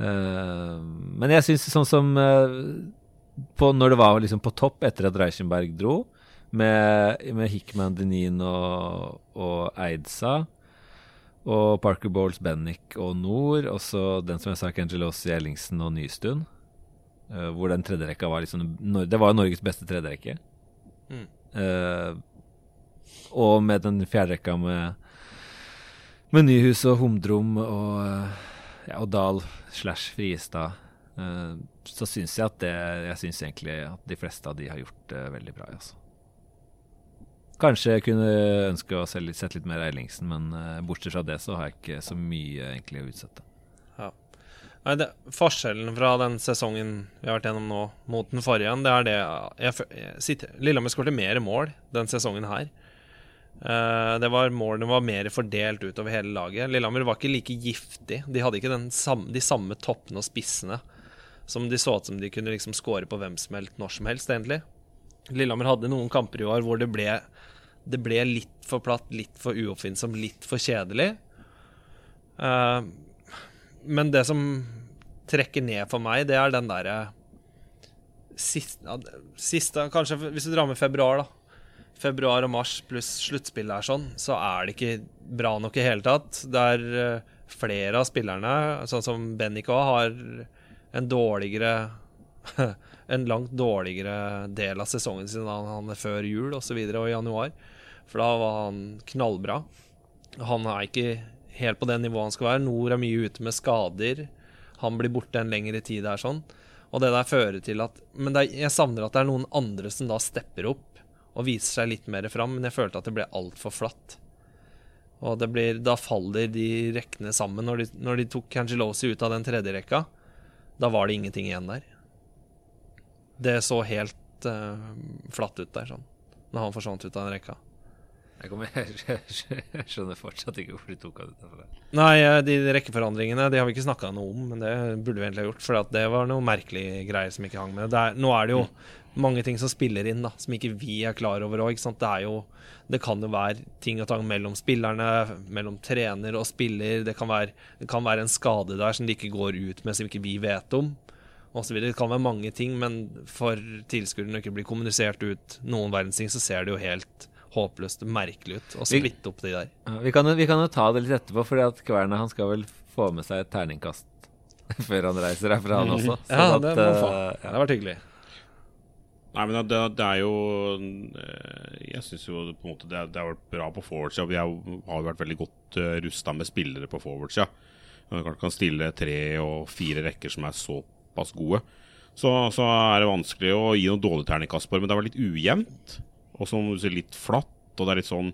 Uh, men jeg syns sånn som uh, på, Når det var liksom på topp etter at Reichenberg dro, med, med Hickman, Denin og, og Eidsa. Og Parker Bowles, Bennick og Nord. Og så den som jeg sa, Kengelosi, Ellingsen og Nystuen. Uh, hvor den tredje rekka var liksom Det var Norges beste tredje rekke. Mm. Uh, og med den fjerde rekka med, med Nyhus og Humdrom og, eh, ja, og Dahl slash Friestad. så syns jeg at det Jeg syns egentlig at de fleste av de har gjort det veldig bra. Altså. Kanskje jeg kunne ønske å se litt, mer Eilingsen, men eh, bortsett fra det så har jeg ikke så mye egentlig å utsette. Nei, det, Forskjellen fra den sesongen vi har vært gjennom nå, mot den forrige, det er det jeg, jeg sitter, Lillehammer skåret mer mål den sesongen her. Uh, det var Målene var mer fordelt utover hele laget. Lillehammer var ikke like giftig. De hadde ikke samme, de samme toppene og spissene som de så ut som de kunne liksom score på hvem som helst når som helst, egentlig. Lillehammer hadde noen kamper i år hvor det ble, det ble litt for platt, litt for uoppfinnsomt, litt for kjedelig. Uh, men det som trekker ned for meg, det er den derre siste, siste Kanskje hvis du drar med februar, da. Februar og mars pluss sluttspillet er sånn, så er det ikke bra nok i hele tatt. Der er flere av spillerne, sånn som Bennik har en dårligere En langt dårligere del av sesongen sin enn han er før jul. Og, så videre, og i januar. For da var han knallbra. Han er ikke helt på det nivået han skal være. Nord er mye ute med skader. Han blir borte en lengre tid der sånn. Og det der fører til at Men er, jeg savner at det er noen andre som da stepper opp og viser seg litt mer fram, men jeg følte at det ble altfor flatt. Og blir, da faller de rekkene sammen. Når de, når de tok Cangelosi ut av den tredje rekka, da var det ingenting igjen der. Det så helt uh, flatt ut der, sånn, når han forsvant ut av den rekka. Jeg, kommer, jeg skjønner fortsatt ikke hvorfor de tok han ut derfra. Nei, eh, de rekkeforandringene Det har vi ikke snakka noe om, men det burde vi egentlig ha gjort. For det var noe merkelig greier som ikke hang med. Det er, nå er det jo mange ting som spiller inn, da, som ikke vi er klar over òg. Det jo Det kan jo være ting og tang mellom spillerne, mellom trener og spiller. Det kan, være, det kan være en skade der som de ikke går ut med, som ikke vi vet om. Og så videre. det kan være mange ting, men for tilskuerne ikke blir kommunisert ut noen verdens ting, så ser det jo helt håpløst merkelig ut å splitte opp de der. Ja, vi, kan vi kan jo ta det litt etterpå, at Kverna han skal vel få med seg et terningkast før han reiser herfra, han også. Ja, Sånn det at, må eh, få. ja. Det har vært hyggelig. Nei, men det, det er jo eh, Jeg syns jo på en måte det, det har vært bra på forwardsida. Vi har jo vært veldig godt uh, rusta med spillere på forwardsida. Man kan- kan stille tre og fire rekker som er såpass gode. så, så er det vanskelig å gi noe dårlig terningkast på det. Men det var litt ujevnt, og som du sier, litt flatt. Og det er litt sånn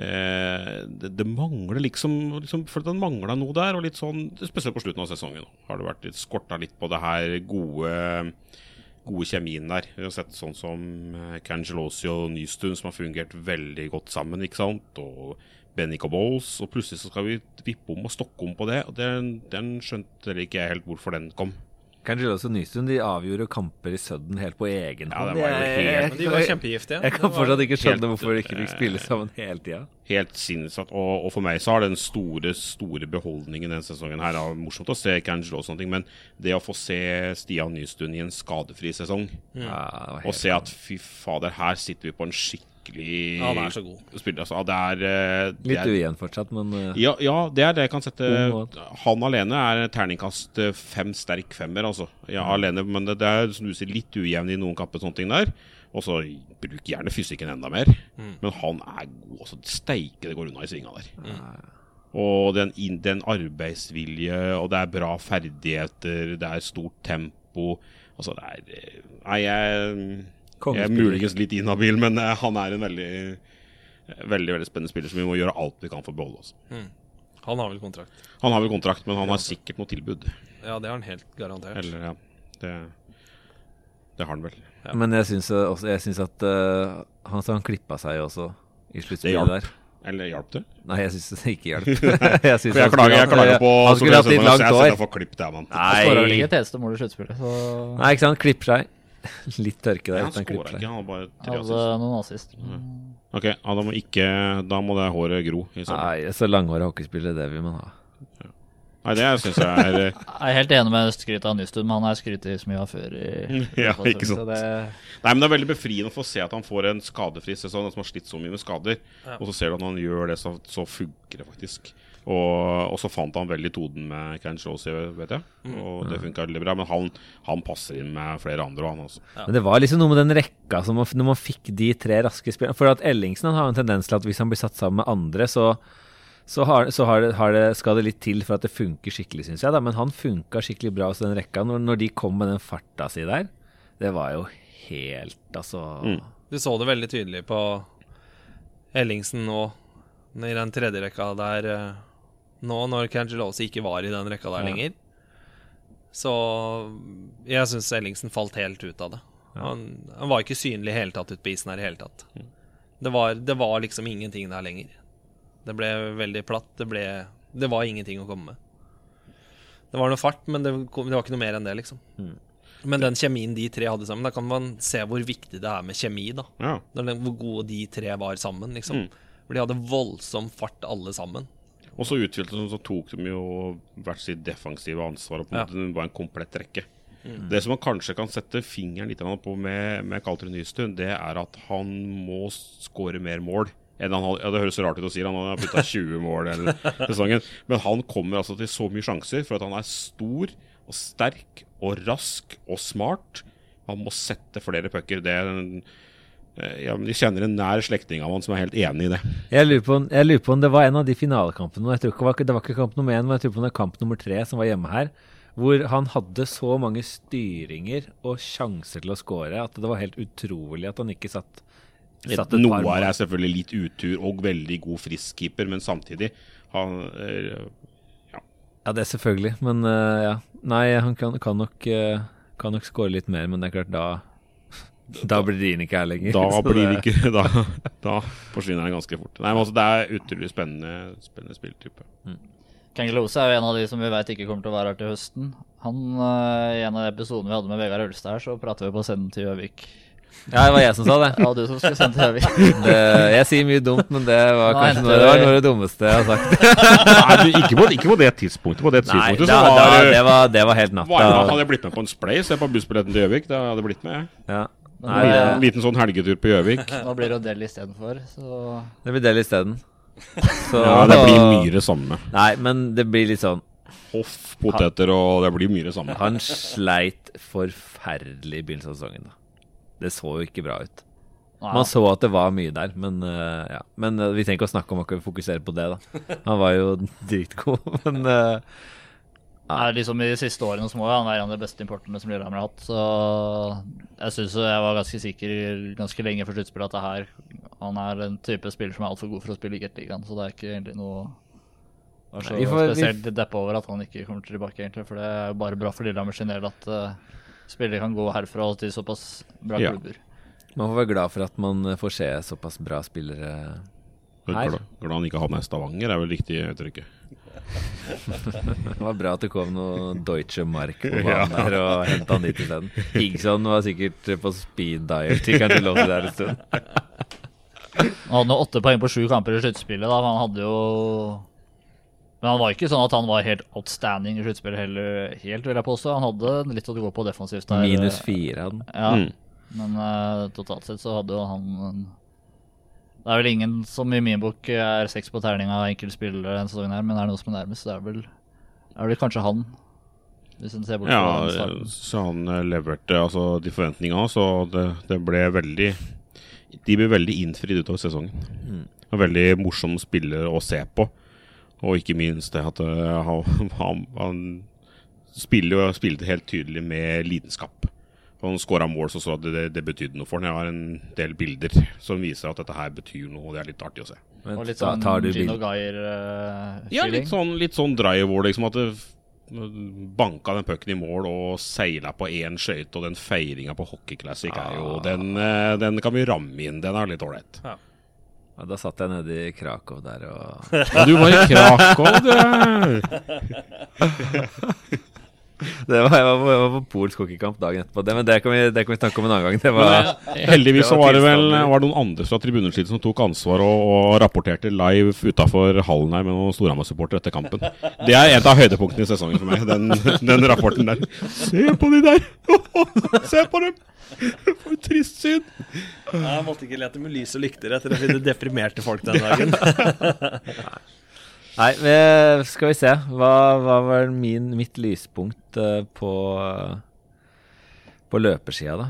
eh, det, det mangler liksom, liksom Følte den mangla noe der. Og litt sånn, Spesielt på slutten av sesongen har det vært litt skorta litt på det her gode gode kjemien der. Vi har sett sånn som eh, Cangelosi og Nystuen som har fungert veldig godt sammen. ikke sant? Og Benny Bowles. Og plutselig så skal vi vippe om og stokke om på det. Og den, den skjønte ikke jeg helt hvorfor den kom. Cangelos og Nystuen de avgjorde kamper i Sudden helt på egen Ja, hånd. det var jo helt- jeg- de var kjempegiftige. Jeg kan fortsatt ikke skjønne hvorfor de ikke fikk spille sammen hele tida. Helt sinnssykt. Og, og for meg så har den store store beholdningen denne sesongen her er morsomt å se Cangelo og sånne ting, men det å få se Stian Nystuen i en skadefri sesong, Ja, og se at fy fader, her sitter vi på en skikkelig Ja, han er så god. spiller. Altså, det er, eh, det Litt ujevn fortsatt, men eh, Ja, ja, det er det jeg kan sette Han alene er terningkast eh, fem sterk femmer, altså. Ja, alene, men det, det er som du sier, litt ujevn i noen kamper, sånne ting der. Og så bruk gjerne fysikken enda mer. Men han er god. Altså, steike det går unna i svinga der. Og den, den arbeidsvilje, og det er bra ferdigheter, det er stort tempo. Altså, det er Nei, jeg, jeg er muligens litt inhabil, men eh, han er en veldig Veldig veldig spennende spiller som vi må gjøre alt vi kan for å beholde. oss Han har vel kontrakt. Han har vel kontrakt, men han har sikkert noe tilbud. Ja, det har han helt garantert. Eller, ja. Det, det har han vel. Men jeg syns eh, også Jeg syns at uh, han, han klippa seg også i sluttspillet der. Eller hjalp det? Nei, jeg syns det ikke hjalp. jeg synes jeg klager, jeg klager på Han skulle hatt litt langt Jeg hår. setter for klipp der, mann. Han skåra vel Nei, ikke et eneste mål i sluttspillet, så Nei, ikke sant. Klipper seg. Litt tørke der. Uten han skåra ikke, han hadde bare tre hadde assist. noen assist. Ok, ja, da må ikke Da må det håret gro i. Nei, så langhåra hockeyspiller, det vil man ha. Nei, det syns jeg er eh, Jeg er helt enig med skrytet av Nystuen, men han har skrytt så mye av før. I, Ja, fall, ikke sant. det, Nei, men det er veldig befriende å få se at han får en skadefri sesong, han som har slitt så mye med skader. Og så ser du at når han gjør det, så, så funker det faktisk. Og, og så fant han veldig toden med Ken Chosey, vet jeg. Og det funka veldig bra. Men han, han passer inn med flere andre, og han også. Men det var liksom noe med den rekka som man, Når man fikk de tre raske spillerne For at Ellingsen han har en tendens til at hvis han blir satt sammen med andre, så, så, har, så har det, har det, skal det litt til for at det funker skikkelig, syns jeg. Da. Men han funka skikkelig bra hos den rekka. Når, når de kom med den farta si der, det var jo helt Altså Mm. Du så det veldig tydelig på Ellingsen nå, i den tredje rekka der eh, Nå når Cangelosi ikke var i den rekka der Ja. lenger. Så jeg syns Ellingsen falt helt ut av det. Han, han var ikke synlig i hele tatt ute på isen her i hele tatt. Det var, det var liksom ingenting der lenger. Det ble veldig platt. Det, ble, det var ingenting å komme med. Det var noe fart, men det, det var ikke noe mer enn det, liksom. Men den kjemien de tre hadde sammen, da kan man se hvor viktig det er med kjemi, da. Ja. Hvor gode de tre var sammen, liksom. For de hadde voldsom fart, alle sammen. Og så utfylte så tok de jo hvert sitt defensive ansvar. Og på en Ja. måte det var en komplett rekke. Det som man kanskje kan sette fingeren litt på med, med Kaltrun Nystuen, det er at han må skåre mer mål. Enn han ja, Det høres så rart ut å si, han har putta 20 mål hele sesongen. Men han kommer altså til så mye sjanser for at han er stor og sterk og rask og smart. Han må sette flere pucker. Det er en, ja, De kjenner en nær slektning av han som er helt enig i det. Jeg lurer, på, jeg lurer på om det var en av de finalekampene Jeg tror ikke det var, det var ikke kamp nummer én, men jeg tror på det var kamp nummer tre som var hjemme her. Hvor han hadde så mange styringer og sjanser til å score at det var helt utrolig at han ikke satt, satt et Noe par er selvfølgelig litt utur og veldig god friskkeeper, men samtidig han, eh, Ja, det er selvfølgelig, men eh, ja. Nei, han kan, kan nok Kan nok score litt mer, men det er klart, da Da blir de ikke her lenger. Da blir det- ikke Da, da forsvinner den ganske fort. Nei, men altså Det er utrolig spennende, spennende spilltype. Kangelose er jo en av de som vi vet ikke kommer til å være her til høsten. Han, eh, I en av episodene vi hadde med Vegard Ølstad her, så prater vi på å sende til Gjøvik. Ja, det var jeg som sa det. Ja, du som skulle sende til Gjøvik. det. Jeg sier mye dumt, men det var Nå kanskje noe, det, var noe av det dummeste jeg har sagt. Nei, du, ikke, på, ikke på det tidspunktet. På det Nei, tidspunktet da, så da, var, det, var, det var helt var natta. Hadde jeg blitt med på en splay, se på bussbilletten til Gjøvik. Da hadde jeg blitt med. jeg. Ja. Nei, En liten sånn helgetur på Gjøvik. Nå blir det Odell istedenfor, så det blir del isteden. Så- Ja, det blir mye det samme. Nei, men det blir litt sånn Hoff, poteter og Det blir mye det samme. Han sleit forferdelig i begynnelsen av sesongen. da. Det så jo ikke bra ut. Man så at det var mye der, men uh, ja. Men uh, vi trenger ikke å snakke om akkurat fokusere på det, da. Han var jo dritgod, men eh, Nei, liksom I de siste årene så må han være en av de beste importene som Lillehammer har hatt. Så jeg syns jeg var ganske sikker ganske lenge før sluttspillet at det her Han er en type spiller som er altfor god for å spille i Gateligaen, så det er ikke egentlig noe det er så Nei, får, spesielt vi- deppa over at han ikke kommer tilbake, egentlig. For det er jo bare bra for Lillehammer sin del at uh, spillere kan gå herfra og til såpass bra Ja. klubber. Man får være glad for at man eh, får se såpass bra spillere Her. Glad, glad han ikke havna i Stavanger, er vel riktig uttrykket. Det var bra at det kom noe Deutsche Mark på banen der og henta han dit isteden. Higson var sikkert på speed dial til kanskje lå der en stund. Han hadde nå åtte poeng på sju kamper i sluttspillet. da, Han hadde jo Men han var ikke sånn at han var helt outstanding i sluttspillet heller, helt, vil jeg påstå. Han hadde litt å gå på defensivt der. Minus fire hadde han. Ja, Mm. men uh, totalt sett så hadde jo han Det er vel ingen som i min bok er seks på terning av enkeltspillere denne sesongen her, men er det noe som er nærmest, så er det vel, er det kanskje han. Hvis en ser bort Ja, fra starten. så han eh, leverte altså de forventningene, så det, det ble veldig De ble veldig innfridd utover sesongen. En veldig morsom spiller å se på. Og ikke minst det at eh, han, han, han spiller spilte helt tydelig med lidenskap. Og han skåra mål, så så at det, det betydde noe for han. Jeg har en del bilder som viser at dette her betyr noe, og det er litt artig å se. Men Og litt sånn tar du Gino bil- Geir-feeling. Ja, litt sånn, litt sånn drive-war, liksom. At det banka den pucken i mål og seila på én skøyte, og den feiringa på Hockey Classic er jo den, eh, den kan vi ramme inn. Den er litt ålreit. Ja, da satt jeg nede i Krakow der og Ja, du var i Krakow, du. det var, jeg, var på, jeg var på polsk hockeykamp dagen etterpå. Det, men det kan, vi, det kan vi snakke om en annen gang. Det var, Heldigvis Det var var det vel var det noen andre fra tribuneslitet som tok ansvar og, og rapporterte live utafor hallen her med noen Storhamar-supportere etter kampen. Det er et av høydepunktene i sesongen for meg, den, den rapporten der. Se på de der! Se på dem! For et trist syn. Jeg måtte ikke lete med lys og lykter etter å finne deprimerte folk den dagen. Nei, skal vi se. Hva, hva var min, mitt lyspunkt eh, på, på løpersida, da?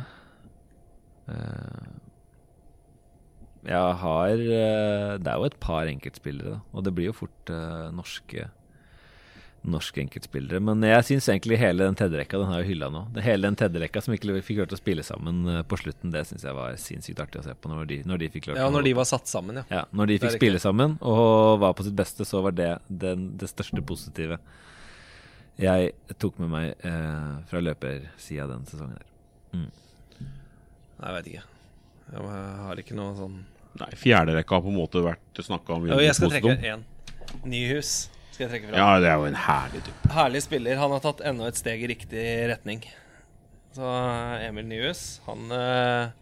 Eh, jeg har eh, Det er jo et par enkeltspillere, da. Og det blir jo fort norske norske enkeltspillere. Men jeg syns egentlig hele den tredjerekka den har jo hylla nå. Det, hele den tredjerekka som ikke fikk lov til å spille sammen eh, på slutten, det syns jeg var sinnssykt artig å se på når de, når de fikk lov til Ja, når de var satt sammen, ja. ja, når de fikk spille sammen og var på sitt beste, så var det den, det største positive jeg tok med meg eh, fra løpersida den sesongen. her. Nei, Jeg vet ikke. Jeg har ikke noe sånn Nei, Fjerderekka har på en måte vært snakka om. Jo, jeg skal trekke én. Nyhus skal jeg trekke fram. Ja, det er jo en herlig type. Herlig spiller. Han har tatt enda et steg i riktig retning. Så Emil Nyhus, han eh,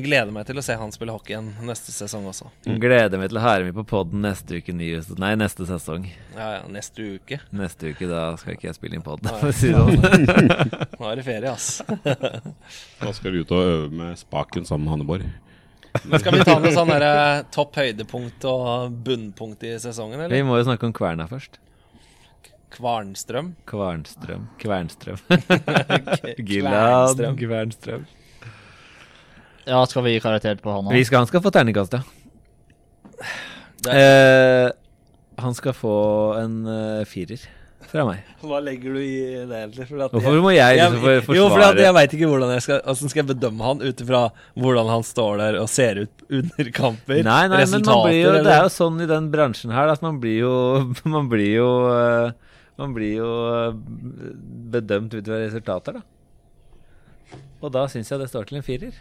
gleder meg til å se han spille hockey igjen neste sesong også. Gleder meg til å høre meg på poden neste uke, Nyhus. Nei, neste sesong. Ja, ja, neste uke. Neste uke, da skal ikke jeg spille inn pod. Sånn. Nå er det ferie, ass. Da skal du ut og øve med spaken sammen med Hanneborg. Men skal vi ta med sånn derre topp høydepunkt og bunnpunkt i sesongen, Vi må jo snakke om Kverna først. Kvarnstrøm. Kvarnstrøm. Kvernstrøm. Gilland Kvernstrøm. Kvernstrøm. Ja, skal vi gi karakter på han Vi òg? han skal få terningkast, ja. Eh, han skal få en uh, firer fra meg. Hva legger du i det, egentlig? Hvorfor må jeg liksom for- Jo, forsvare for jeg veit ikke hvordan jeg skal altså skal jeg bedømme han ut ifra hvordan han står der og ser ut under kamper. Nei, nei, men man blir jo, det er jo sånn i den bransjen her at man blir jo Man blir jo eh, Man blir jo eh, bedømt ut fra resultater, da. Og da syns jeg det står til en firer.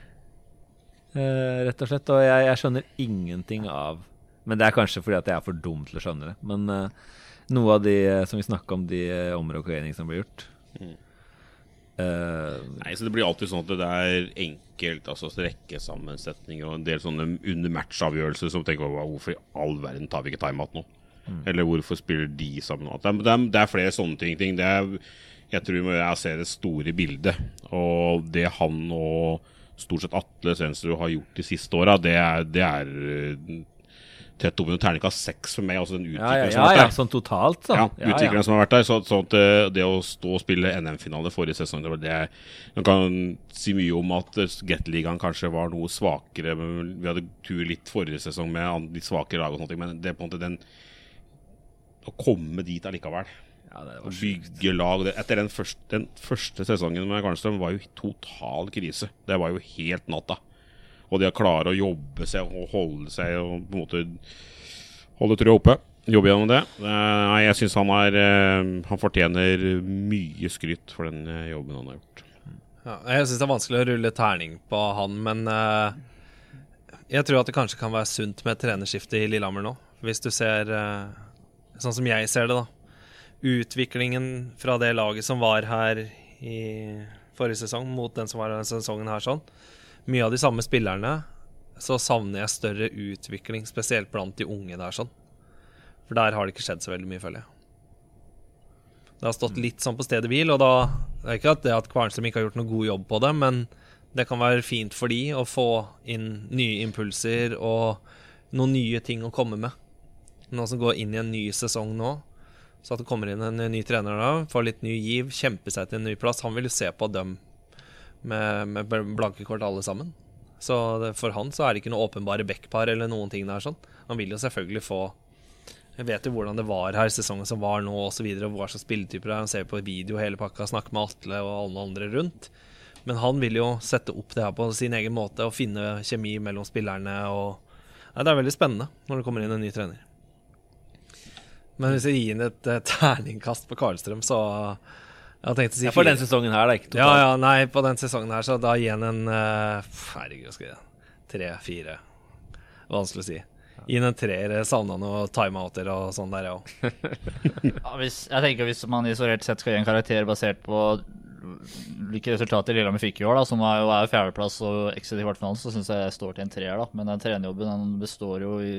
Eh, rett og slett. Og jeg, jeg skjønner ingenting av Men det er kanskje fordi at jeg er for dum til å skjønne det. Men noe av de eh, som vi snakka om, de uh, omrokeringene som blir gjort eh, Nei, så Det blir alltid sånn at det er enkelt, altså rekkesammensetninger og en del sånne under match-avgjørelser som tenker over hvorfor i all verden tar vi ikke timeout nå? Eller hvorfor spiller de sammen? Det er, det er, er flere sånne ting. ting. Det er, jeg tror jeg ser det store bildet. Og det han og stort sett Atle Stensrud har gjort de siste åra, det det er eh, tett oppunder terningkast seks for meg. Altså den ja, ja, som har vært der. sånn totalt, så. Ja, utvikleren som har vært der. Så, sånn at eh, det å stå og spille NM-finale forrige sesong det var det, Man kan si mye om at eh, Gateligaen kanskje var noe svakere. Men vi hadde tur litt forrige sesong med litt svakere lag og sånne ting. Men det på en måte den Å komme dit allikevel. Ja, det var bygge lag Etter den første, den første sesongen med Garnstrøm var jo total krise. Det var jo helt natta. Og de har klart å jobbe seg og holde seg og på en måte holde trua oppe. Jobbe gjennom det. Eh, Nei, jeg syns han er eh, Han fortjener mye skryt for den eh, jobben han har gjort. Ja, jeg syns det er vanskelig å rulle terning på han, men jeg tror at det kanskje kan være sunt med et trenerskifte i Lillehammer nå. Hvis du ser Sånn som jeg ser det, da. Utviklingen fra det laget som var her i forrige sesong, mot den som var denne sesongen her, sånn. Mye av de samme spillerne. Så savner jeg større utvikling, spesielt blant de unge der, sånn. For der har det ikke skjedd så veldig mye, føler jeg. Det har stått litt sånn på stedet hvil, og da Det er ikke at det at Kvarnstrøm ikke har gjort noe god jobb på det, men det kan være fint for de å få inn nye impulser og noen nye ting å komme med. Noen som går inn i en ny sesong nå. Så at det kommer inn en ny trener da, får litt ny giv, kjemper seg til en ny plass. Han vil jo se på dem med, med blanke kort alle sammen. Så det, for han så er det ikke noe åpenbare backpar eller noen ting der sånn. Han vil jo selvfølgelig få Jeg vet jo hvordan det var her sesongen som var nå osv. Hva slags spilletyper det er. Han ser på video hele pakka, snakker med Atle og alle andre rundt. Men han vil jo sette opp det her på sin egen måte og finne kjemi mellom spillerne. og Nei, Det er veldig spennende når det kommer inn en ny trener. Men hvis jeg gir inn et terningkast på Karlstrøm, så Si Ja, for den sesongen her, da. Ikke Ja, totalt. ja, nei, på den sesongen her, så da gir han en uh, Herregud, skal jeg Tre-fire. Vanskelig å si. Gi en treer. Savna noen timeouter og sånn der, jeg òg. Ja, hvis, jeg tenker Hvis man isolert sett skal gi en karakter basert på hvilke resultater Lillehammer fikk i år, da, som er jo er fjerdeplass og exit i kvartfinalen, så syns jeg jeg står til en treer. da. Men den trenerjobben den består jo i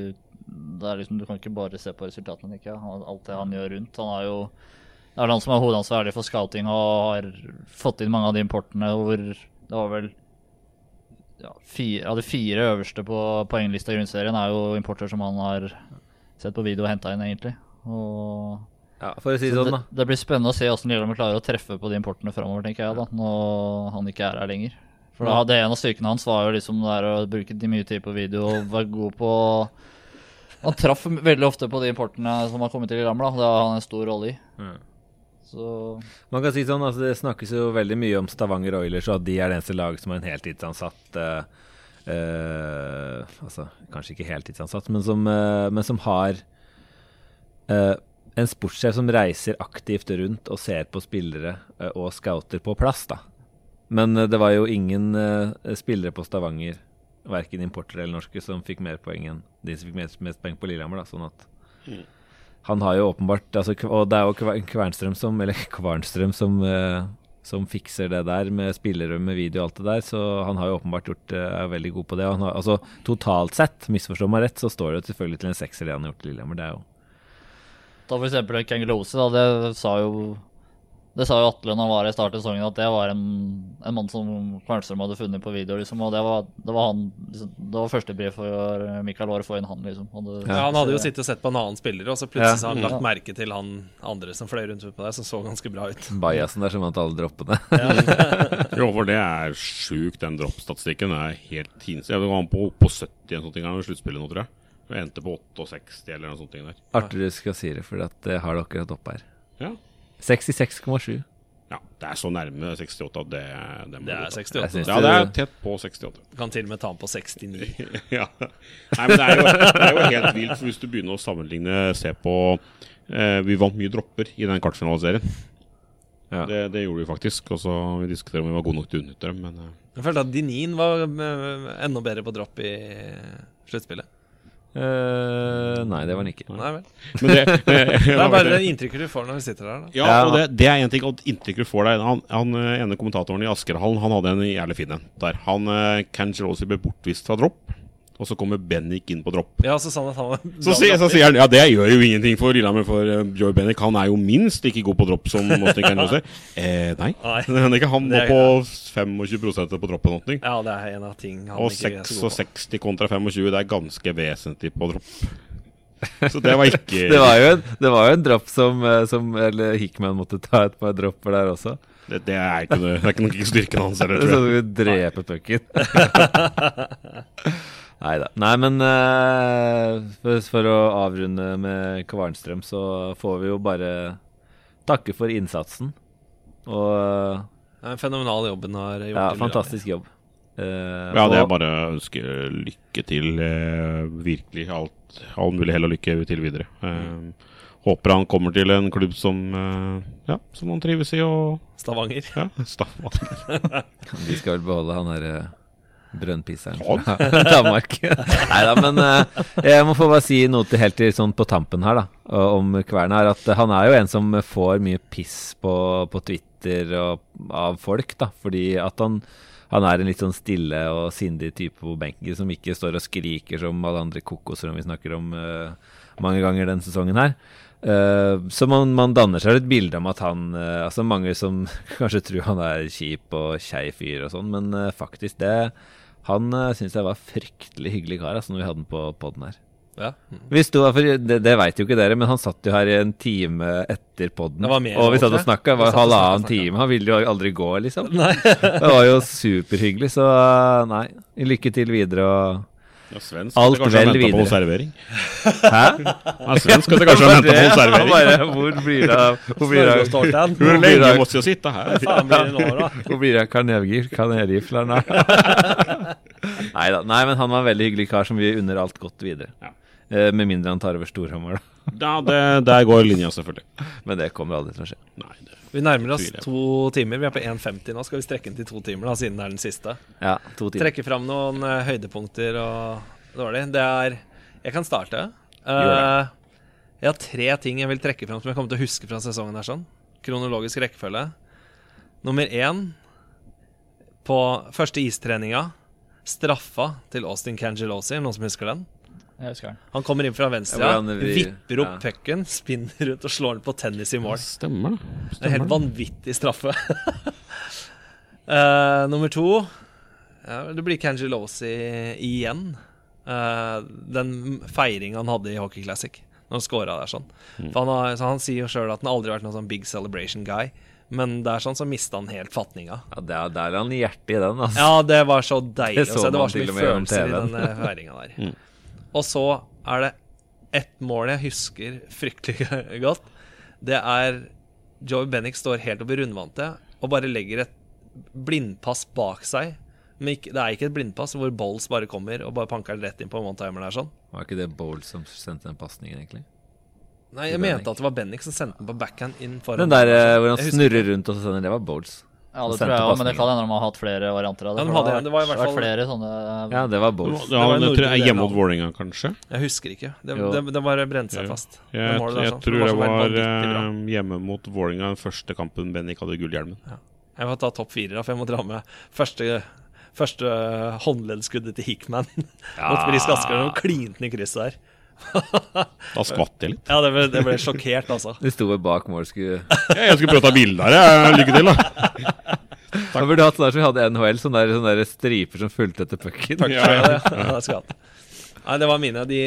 det er liksom, Du kan ikke bare se på resultatene. ikke? Alt det han gjør rundt. Han er jo Det er han som er hovedansvarlig for scouting og har fått inn mange av de importene hvor det var vel ja, fire, Av de fire øverste på poenglista i grunnserien er jo importer som han har sett på video og henta inn, egentlig. Og Ja, for å si det sånn, det, da. det blir spennende å se hvordan Lillehammer klarer å treffe på de importene framover, tenker jeg, da, når han ikke er her lenger. For da, det En av styrkene hans var jo liksom der å bruke de mye tid på video og være god på Han traff veldig ofte på de importene som har kommet til Lillehammer. da, Det har han en stor rolle i. Ja. Så Man kan si sånn, altså Det snakkes jo veldig mye om Stavanger Oilers, og at de er det eneste laget som har en heltidsansatt uh, uh, Altså kanskje ikke heltidsansatt, men som, uh, men som har eh, en sportssjef som reiser aktivt rundt og ser på spillere og scouter på plass. da. Men det var jo ingen spillere på Stavanger, verken importere eller norske, som fikk mer poeng enn de som fikk mest, mest poeng på Lillehammer. da, sånn at han har jo åpenbart altså, Og det er jo Kvernstrøm som Eller Kvarnstrøm som, uh, som fikser det der med spillere med video og alt det der. Så han har jo åpenbart gjort uh, er veldig god på det. Har, altså Totalt sett, misforstå meg rett, så står det jo selvfølgelig til en sekser det han har gjort i Lillehammer. Det er jo Ta for eksempel Kangelose, da. Det sa jo det sa jo Atle når han var i starten av sesongen, at det var en, en mann som Kvernstrøm hadde funnet på video. liksom, og Det var, det var han, liksom, det var førstebrev for Mikael Aare å få inn han. liksom. Og det, Ja, han hadde jo sittet og sett på en annen spiller, og så plutselig så har han Ja. merke til han andre som fløy rundt på der, som så ganske bra ut. bajasen der som vant alle droppene. Jo, for det er sjukt, den droppstatistikken. Er helt hinsig. Jeg var på, på 70 en sånn ting i sluttspillet nå, tror jeg. Og endte på 68 eller noe sånt der. Artig du skal si det, for det har dere hatt opp her. Ja. 66,7. ja. Det er så nærme 68 at det, det må Det er 68. Ja, det er tett på 68. Du kan til og med ta den på 69. ja. Nei, men det er, jo, det er jo helt vilt, for hvis du begynner å sammenligne Se på eh, Vi vant mye dropper i den kartfinaliserien. Ja. Det, det gjorde vi faktisk. Og så Vi diskuterer om vi var gode nok til å utnytte dem, men eh, Jeg følte at Dinin var eh, enda bedre på dropp i sluttspillet. Eh, nei, det var han ikke. Nei vel. Men det, Det er bare det inntrykket du får når du sitter der. da. Ja, Ja. og det, det er en ting at inntrykket du får deg. Han, han eh, ene kommentatoren i Askerhallen Han hadde en jævlig fin en der. Han uh, Ken Jerosi ble bortvist fra dropp, og så kommer Bennik inn på dropp. Ja, så sa han at han Så, sier- så sier han ja, det gjør jo ingenting for Lillehammer, for uh, Joy Bennik han er jo minst like god på dropp som Austin Ken Jerosi. Eh, nei. Nei. Men ikke han må var på 25% på dropp. Ja, det er en av ting han Og ikke er så god på. 66 kontra 25, det er ganske vesentlig på dropp. Så det var ikke Det var jo en, det var jo en dropp som, eh, som Eller Hickman måtte ta et par dropper der også. det, det er ikke noe, det er ikke noe styrken hans heller, Så tror jeg. du dreper pucken. Nei da. Nei, men uh, for, å avrunde med Kvarnstrøm, så får vi jo bare takke for innsatsen. Og Det er en fenomenal jobb han har gjort. ja, fantastisk jobb. Uh, Ja, det er bare å ønske lykke til. Eh, virkelig. Alt, all mulig hell og lykke til videre. Mm. håper han kommer til en klubb som Ja, som han trives i, og Stavanger. ja, Stavanger. Vi skal vel beholde han derre brønnpisseren Han? fra Danmark. Nei da, men uh, jeg må få bare si noe til helt til sånn på tampen her, da, om Kverna. At han er jo en som får mye piss på, på Twitter og av folk, da. Fordi at han han er en litt sånn stille og sindig type på benken som ikke står og skriker som alle andre kokoser som vi snakker om uh, mange ganger denne sesongen her. Uh, så man, man danner seg et bilde om at han uh, Altså mange som kanskje tror han er kjip og kjei fyr og sånn, men uh, faktisk det Han uh, syns jeg var fryktelig hyggelig kar altså, når vi hadde den på poden her. Ja. Vi sto, det, det veit jo ikke dere, men han satt jo her i en time etter poden. Og vi satt og snakka, var halvannen time. Han ville jo aldri gå, liksom. Det var jo superhyggelig, så uh, nei. Lykke til videre og Ja, svensk. Alt vel videre. servering. Hæ? Ja, svensk det kanskje ha venter på servering. Bare, hvor blir det av Hvor blir det av. Hvor lenge måtte jeg sitte her? Hvor blir det av kanelgif- kanelgiflerne? Nei da. Nei, men han var en veldig hyggelig kar som vi unner alt godt videre. Ja. Eh, med mindre han tar over Storhamar, da. Ja, det, der går linja, selvfølgelig. Men det kommer aldri til å skje. Nei, det Vi nærmer oss to timer. Vi er på 1,50 nå. Skal vi strekke den til to timer, da, siden det er den siste? Ja, to timer. Trekke fram noen uh, høydepunkter og dårlig. Det er Jeg kan starte. Uh. Eh, jeg har tre ting jeg vil trekke fram som jeg kommer til å huske fra sesongen. her sånn Kronologisk rekkefølge. Nummer én på første istreninga. Straffa til Austin Cangelosi, noen som husker den? Jeg husker den. Han kommer inn fra venstre, Ja, vi- vipper opp ja. pucken, spinner ut og slår den på tennis i mål. stemmer, det. Det er helt vanvittig straffe. uh, nummer to ja, Det blir Cangelosi igjen. Uh, den feiringa han hadde i Hockey Classic, når han scora der sånn. Mm. For han, har, så han sier jo sjøl at han aldri har vært noen sånn big celebration guy. Men der sånn så mista han helt fatninga. Ja, der, der er han hjertet i den, altså. Ja, det var så deilig Det å se. Det var så mye følelser i den eh, feiringa der. Mm. Og så er det ett mål jeg husker fryktelig godt. Det er Joey Bennick står helt oppe i rundvantet og bare legger et blindpass bak seg. Men det er ikke et blindpass hvor Bowles bare kommer og bare panker rett inn på one-timer der sånn. Var ikke det Bowles som sendte den pasningen, egentlig? Nei, jeg mente at det var Bennick som sendte den på backhand inn foran. Den der eh, hvor han snurrer rundt og så sender, det var Bowles. Ja, det tror jeg òg, men det kan hende de har hatt flere varianter av det. Ja, de hadde- det var i hvert fall- flere sånne Ja, det var Ja, det var, var jeg tror jeg er hjemme mot Vålerenga, kanskje. Jeg husker ikke. Det, Jo. det, det bare brente seg Ja. fast. Jeg, Det der, jeg tror det det var bra. eh, hjemme mot Vålerenga den første kampen Bennik hadde gullhjelmen. Jeg må ta topp fire, for jeg må dra med første, første håndleddskuddet til Hickman mot Brisk Asker. Han klinte den i krysset der. Da skvatt jeg litt. Ja, det ble, det ble sjokkert, altså. De sto bak mål, skulle Ja, Jeg skulle prøve å ta bilde her, jeg. Lykke til, da. Da burde du hatt sånn der som vi hadde i NHL, sånne, der, sånne der striper som fulgte etter pucken. Ja, ja, ja. det skal. Nei, det var mine. De,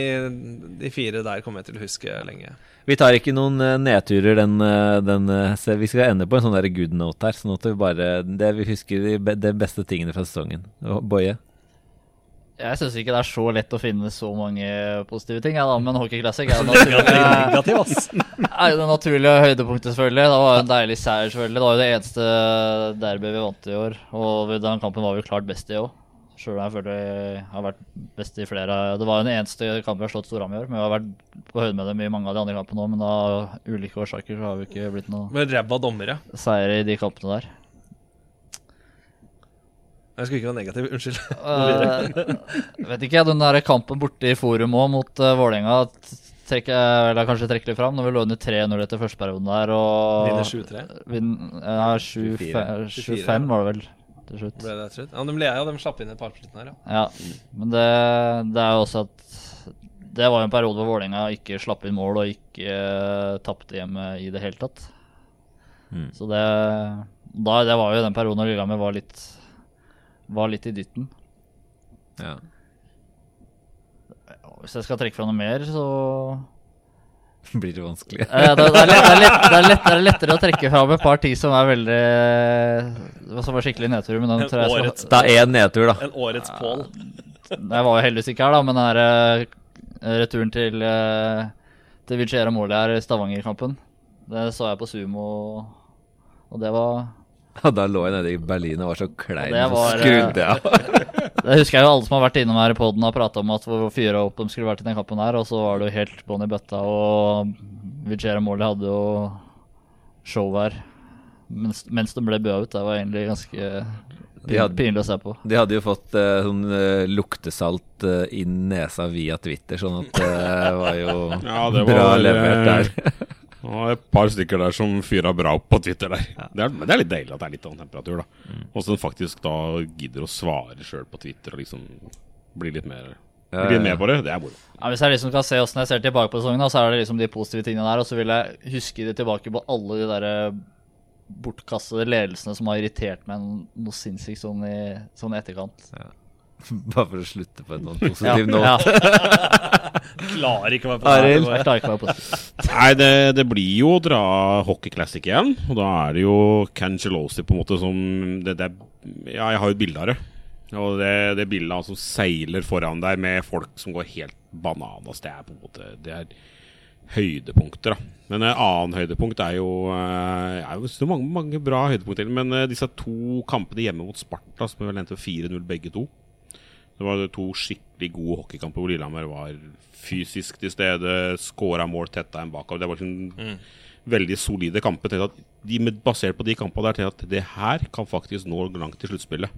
de fire der kommer jeg til å huske lenge. Vi tar ikke noen eh, nedturer den, eh, den eh, Vi skal ende på en sånn der good note her. Sånn at vi bare Det vi husker de, de beste tingene fra sesongen. Boje? Jeg syns ikke det er så lett å finne så mange positive ting, ja, da, men Hockey Classic er det naturlige, det naturlige høydepunktet, selvfølgelig. Det var en deilig seier, selvfølgelig. Det var jo det eneste derby vi vant i år. Og den kampen var vi jo klart best i òg. Sjøl om jeg føler jeg har vært best i flere Det var jo den eneste kampen vi har slått Storhamar i år. Men vi har vært på høyde med dem i mange av de andre kampene òg. Men av ulike årsaker så har vi ikke blitt noe Med ræva dommere. seier i de kampene der. Jeg skulle ikke være negativ. Unnskyld. Uh, vet ikke, den der kampen borte i Forum òg, mot uh, Vålerenga, trekker jeg eller kanskje trekker litt fram. Når vi lå under 3-0 etter første perioden der, og Vinner 7-3. Vinn- Ja, 7-5 var det vel til slutt. Ble det til slutt? Ja, de leia, og de slapp inn et par på slutten her, ja. Ja, men det, det er jo også at det var jo en periode hvor Vålerenga ikke slapp inn mål og ikke uh, tapte hjemme i det hele tatt. Mm. Så det da, Det var jo den perioden da Lillehammer var litt Var litt i dytten. Ja. Hvis jeg skal trekke fra noe mer, så Blir det vanskelig? Eh, det, det, er lett, det, er lett, det, er lett, det er lettere å trekke fram et par ting som er veldig Som var skikkelig nedtur. Men den En tror jeg årets- skal, er én nedtur, da. En årets Pål. Jeg var jo heldigvis ikke her, da, men den eh, returen til uh, Til Vincera Moli her i Stavanger-kampen. Det så jeg på Sumo, og det var Og da lå jeg nede i Berlin og var så klein, Og det så var, skrudde jeg av. Det husker jeg jo alle som har vært innom her i poden og prata om at hvor fyra opp de skulle vært i den kampen her, og så var det jo helt bånn i bøtta, og Vigera Moli hadde jo show her mens, mens de ble bøa ut. Det var egentlig ganske De hadde- pinlig å se på. De hadde jo fått uh, sånn uh, luktesalt uh, inn nesa via Twitter, sånn at det var jo Ja, det bra var, levert eh, der. Det var et par stykker der som fyra bra opp på Twitter der. Det er, det er litt deilig at det er litt annen temperatur, da. Og så faktisk da gidder å svare sjøl på Twitter og liksom bli litt mer Bli med på det. Det er moro. Ja, hvis jeg liksom skal se åssen jeg ser tilbake på sesongen, så er det liksom de positive tingene der, og så vil jeg huske det tilbake på alle de derre bortkastede ledelsene som har irritert meg noe sinnssykt sånn i, sånn etterkant. etterkant. Bare for å slutte på en sånn positiv note. Ja, Klarer ikke å være på Arild. jeg klarer ikke å være positiv. Nei, det, det blir jo å dra Hockey Classic igjen. Og da er det jo Cangelosi på en måte som det, det, Ja, jeg har jo et bilde av det. Og det, det bildet altså seiler foran der med folk som går helt bananas. Det er på en måte Det er høydepunkter, da. Men et annet høydepunkt er jo Det er jo så mange, mange bra høydepunkter. Men eh, disse to kampene hjemme mot Sparta, som vel endte 4-0 begge to Det var to skikkelig gode hockeykamper hvor Lillehammer var fysisk til stede, skåra mål, tetta en bakover. Det var liksom veldig solide kamper. At de, basert på de kampene der, at det her kan faktisk nå langt til sluttspillet.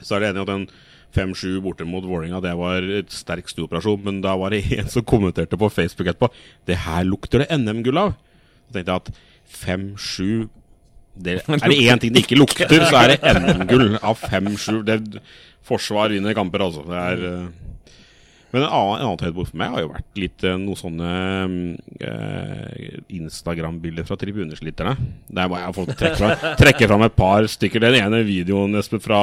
Så er det enig at den 5-7 borte mot Vålerenga, det var et sterk snuoperasjon. Men da var det en som kommenterte på Facebook etterpå Det her lukter det NM-gull av. Så tenkte jeg at 5-7 det, Er det én ting det ikke lukter, så er det NM-gull av 5-7. Det- Forsvar vinner kamper, altså. Det er eh, men en annen, en annen høydepunkt for meg har jo vært litt eh, noen sånne eh, Instagram-bilder fra tribunesliterne. Der må jeg få trekke fram, trekke fram et par stykker. Den ene videoen Espen, fra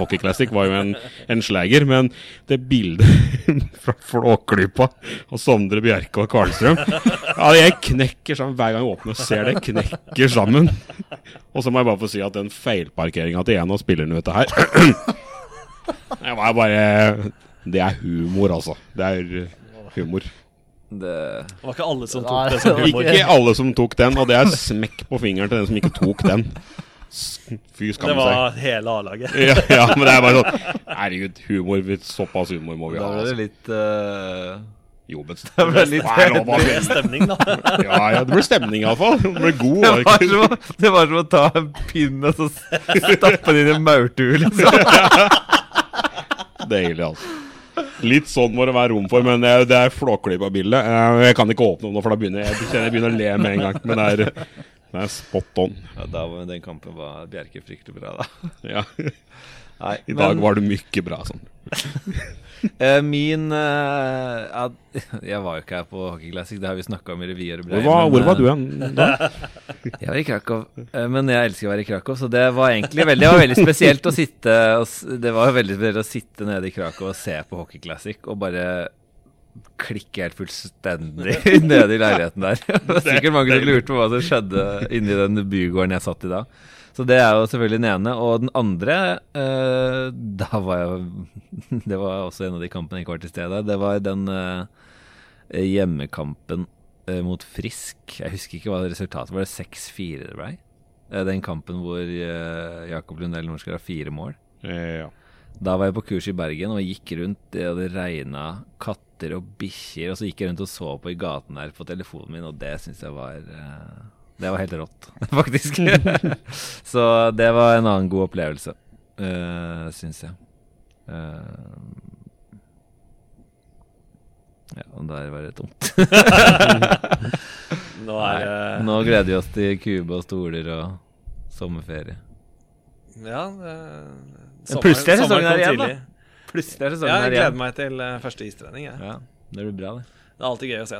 Hockey Classic var jo en, en slager, men det bildet fra Flåklypa og Sondre Bjerke og Karlstrøm Ja, jeg knekker sammen hver gang jeg åpner og ser det. Knekker sammen. Og så må jeg bare få si at den feilparkeringa til en av spillerne vet du her Det var bare Det er humor, altså. Det er humor. Det, Det var ikke alle som tok det som det humor. Ikke alle som tok den, og det er smekk på fingeren til den som ikke tok den. Fy Det skamme seg. var hele A-laget. Ja, ja, men det er bare sånn Herregud, humor. Såpass humor må vi ha. da ha. ble det Altså. litt uh... Jo, men Det ble litt Nei, Det ble stemning, da. Ja, ja, det ble stemning iallfall. Det ble god. det var som, det var som å ta en pinn og så stappe den inn i maurtue, liksom. Deilig, altså. Litt sånn må det være rom for, men det er, det er flåklypa-bildet. Eh, Jeg kan ikke åpne den nå, for da begynner jeg, jeg jeg begynner å le med en gang. Men det er, det er spot on. Ja, da var den kampen var Bjerke fryktelig bra, da. Ja. Nei, I dag men, var det mye bra sånn. Eh, Min uh, Jeg var jo ikke her på Hockey Classic, det har vi snakka om i revyer Hvor var, men, hvor var eh, du hen da? Jeg var i Krakow, men jeg elsker å være i Krakow, så det var egentlig veldig, det var veldig spesielt å sitte og Det var jo veldig spesielt å sitte nede i Krakow og se på Hockey Classic og bare klikke helt fullstendig nede i leiligheten der. Det var sikkert mange som lurte på hva som skjedde inni den bygården jeg satt i da. Så det er jo selvfølgelig den ene. Og den andre eh, Da var jeg Det var også en av de kampene jeg ikke var til stede. Det var den eh, hjemmekampen eh, mot Frisk. Jeg husker ikke hva resultatet var. det 6-4 det ble? Eh, Den kampen hvor eh, Jakob Lundell Norskar har fire mål. Eh, Ja. Da var jeg på kurs i Bergen og gikk rundt, det regna katter og bikkjer, og så gikk jeg rundt og så på i gaten der på telefonen min, og det syns jeg var Det var helt rått, faktisk. så det var en annen god opplevelse, uh, syns jeg. Uh, ja, og der var det tomt. Nå er det Nå gleder vi oss til kube og stoler og sommerferie. Ja, det, Sommer, plutselig er sesongen her igjen, da. Plutselig er Ja, jeg gleder igjen. meg til eh, første istrening. Ja. Ja, det blir bra, det. Det er alltid gøy å se.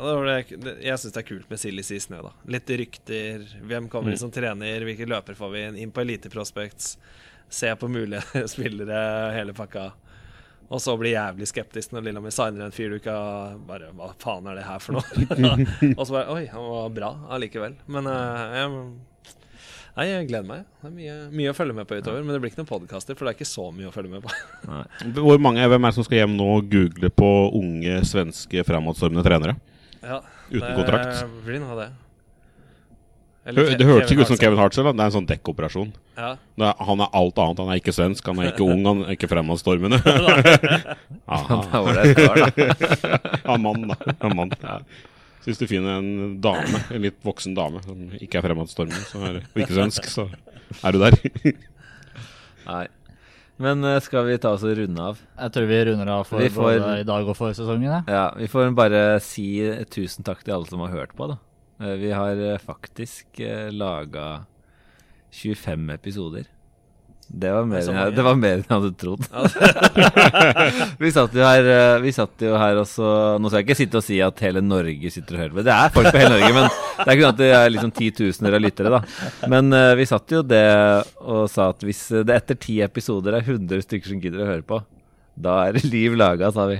Det, jeg syns det er kult med silly i snø. da. Litt rykter. Hvem kommer inn som trener? Hvilke løper får vi inn? Inn på Elite Prospects. Se på mulige spillere, hele pakka. Og så blir jævlig skeptisk når Lillehammer signer en fyr du ikke har Bare hva faen er det her for noe? og så bare Oi, han var bra allikevel. Men uh, jeg, Nei, jeg gleder meg. Det er mye, mye å følge med på utover. Men det blir ikke noen podkaster, for det er ikke så mye å følge med på. Hvor mange, Hvem er det som skal hjem nå og google på unge svenske framadstormende trenere? Ja, Uten det kontrakt? blir noe av det. Det, det hørtes ikke ut som Kevin Hart selv. Det er en sånn dekkoperasjon. Ja. Er, han er alt annet. Han er ikke svensk, han er ikke ung, han er ikke fremadstormende. ja, Han er kar, da. er mann, da. Han er mann. Ja. Så hvis du finner en dame, en litt voksen dame som ikke er fremadstormende, så er, og ikke svensk, så er du der. Nei. Men eh, skal vi ta oss og runde av? Jeg tror vi runder av for får- både i dag og for sesongen. Ja. Ja, vi får bare si tusen takk til alle som har hørt på, da. Eh, Vi har eh, faktisk laga 25 episoder. Det var mer, er enn jeg, det var mer enn jeg hadde trodd. vi satt jo her eh, Vi satt jo her også Nå skal jeg ikke sitte og si at hele Norge sitter og hører på. Det er folk på hele Norge, men det er ikke sånn at det er liksom titusener av lyttere, da. Men uh, vi satt jo det og sa at hvis det etter ti episoder er 100 stykker som gidder å høre på, da er liv laga, sa vi.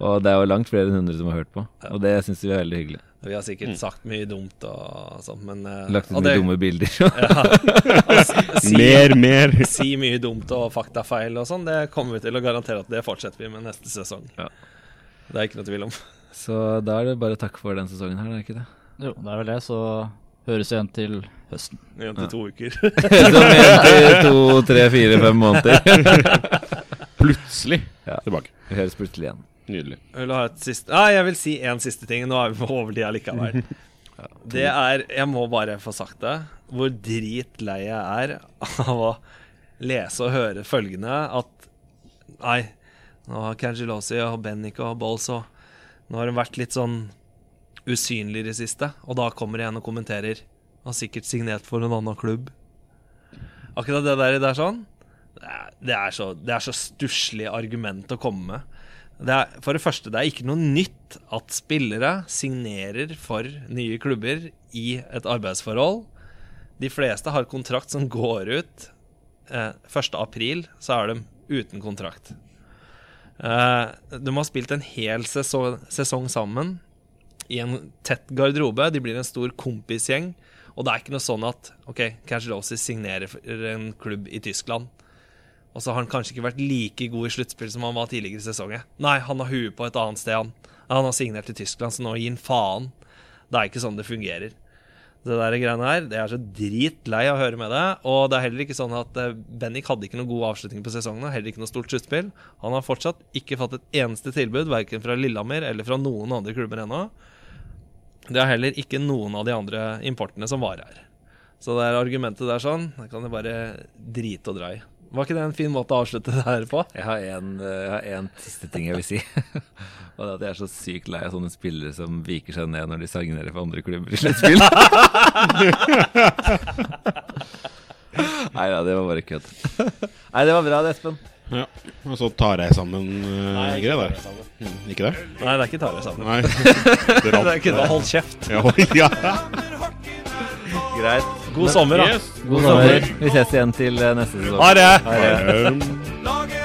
Og det er jo langt flere enn 100 som har hørt på, og det syns vi er veldig hyggelig. Vi har sikkert sagt mye dumt og sånn, men eh, Lagt ut mye det- dumme bilder. si, Mer, mer. si mye dumt og faktafeil og sånn, det kommer vi til å garantere at det fortsetter vi med neste sesong. Ja. Det er ikke noe tvil om. Så da er det bare takk for den sesongen her, er det ikke det? Jo, det er vel det. Så høres igjen til høsten. Igjen til to uker. Som igjen til to, tre, fire, fem måneder. Plutselig Ja. tilbake. Vi høres plutselig igjen. Nydelig. Vil ha et siste Nei, jeg vil si én siste ting. Nå er vi på overtida likevel. Det er Jeg må bare få sagt det. Hvor dritlei jeg er av å lese og høre følgende at Nei, nå har Kangelosi og Bennik og Bolls og Nå har de vært litt sånn usynlige i det siste. Og da kommer en og kommenterer. Har sikkert signert for en annen klubb. Akkurat det der, det er sånn Det er, det er så, det er så stusslig argument å komme med. Det er, for det første, det er ikke noe nytt at spillere signerer for nye klubber i et arbeidsforhold. De fleste har kontrakt som går ut eh, 1. april, så er de uten kontrakt. Eh, de har spilt en hel sesong, sesong sammen i en tett garderobe. De blir en stor kompisgjeng. Og det er ikke noe sånn at OK, Cangelosi signerer for en klubb i Tyskland. Og så har han kanskje ikke vært like god i sluttspill som han var tidligere i sesongen. Nei, han har huet på et annet sted, han. Han har signert til Tyskland, så nå gir han faen. Det er ikke sånn det fungerer. Det der greiene her, det er så dritlei av å høre med det. Og det er heller ikke sånn at eh, Bennik hadde ikke noen god avslutning på sesongen. Heller ikke noe stort sluttspill. Han har fortsatt ikke fått et eneste tilbud, verken fra Lillehammer eller fra noen andre klubber ennå. Det er heller ikke noen av de andre importene som var her. Så det er argumentet der sånn, det kan jeg bare drite og dra i. Var ikke det en fin måte å avslutte det her på? Jeg har en, eh, jeg har en siste ting jeg vil si. Og det er at jeg er så sykt lei av sånne spillere som viker seg ned når de signerer for andre klubber i sluttspill. Nei da, det var bare kødd. Nei, det var bra det, Espen. Ja. Og så tar jeg sammen uh, greier der. Mm, ikke det? Nei, det er ikke tar jeg sammen. Nei. Det Det er ikke det. Hold kjeft. Ja, ja. Greit. God sommer, da. Yes. God sommer. Vi ses igjen til eh, neste sesong. Ha det!